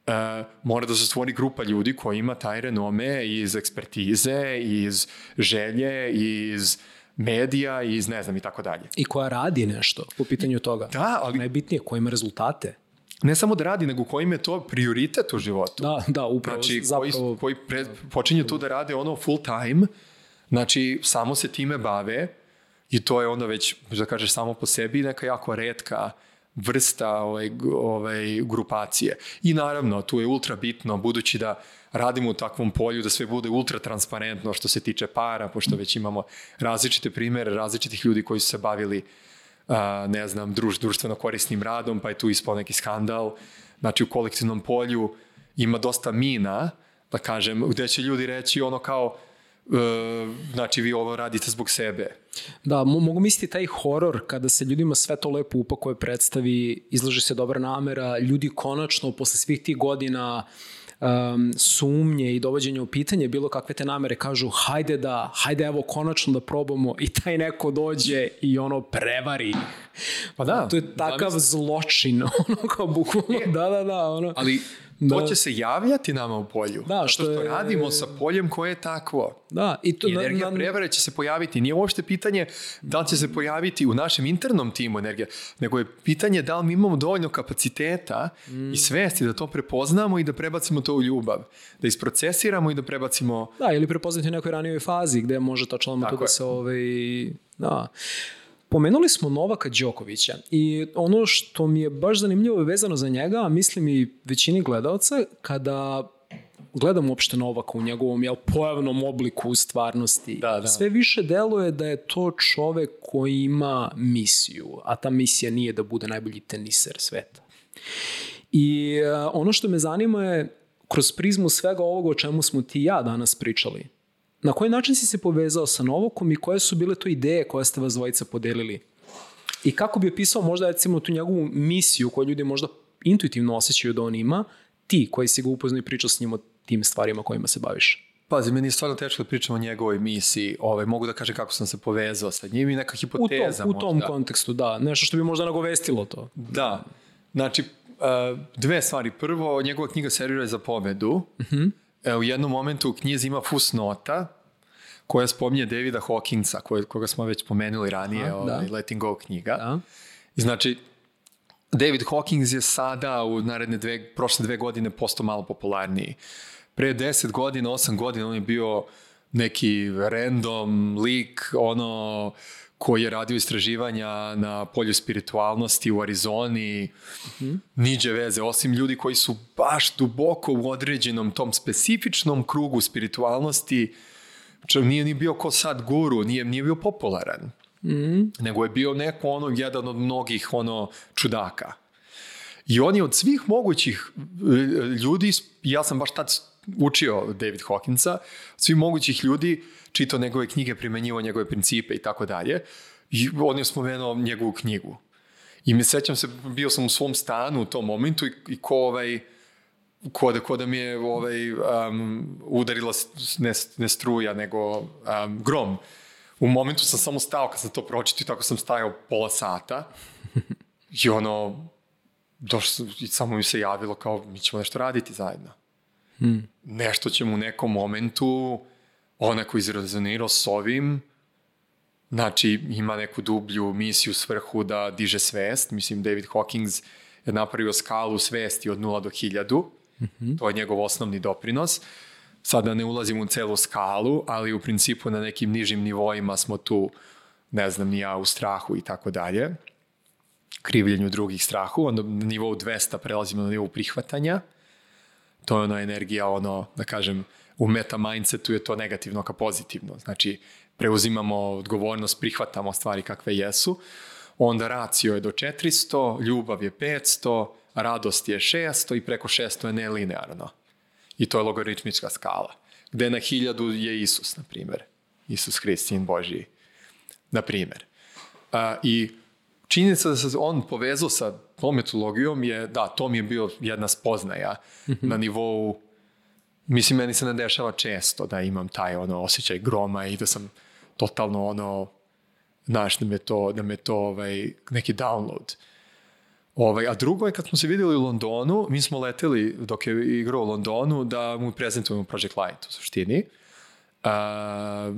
a, mora da se stvori grupa ljudi koji ima taj renome iz ekspertize, iz želje, iz medija i iz ne znam i tako dalje. I koja radi nešto po pitanju toga. Da, ali... Najbitnije, koja ima rezultate. Ne samo da radi, nego kojim je to prioritet u životu. Da, da, upravo. Znači, zapravo... koji, koji pre, počinje tu da rade ono full time, znači samo se time bave, I to je onda već, da kažeš, samo po sebi neka jako redka vrsta ovaj, ovaj, grupacije. I naravno, tu je ultra bitno, budući da radimo u takvom polju, da sve bude ultra transparentno što se tiče para, pošto već imamo različite primere, različitih ljudi koji su se bavili a, ne znam, druž, društveno korisnim radom, pa je tu ispao neki skandal. Znači, u kolektivnom polju ima dosta mina, da kažem, gde će ljudi reći ono kao, e, znači vi ovo radite zbog sebe. Da, mo- mogu misliti taj horor kada se ljudima sve to lepo upakuje predstavi, izlaže se dobra namera, ljudi konačno posle svih tih godina um, sumnje i dovođenja u pitanje bilo kakve te namere kažu hajde da, hajde evo konačno da probamo i taj neko dođe i ono prevari. Pa da, To je takav zločin, ono kao bukvalno, da, da, da, ono. Ali Da. to će se javljati nama u polju. Da, što što je- radimo sa poljem koje je takvo. Da, i to I energija prevare će se pojaviti. Nije uopšte pitanje da li će se pojaviti u našem internom timu energija, nego je pitanje da li mi imamo dovoljno kapaciteta i svesti da to prepoznamo i da prebacimo to u ljubav. Da isprocesiramo i da prebacimo... Da, ili prepoznati u nekoj ranijoj fazi gde može tačno to da se ovaj, da. Pomenuli smo Novaka Đokovića i ono što mi je baš zanimljivo je vezano za njega, a mislim i većini gledalca, kada gledam uopšte Novaka u njegovom jel, pojavnom obliku u stvarnosti, Da, da. sve više deluje da je to čovek koji ima misiju, a ta misija nije da bude najbolji teniser sveta. I e, ono što me zanima je, kroz prizmu svega ovoga o čemu smo ti ja danas pričali, na koji način si se povezao sa Novokom i koje su bile to ideje koje ste vas dvojica podelili? I kako bi opisao možda recimo tu njegovu misiju koju ljudi možda intuitivno osjećaju da on ima, ti koji si ga upoznao i pričao s njim o tim stvarima kojima se baviš? Pazi, meni je stvarno teško da pričam o njegovoj misiji. Ovaj, mogu da kažem kako sam se povezao sa njim i neka U hipoteza tom, u tom možda. kontekstu, da. Nešto što bi možda nagovestilo to. Da. Znači, uh, dve stvari. Prvo, njegova knjiga Serviraj za pobedu. E, u jednom momentu u knjizi ima fusnota koja spominje Davida Hawkingsa, koje, koga smo već pomenuli ranije, Aha, ovaj, da. Letting Go knjiga. Da. I znači, David Hawkins je sada u naredne dve, prošle dve godine postao malo popularniji. Pre deset godina, osam godina on je bio neki random lik, ono koji je radio istraživanja na polju spiritualnosti u Arizoni, niđe veze, osim ljudi koji su baš duboko u određenom tom specifičnom krugu spiritualnosti, Če nije ni bio ko sad guru, nije, nije bio popularan. Nego je bio neko ono, jedan od mnogih ono čudaka. I on je od svih mogućih e, ljudi, ja sam baš tad učio David Hawkinsa, svih mogućih ljudi čitao njegove knjige, primenjivo njegove principe i tako dalje. I on je spomenuo njegovu knjigu. I mi sećam se, bio sam u svom stanu u tom momentu i, i ko ovaj, ko da, ko da mi je ovaj, um, udarila ne, ne struja, nego um, grom. U momentu sam samo stao kad sam to pročitao i tako sam stajao pola sata. I ono, došlo, i samo mi se javilo kao mi ćemo nešto raditi zajedno. Nešto ćemo u nekom momentu onako izrezonirao s ovim, znači ima neku dublju misiju, svrhu da diže svest. Mislim, David Hawkins je napravio skalu svesti od 0 do 1000. To je njegov osnovni doprinos. Sada ne ulazim u celu skalu, ali u principu na nekim nižim nivoima smo tu, ne znam, ni ja u strahu i tako dalje krivljenju drugih strahu, onda na nivou 200 prelazimo na nivou prihvatanja, to je ona energija, ono, da kažem, u meta mindsetu je to negativno ka pozitivno. Znači, preuzimamo odgovornost, prihvatamo stvari kakve jesu, onda racio je do 400, ljubav je 500, radost je 600 i preko 600 je nelinearno. I to je logaritmička skala. Gde na 1000 je Isus, na primjer. Isus Hrist, sin Božiji. Na primjer. A, I činjenica da se on povezao sa tom metodologijom je, da, to mi je bio jedna spoznaja na nivou mislim, meni se ne dešava često da imam taj ono osjećaj groma i da sam totalno ono znaš, da me to, da me to ovaj, neki download. Ovaj, a drugo je kad smo se vidjeli u Londonu, mi smo leteli dok je igrao u Londonu da mu prezentujemo Project Light u suštini. A,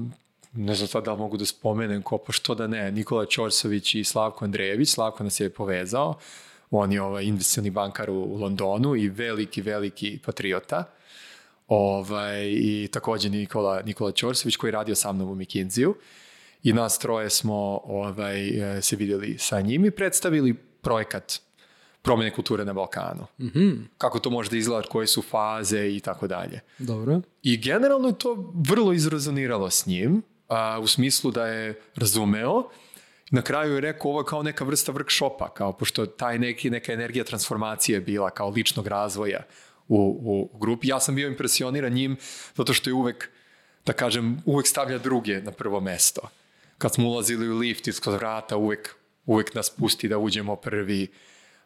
ne znam sad da li mogu da spomenem ko, pa što da ne, Nikola Ćorsović i Slavko Andrejević, Slavko nas je povezao, on je ovaj investicioni bankar u, u Londonu i veliki, veliki patriota. Ovaj, I takođe Nikola, Nikola Ćorsović koji je radio sa mnom u McKinsey-u. I nas troje smo ovaj, e, se vidjeli sa njim i predstavili projekat promjene kulture na Balkanu. Mhm, Kako to može da izgleda, koje su faze i tako dalje. dobro. I generalno je to vrlo izrezoniralo s njim, a, u smislu da je razumeo na kraju je rekao ovo kao neka vrsta workshopa, kao pošto taj neki, neka energija transformacije bila kao ličnog razvoja u, u grupi. Ja sam bio impresioniran njim zato što je uvek, da kažem, uvek stavlja druge na prvo mesto. Kad smo ulazili u lift iskod vrata, uvek, uvek nas pusti da uđemo prvi,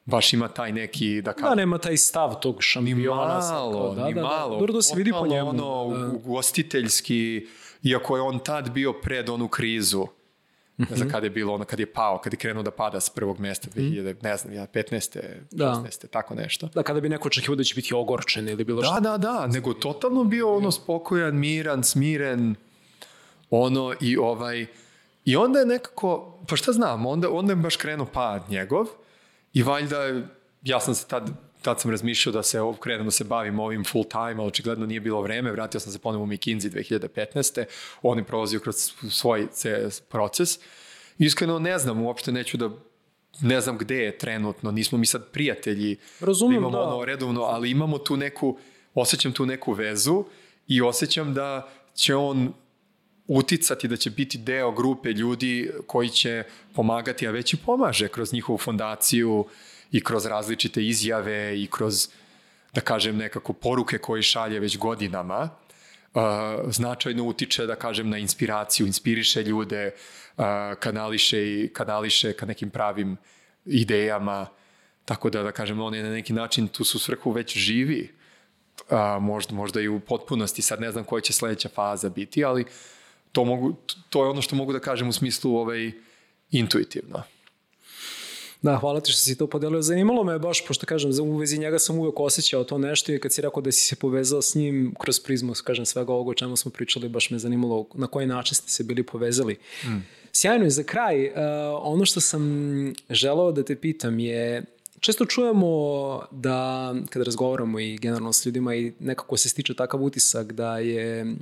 baš ima taj neki, da kažem... Da, nema taj stav tog šampiona. Ni malo, da, ni da, malo. Da, Dobro da se vidi po njemu. Ono, da. ugostiteljski, iako je on tad bio pred onu krizu, ne Mhm. znam kada je bilo ono, kad je pao, kad je krenuo da pada s prvog mesta, 2000, ne znam, ja, 15. 16. tako nešto. Da, kada bi neko očekivao da će biti ogorčen ili bilo što. Da, da, da, nego totalno bio ono spokojan, miran, smiren, ono i ovaj, i onda je nekako, pa šta znam, onda, onda je baš krenuo pad njegov i valjda, ja sam se tad, tad sam razmišljao da se krenem da se bavim ovim full time, ali očigledno nije bilo vreme, vratio sam se ponovno u McKinsey 2015. On je prolazio kroz svoj ce- proces. Iskreno ne znam, uopšte neću da ne znam gde je trenutno, nismo mi sad prijatelji, Razumem, imamo da. ono redovno, ali imamo tu neku, osjećam tu neku vezu i osjećam da će on uticati da će biti deo grupe ljudi koji će pomagati, a već i pomaže kroz njihovu fondaciju i kroz različite izjave i kroz, da kažem, nekako poruke koje šalje već godinama. Uh, značajno utiče, da kažem, na inspiraciju, inspiriše ljude, uh, kanališe, i, kanališe ka nekim pravim idejama, tako da, da kažem, on je na neki način tu su svrhu već živi, a, možda, možda i u potpunosti, sad ne znam koja će sledeća faza biti, ali to, mogu, to je ono što mogu da kažem u smislu ovaj, intuitivno. Da, hvala ti što si to podelio. Zanimalo me baš, pošto kažem, u vezi njega sam uvek osjećao to nešto i kad si rekao da si se povezao s njim kroz prizmu, kažem, svega ovoga o čemu smo pričali, baš me zanimalo na koji način ste se bili povezali. Mm. Sjajno i za kraj, uh, ono što sam želeo da te pitam je, često čujemo da, kada razgovaramo i generalno s ljudima i nekako se stiče takav utisak da je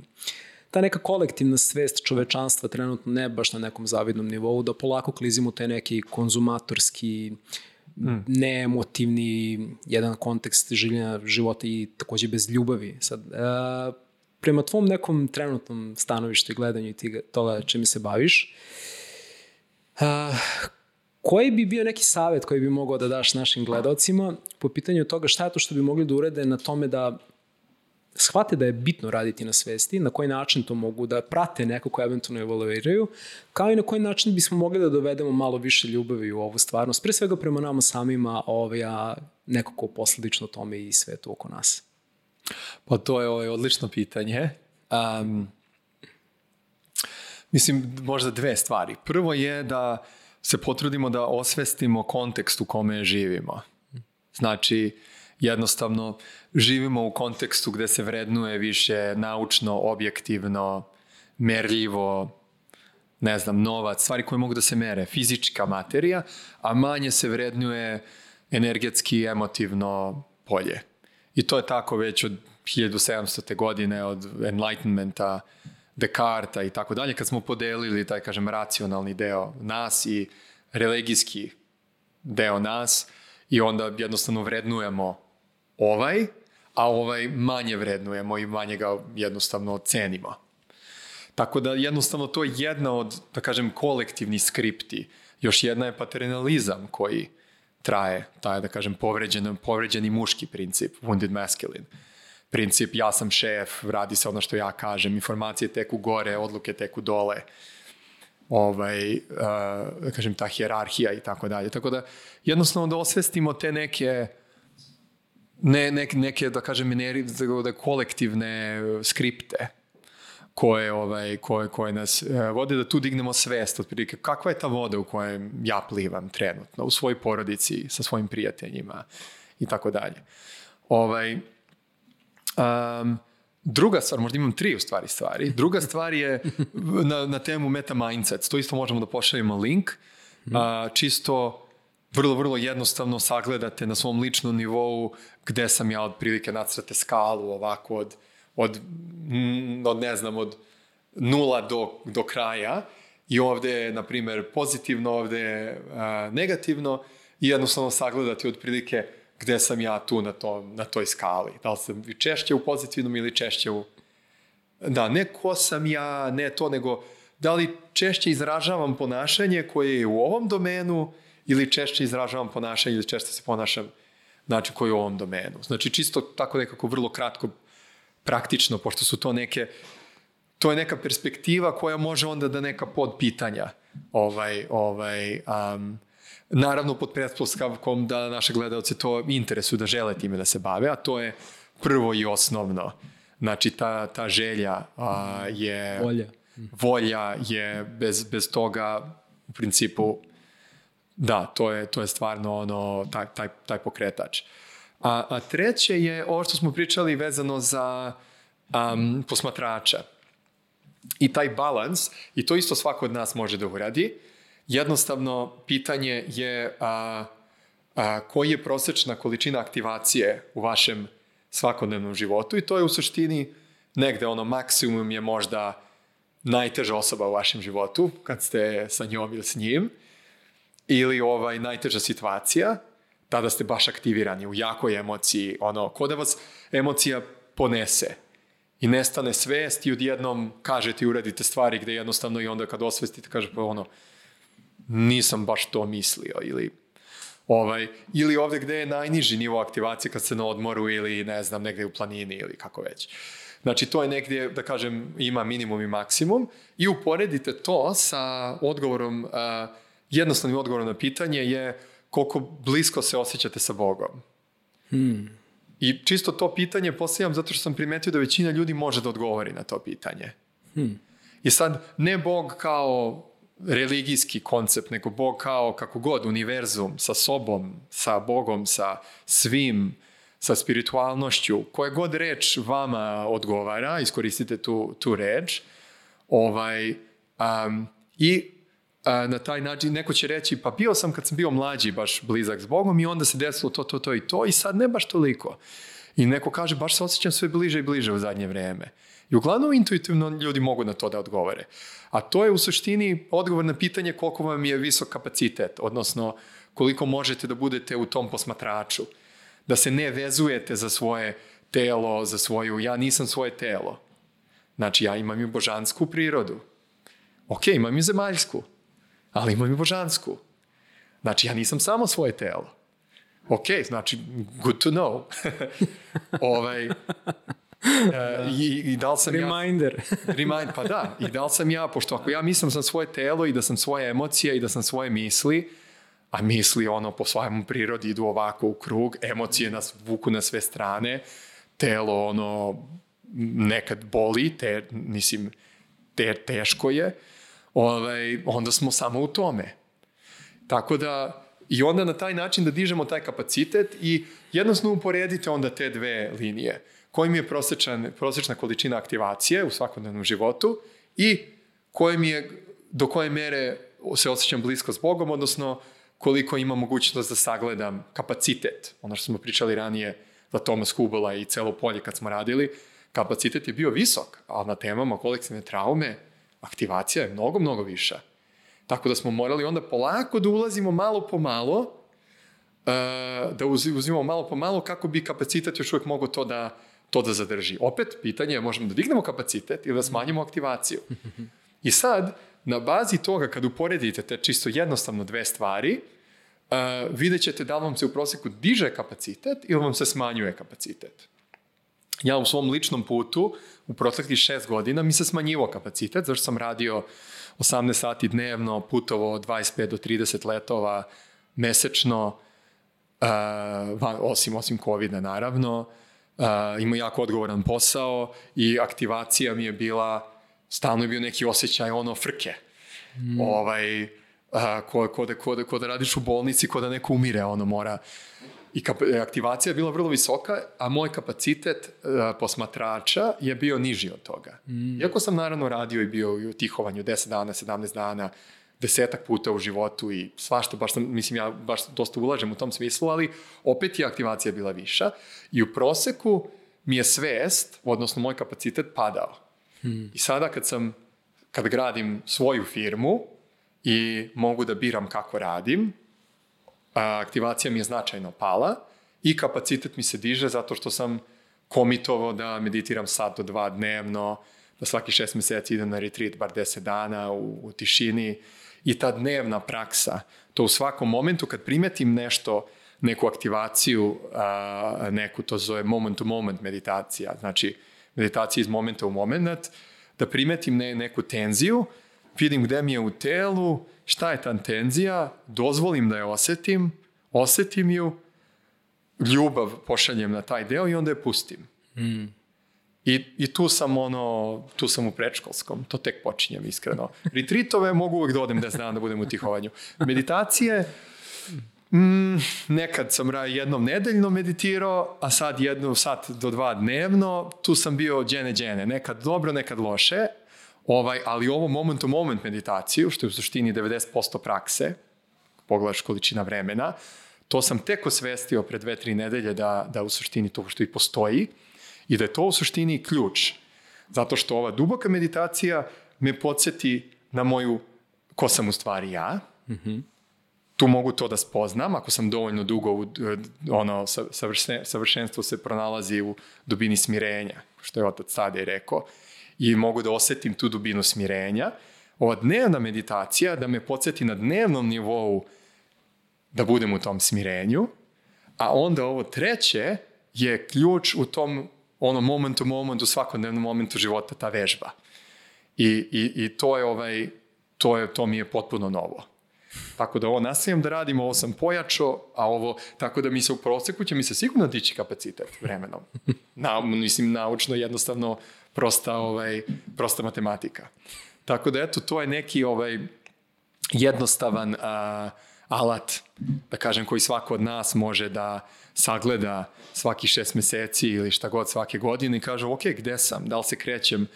ta neka kolektivna svest čovečanstva trenutno ne baš na nekom zavidnom nivou, da polako klizimo taj neki konzumatorski, mm. neemotivni jedan kontekst življenja života i takođe bez ljubavi. Sad, uh, prema tvom nekom trenutnom stanovištu i gledanju i tiga, toga čime se baviš, uh, koji bi bio neki savet koji bi mogao da daš našim gledalcima po pitanju toga šta je to što bi mogli da urede na tome da shvate da je bitno raditi na svesti, na koji način to mogu da prate neko ko eventualno evaluiraju, kao i na koji način bismo mogli da dovedemo malo više ljubavi u ovu stvarnost, pre svega prema nama samima, ovaj, a nekako posledično tome i svetu oko nas. Pa to je ovaj, odlično pitanje. Um, mislim, možda dve stvari. Prvo je da se potrudimo da osvestimo kontekst u kome živimo. Znači, jednostavno živimo u kontekstu gde se vrednuje više naučno, objektivno, merljivo, ne znam, novac, stvari koje mogu da se mere, fizička materija, a manje se vrednuje energetski, emotivno polje. I to je tako već od 1700. godine, od enlightenmenta, Dekarta i tako dalje, kad smo podelili taj, kažem, racionalni deo nas i religijski deo nas i onda jednostavno vrednujemo ovaj, a ovaj manje vrednujemo i manje ga jednostavno cenimo. Tako da jednostavno to je jedna od, da kažem, kolektivni skripti. Još jedna je paternalizam koji traje, taj, da kažem, povređen, povređeni muški princip, wounded masculine. Princip ja sam šef, radi se ono što ja kažem, informacije teku gore, odluke teku dole ovaj, uh, da kažem, ta hjerarhija i tako dalje. Tako da jednostavno da osvestimo te neke ne, ne, neke, da kažem, neri, da kolektivne skripte koje, ovaj, koje, koje nas uh, vode da tu dignemo svest otprilike kakva je ta voda u kojem ja plivam trenutno u svojoj porodici sa svojim prijateljima i tako dalje. Ovaj, um, Druga stvar, možda imam tri u stvari stvari. Druga stvar je na, na temu meta mindset. To isto možemo da pošaljemo link. A, čisto vrlo, vrlo jednostavno sagledate na svom ličnom nivou gde sam ja otprilike nacrate skalu ovako od, od, mm, od ne znam, od nula do, do kraja i ovde je, na primer, pozitivno, ovde je negativno i jednostavno sagledati otprilike gde sam ja tu na, to, na toj skali. Da li sam češće u pozitivnom ili češće u... Da, ne ko sam ja, ne to, nego da li češće izražavam ponašanje koje je u ovom domenu ili češće izražavam ponašanje ili češće se ponašam znači koji je u ovom domenu. Znači čisto tako nekako vrlo kratko praktično, pošto su to neke to je neka perspektiva koja može onda da neka podpitanja ovaj, ovaj, um, naravno pod pretpostavkom da naše gledalce to interesuju, da žele time da se bave, a to je prvo i osnovno. Znači, ta, ta želja a, je... Volja. Volja je bez, bez toga u principu da, to je, to je stvarno ono, taj, taj, taj pokretač. A, a treće je ovo što smo pričali vezano za um, posmatrača. I taj balans, i to isto svako od nas može da uradi, jednostavno pitanje je a, a, koji je prosečna količina aktivacije u vašem svakodnevnom životu i to je u suštini negde ono maksimum je možda najteža osoba u vašem životu kad ste sa njom ili s njim ili ovaj najteža situacija tada ste baš aktivirani u jakoj emociji ono ko da vas emocija ponese i nestane svest i odjednom kažete i uradite stvari gde jednostavno i onda kad osvestite kaže pa ono nisam baš to mislio ili ovaj, ili ovde gde je najniži nivo aktivacije kad ste na odmoru ili ne znam negde u planini ili kako već. Znači to je negdje, da kažem, ima minimum i maksimum i uporedite to sa odgovorom, uh, jednostavnim odgovorom na pitanje je koliko blisko se osjećate sa Bogom. Hmm. I čisto to pitanje postavljam zato što sam primetio da većina ljudi može da odgovori na to pitanje. Hmm. I sad, ne Bog kao religijski koncept, nego Bog kao kako god, univerzum, sa sobom, sa Bogom, sa svim, sa spiritualnošću, koja god reč vama odgovara, iskoristite tu, tu reč, ovaj, um, i na taj način neko će reći, pa bio sam kad sam bio mlađi baš blizak s Bogom i onda se desilo to, to, to i to i sad ne baš toliko. I neko kaže, baš se osjećam sve bliže i bliže u zadnje vreme. I uglavnom intuitivno ljudi mogu na to da odgovore. A to je u suštini odgovor na pitanje koliko vam je visok kapacitet, odnosno koliko možete da budete u tom posmatraču. Da se ne vezujete za svoje telo, za svoju, ja nisam svoje telo. Znači, ja imam i božansku prirodu. Ok, imam i zemaljsku, ali imam i božansku. Znači, ja nisam samo svoje telo. Ok, znači, good to know. ovaj, Uh, i, i da li sam Reminder. ja... Reminder. pa da. I da li sam ja, pošto ako ja mislim sam svoje telo i da sam svoje emocije i da sam svoje misli, a misli ono po svojom prirodi idu ovako u krug, emocije nas vuku na sve strane, telo ono nekad boli, te, mislim, te, teško je, ovaj, onda smo samo u tome. Tako da, i onda na taj način da dižemo taj kapacitet i jednostavno uporedite onda te dve linije koji mi je prosječan, prosječna količina aktivacije u svakodnevnom životu i koje mi je, do koje mere se osjećam blisko s Bogom, odnosno koliko ima mogućnost da sagledam kapacitet. Ono što smo pričali ranije za Thomas Hubela i celo polje kad smo radili, kapacitet je bio visok, ali na temama kolektivne traume aktivacija je mnogo, mnogo viša. Tako da smo morali onda polako da ulazimo malo po malo, uh, da uzimamo malo po malo kako bi kapacitet još uvijek mogo to da to da zadrži. Opet, pitanje je možemo da dignemo kapacitet ili da smanjimo aktivaciju. I sad, na bazi toga, kad uporedite te čisto jednostavno dve stvari, uh, vidjet ćete da li vam se u proseku diže kapacitet ili vam se smanjuje kapacitet. Ja u svom ličnom putu, u proteklih šest godina, mi se smanjivo kapacitet, zašto sam radio 18 sati dnevno, putovo 25 do 30 letova mesečno, uh, osim, osim COVID-a naravno, uh, imao jako odgovoran posao i aktivacija mi je bila, stalno je bio neki osjećaj ono frke. Mm. Ovaj, uh, ko, ko, da, ko, da, ko da radiš u bolnici, ko da neko umire, ono mora. I kap, aktivacija je bila vrlo visoka, a moj kapacitet uh, posmatrača je bio niži od toga. Mm. Iako sam naravno radio i bio u tihovanju 10 dana, 17 dana, desetak puta u životu i svašta, baš sam, mislim, ja baš dosta ulažem u tom smislu, ali opet je aktivacija bila viša i u proseku mi je svest, odnosno moj kapacitet padao. Hmm. I sada kad sam, kad gradim svoju firmu i mogu da biram kako radim, aktivacija mi je značajno pala i kapacitet mi se diže zato što sam komitovao da meditiram sat do dva dnevno, da svaki šest meseci idem na retreat, bar deset dana u, u tišini. I ta dnevna praksa, to u svakom momentu kad primetim nešto, neku aktivaciju, a, neku to zove moment to moment meditacija, znači meditacija iz momenta u moment, da primetim ne, neku tenziju, vidim gde mi je u telu, šta je ta tenzija, dozvolim da je osetim, osetim ju, ljubav pošaljem na taj deo i onda je pustim. Mm. I, I tu sam ono, tu sam u prečkolskom, to tek počinjem iskreno. Retreatove mogu uvek da odem 10 dana da budem u tihovanju. Meditacije, mm, nekad sam jednom nedeljno meditirao, a sad jednu sat do dva dnevno, tu sam bio džene džene, nekad dobro, nekad loše, ovaj, ali ovo moment to moment meditaciju, što je u suštini 90% prakse, pogledaš količina vremena, to sam tek osvestio pre dve, tri nedelje da, da u suštini to što i postoji, I da je to u suštini ključ. Zato što ova duboka meditacija me podsjeti na moju ko sam u stvari ja. Mm -hmm. Tu mogu to da spoznam, ako sam dovoljno dugo, u, ono, savršen, savršenstvo se pronalazi u dubini smirenja, što je otac Sadej rekao, i mogu da osetim tu dubinu smirenja. Ova dnevna meditacija da me podsjeti na dnevnom nivou da budem u tom smirenju, a onda ovo treće je ključ u tom ono moment to moment u svakodnevnom momentu života ta vežba. I, i, i to je ovaj, to, je, to mi je potpuno novo. Tako da ovo nastavim da radim, ovo sam pojačao, a ovo, tako da mi se u proseku će mi se sigurno dići kapacitet vremenom. Na, mislim, naučno jednostavno prosta, ovaj, prosta matematika. Tako da eto, to je neki ovaj, jednostavan a, alat, da kažem, koji svako od nas može da, sagleda svaki šest meseci ili šta god svake godine i kaže, ok, gde sam, da li se krećem,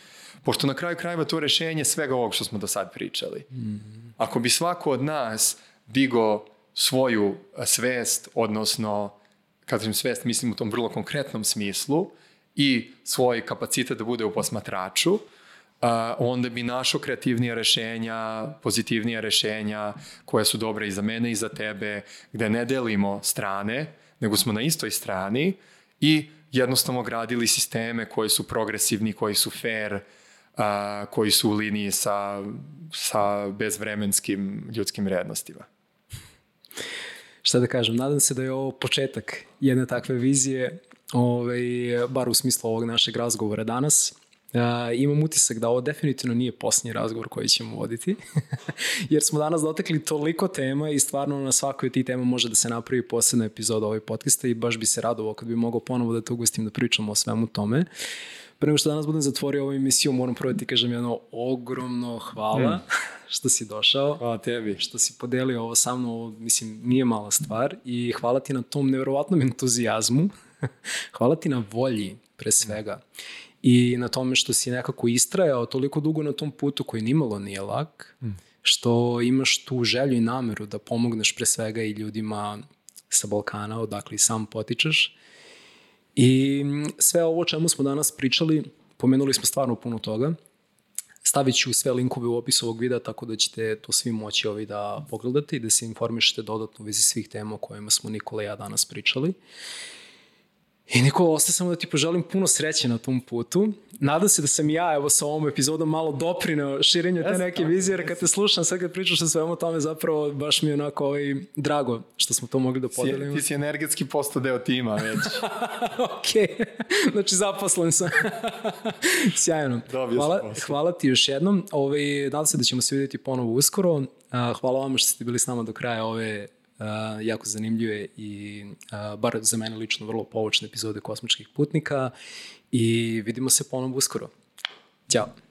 pošto na kraju krajeva to rešenje svega ovog što smo do sad pričali. Mm. Ako bi svako od nas digo svoju svest, odnosno, kad kažem svest, mislim u tom vrlo konkretnom smislu, i svoj kapacitet da bude u posmatraču, Uh, onda bi našo kreativnija rešenja, pozitivnija rešenja koje su dobre i za mene i za tebe, gde ne delimo strane, nego smo na istoj strani i jednostavno gradili sisteme koji su progresivni, koji su fair, a, koji su u liniji sa, sa bezvremenskim ljudskim vrednostima. Šta da kažem, nadam se da je ovo početak jedne takve vizije, ovaj, bar u smislu ovog našeg razgovora danas. Uh, imam utisak da ovo definitivno nije posljednji razgovor koji ćemo voditi, jer smo danas dotekli toliko tema i stvarno na svakoj od tih tema može da se napravi posebna epizoda ovoj podcasta i baš bi se radovao kad bi mogao ponovo da te ugostim da pričamo o svemu tome. Pre nego što danas budem zatvorio ovu emisiju, moram prvo da ti kažem jedno ogromno hvala mm. što si došao. Hvala tebi. Što si podelio ovo sa mnom, ovo, mislim, nije mala stvar i hvala ti na tom nevjerovatnom entuzijazmu. hvala ti na volji, pre svega. I na tome što si nekako istrajao toliko dugo na tom putu koji nimalo nije lak, mm. što imaš tu želju i nameru da pomogneš pre svega i ljudima sa Balkana, odakle i sam potičeš. I sve ovo čemu smo danas pričali, pomenuli smo stvarno puno toga. Stavit ću sve linkove u opisu ovog videa, tako da ćete to svi moći ovi da pogledate i da se informišete dodatno u vezi svih tema o kojima smo Nikola i ja danas pričali. I Nikola, ostaje samo da ti poželim puno sreće na tom putu. Nadam se da sam ja, evo, sa ovom epizodom malo doprineo širenju te neke vizije, jer kad te slušam, sad kad pričaš o svemu tome, zapravo baš mi je onako ovaj, drago što smo to mogli da podelimo. Ti si energetski postao deo tima već. ok, znači zaposlen sam. Sjajno. hvala, hvala ti još jednom. Ovaj, nadam se da ćemo se vidjeti ponovo uskoro. Hvala vam što ste bili s nama do kraja ove jako zanimljive i bar za mene lično vrlo povučne epizode kosmičkih putnika i vidimo se ponovno uskoro. Ćao!